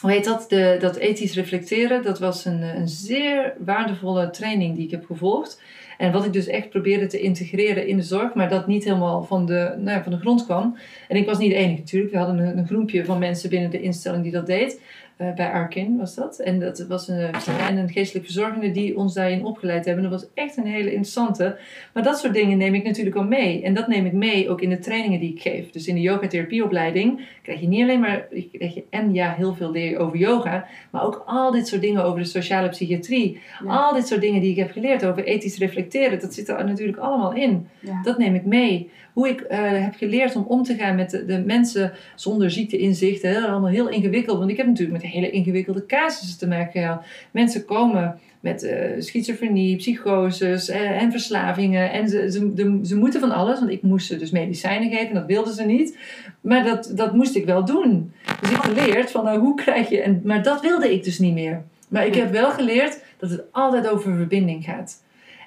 hoe heet dat? De, dat ethisch reflecteren, dat was een, een zeer waardevolle training die ik heb gevolgd. En wat ik dus echt probeerde te integreren in de zorg, maar dat niet helemaal van de, nou van de grond kwam. En ik was niet de enige natuurlijk. We hadden een, een groepje van mensen binnen de instelling die dat deed. Eh, bij Arkin was dat. En dat was een, en een geestelijk verzorgende die ons daarin opgeleid hebben. Dat was echt een hele interessante. Maar dat soort dingen neem ik natuurlijk al mee. En dat neem ik mee ook in de trainingen die ik geef. Dus in de yoga-therapieopleiding krijg je niet alleen maar... Krijg je, en ja, heel veel leer je over yoga. Maar ook al dit soort dingen over de sociale psychiatrie. Ja. Al dit soort dingen die ik heb geleerd over ethisch reflecteren. Dat zit er natuurlijk allemaal in. Ja. Dat neem ik mee. Hoe ik eh, heb geleerd om om te gaan met de, de mensen zonder ziekteinzichten. Hè, allemaal heel ingewikkeld. Want ik heb natuurlijk met hele ingewikkelde casussen te maken gehad. Mensen komen met eh, schizofrenie, psychoses eh, en verslavingen. En ze, ze, de- ze moeten van alles. Want ik moest ze dus medicijnen geven. En dat wilden ze niet. Maar dat, dat moest ik wel doen. Dus ik heb geleerd van nou, hoe krijg je... En, maar dat wilde ik dus niet meer. Maar ik heb wel geleerd dat het altijd over verbinding gaat.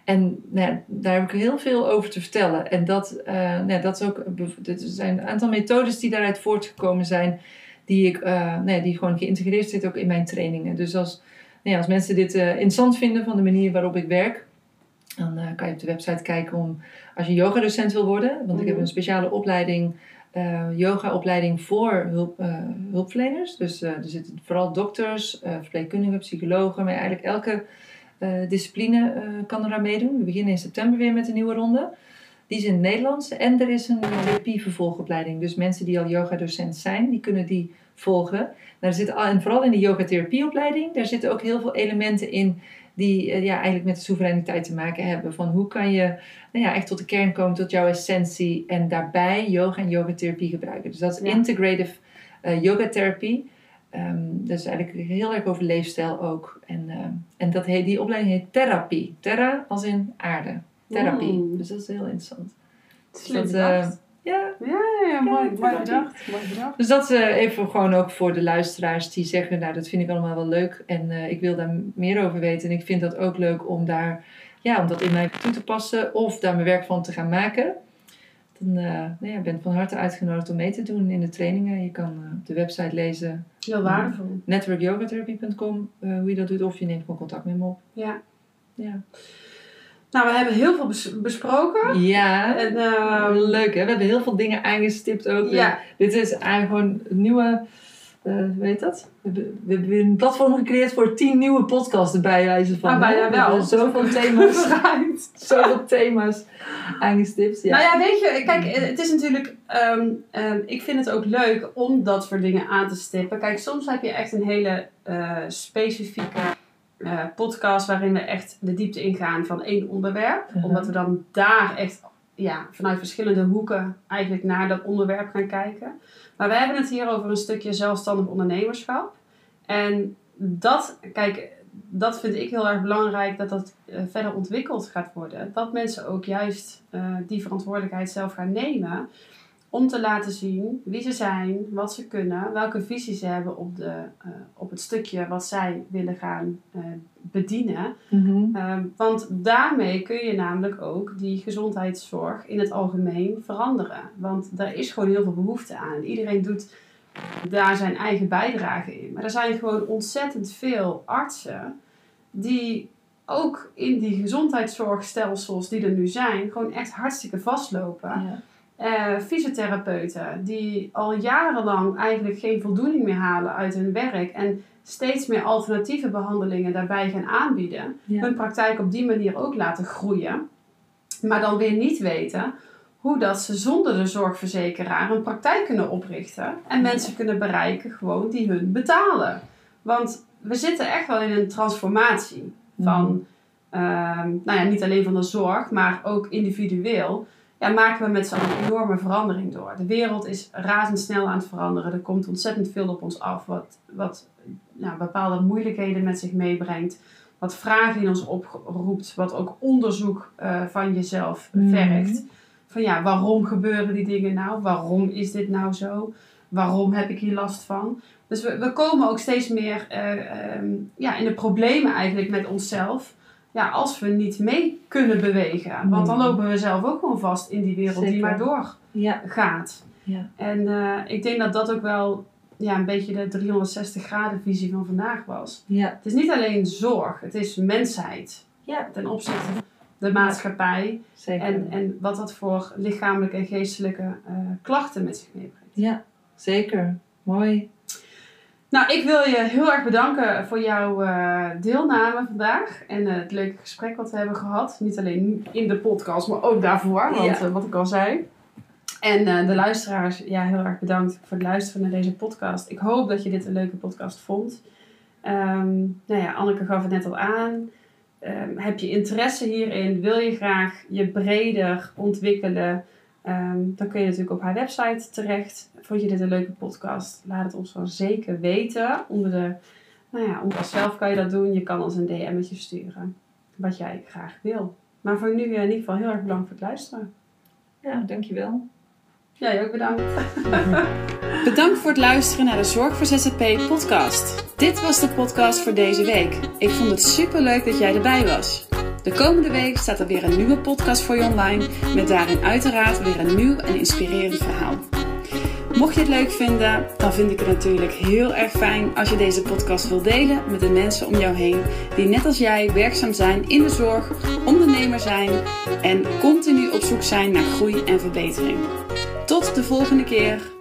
En nou daar heb ik heel veel over te vertellen. En dat, eh, nou dat is ook, er zijn een aantal methodes die daaruit voortgekomen zijn, die, ik, eh, nou ja, die gewoon geïntegreerd zitten ook in mijn trainingen. Dus als, nou ja, als mensen dit eh, interessant vinden van de manier waarop ik werk, dan kan je op de website kijken om, als je yogadocent wil worden, want ik heb Mhm. een speciale opleiding, yoga-opleiding voor hulp, hulpverleners. Dus er zitten vooral dokters, verpleegkundigen, psychologen, maar eigenlijk elke eh, discipline eh, kan er aan meedoen. We beginnen in september weer met een nieuwe ronde. Die is in het Nederlands. En er is een therapievervolgopleiding. Dus mensen die al yoga-docent zijn, die kunnen die volgen. Daar zit, al- en vooral in de yoga-therapieopleiding, daar zitten ook heel veel elementen in die eh, ja, eigenlijk met de soevereiniteit te maken hebben. Van hoe kan je nou ja, echt tot de kern komen, tot jouw essentie. En daarbij yoga en yogatherapie gebruiken. Dus dat is Ja. integrative eh yogatherapie. Ehm dat is eigenlijk heel erg over leefstijl ook. En, ehm, en dat heet, die opleiding heet therapie. Terra als in aarde. Therapie. Mm. Dus dat is heel interessant. Slim dat, eh, bedacht. Ja, Ja, ja, ja, mooi, bedacht. Mooi bedacht. dus dat eh, even gewoon ook voor de luisteraars die zeggen, nou dat vind ik allemaal wel leuk en eh, ik wil daar meer over weten. En ik vind dat ook leuk om daar, ja, om dat in mij toe te passen of daar mijn werk van te gaan maken. Dan eh nou ja, ben van harte uitgenodigd om mee te doen in de trainingen. Je kan eh, op de website lezen, Heel waardevol. networkyogatherapy.com, eh, hoe je dat doet, of je neemt gewoon contact met me op. Ja. Ja, Nou, we hebben heel veel bes- besproken. ja En, ehm, leuk hè. We hebben heel veel dingen aangestipt ook. Ja. Dit is eigenlijk gewoon een nieuwe, hoe heet dat? We hebben, we hebben een platform gecreëerd voor tien nieuwe podcasts erbij wijze van. Ah, bijna? We wel. hebben Zoveel thema's, zoveel thema's aangestipt. Ja. Nou ja, weet je, kijk, het is natuurlijk. ehm, ehm, ik vind het ook leuk om dat soort dingen aan te stippen. Kijk, soms heb je echt een hele eh, specifieke eh, podcast waarin we echt de diepte ingaan van één onderwerp. Mhm. Omdat we dan daar echt ja, vanuit verschillende hoeken eigenlijk naar dat onderwerp gaan kijken. Maar we hebben het hier over een stukje zelfstandig ondernemerschap. En dat, kijk, dat vind ik heel erg belangrijk dat dat eh, verder ontwikkeld gaat worden. Dat mensen ook juist eh, die verantwoordelijkheid zelf gaan nemen. Om te laten zien wie ze zijn, wat ze kunnen, welke visie ze hebben op, de, eh, op het stukje wat zij willen gaan eh, bedienen. Mhm. Ehm, want daarmee kun je namelijk ook die gezondheidszorg in het algemeen veranderen. Want daar is gewoon heel veel behoefte aan. Iedereen doet daar zijn eigen bijdrage in. Maar er zijn gewoon ontzettend veel artsen die ook in die gezondheidszorgstelsels die er nu zijn, gewoon echt hartstikke vastlopen. Ja. Eh, fysiotherapeuten die al jarenlang eigenlijk geen voldoening meer halen uit hun werk en steeds meer alternatieve behandelingen daarbij gaan aanbieden, Ja. hun praktijk op die manier ook laten groeien, maar dan weer niet weten hoe dat ze zonder de zorgverzekeraar een praktijk kunnen oprichten en mensen kunnen bereiken gewoon die hun betalen. Want we zitten echt wel in een transformatie van, ehm, nou ja, niet alleen van de zorg, maar ook individueel. Ja, maken we met z'n allen een enorme verandering door. De wereld is razendsnel aan het veranderen. Er komt ontzettend veel op ons af, wat, wat nou, bepaalde moeilijkheden met zich meebrengt. Wat vragen in ons oproept, wat ook onderzoek eh, van jezelf Mhm. vergt. Van ja, waarom gebeuren die dingen nou? Waarom is dit nou zo? Waarom heb ik hier last van? Dus we, we komen ook steeds meer eh, ehm, ja, in de problemen eigenlijk met onszelf. Ja, als we niet mee kunnen bewegen. Want dan Mhm. lopen we zelf ook gewoon vast in die wereld die maar doorgaat. Ja. Ja. En eh, ik denk dat dat ook wel ja, een beetje de 360 graden visie van vandaag was. Ja. Het is niet alleen zorg, het is mensheid Ja. ten opzichte van de maatschappij. Zeker. En, en wat dat voor lichamelijke en geestelijke eh, klachten met zich meebrengt. Ja, zeker. Mooi. Nou, ik wil je heel erg bedanken voor jouw eh, deelname vandaag. En eh, het leuke gesprek wat we hebben gehad. Niet alleen in de podcast, maar ook daarvoor. Want Ja. eh, wat ik al zei. En de luisteraars, ja, heel erg bedankt voor het luisteren naar deze podcast. Ik hoop dat je dit een leuke podcast vond. Ehm, nou ja, Anneke gaf het net al aan. Ehm, heb je interesse hierin? Wil je graag je breder ontwikkelen? Ehm, dan kun je natuurlijk op haar website terecht. Vond je dit een leuke podcast? Laat het ons dan zeker weten. Onder de, nou ja, onder zelf kan je dat doen. Je kan ons een DM'tje sturen. Wat jij graag wil. Maar voor nu eh, in ieder geval heel erg bedankt voor het luisteren. Ja, dankjewel. Jij ook bedankt. bedankt voor het luisteren naar de Zorg voor ZZP podcast. Dit was de podcast voor deze week. Ik vond het super leuk dat jij erbij was. De komende week staat er weer een nieuwe podcast voor je online. Met daarin uiteraard weer een nieuw en inspirerend verhaal. Mocht je het leuk vinden, dan vind ik het natuurlijk heel erg fijn als je deze podcast wil delen met de mensen om jou heen die net als jij werkzaam zijn in de zorg, ondernemer zijn en continu op zoek zijn naar groei en verbetering. Tot de volgende keer.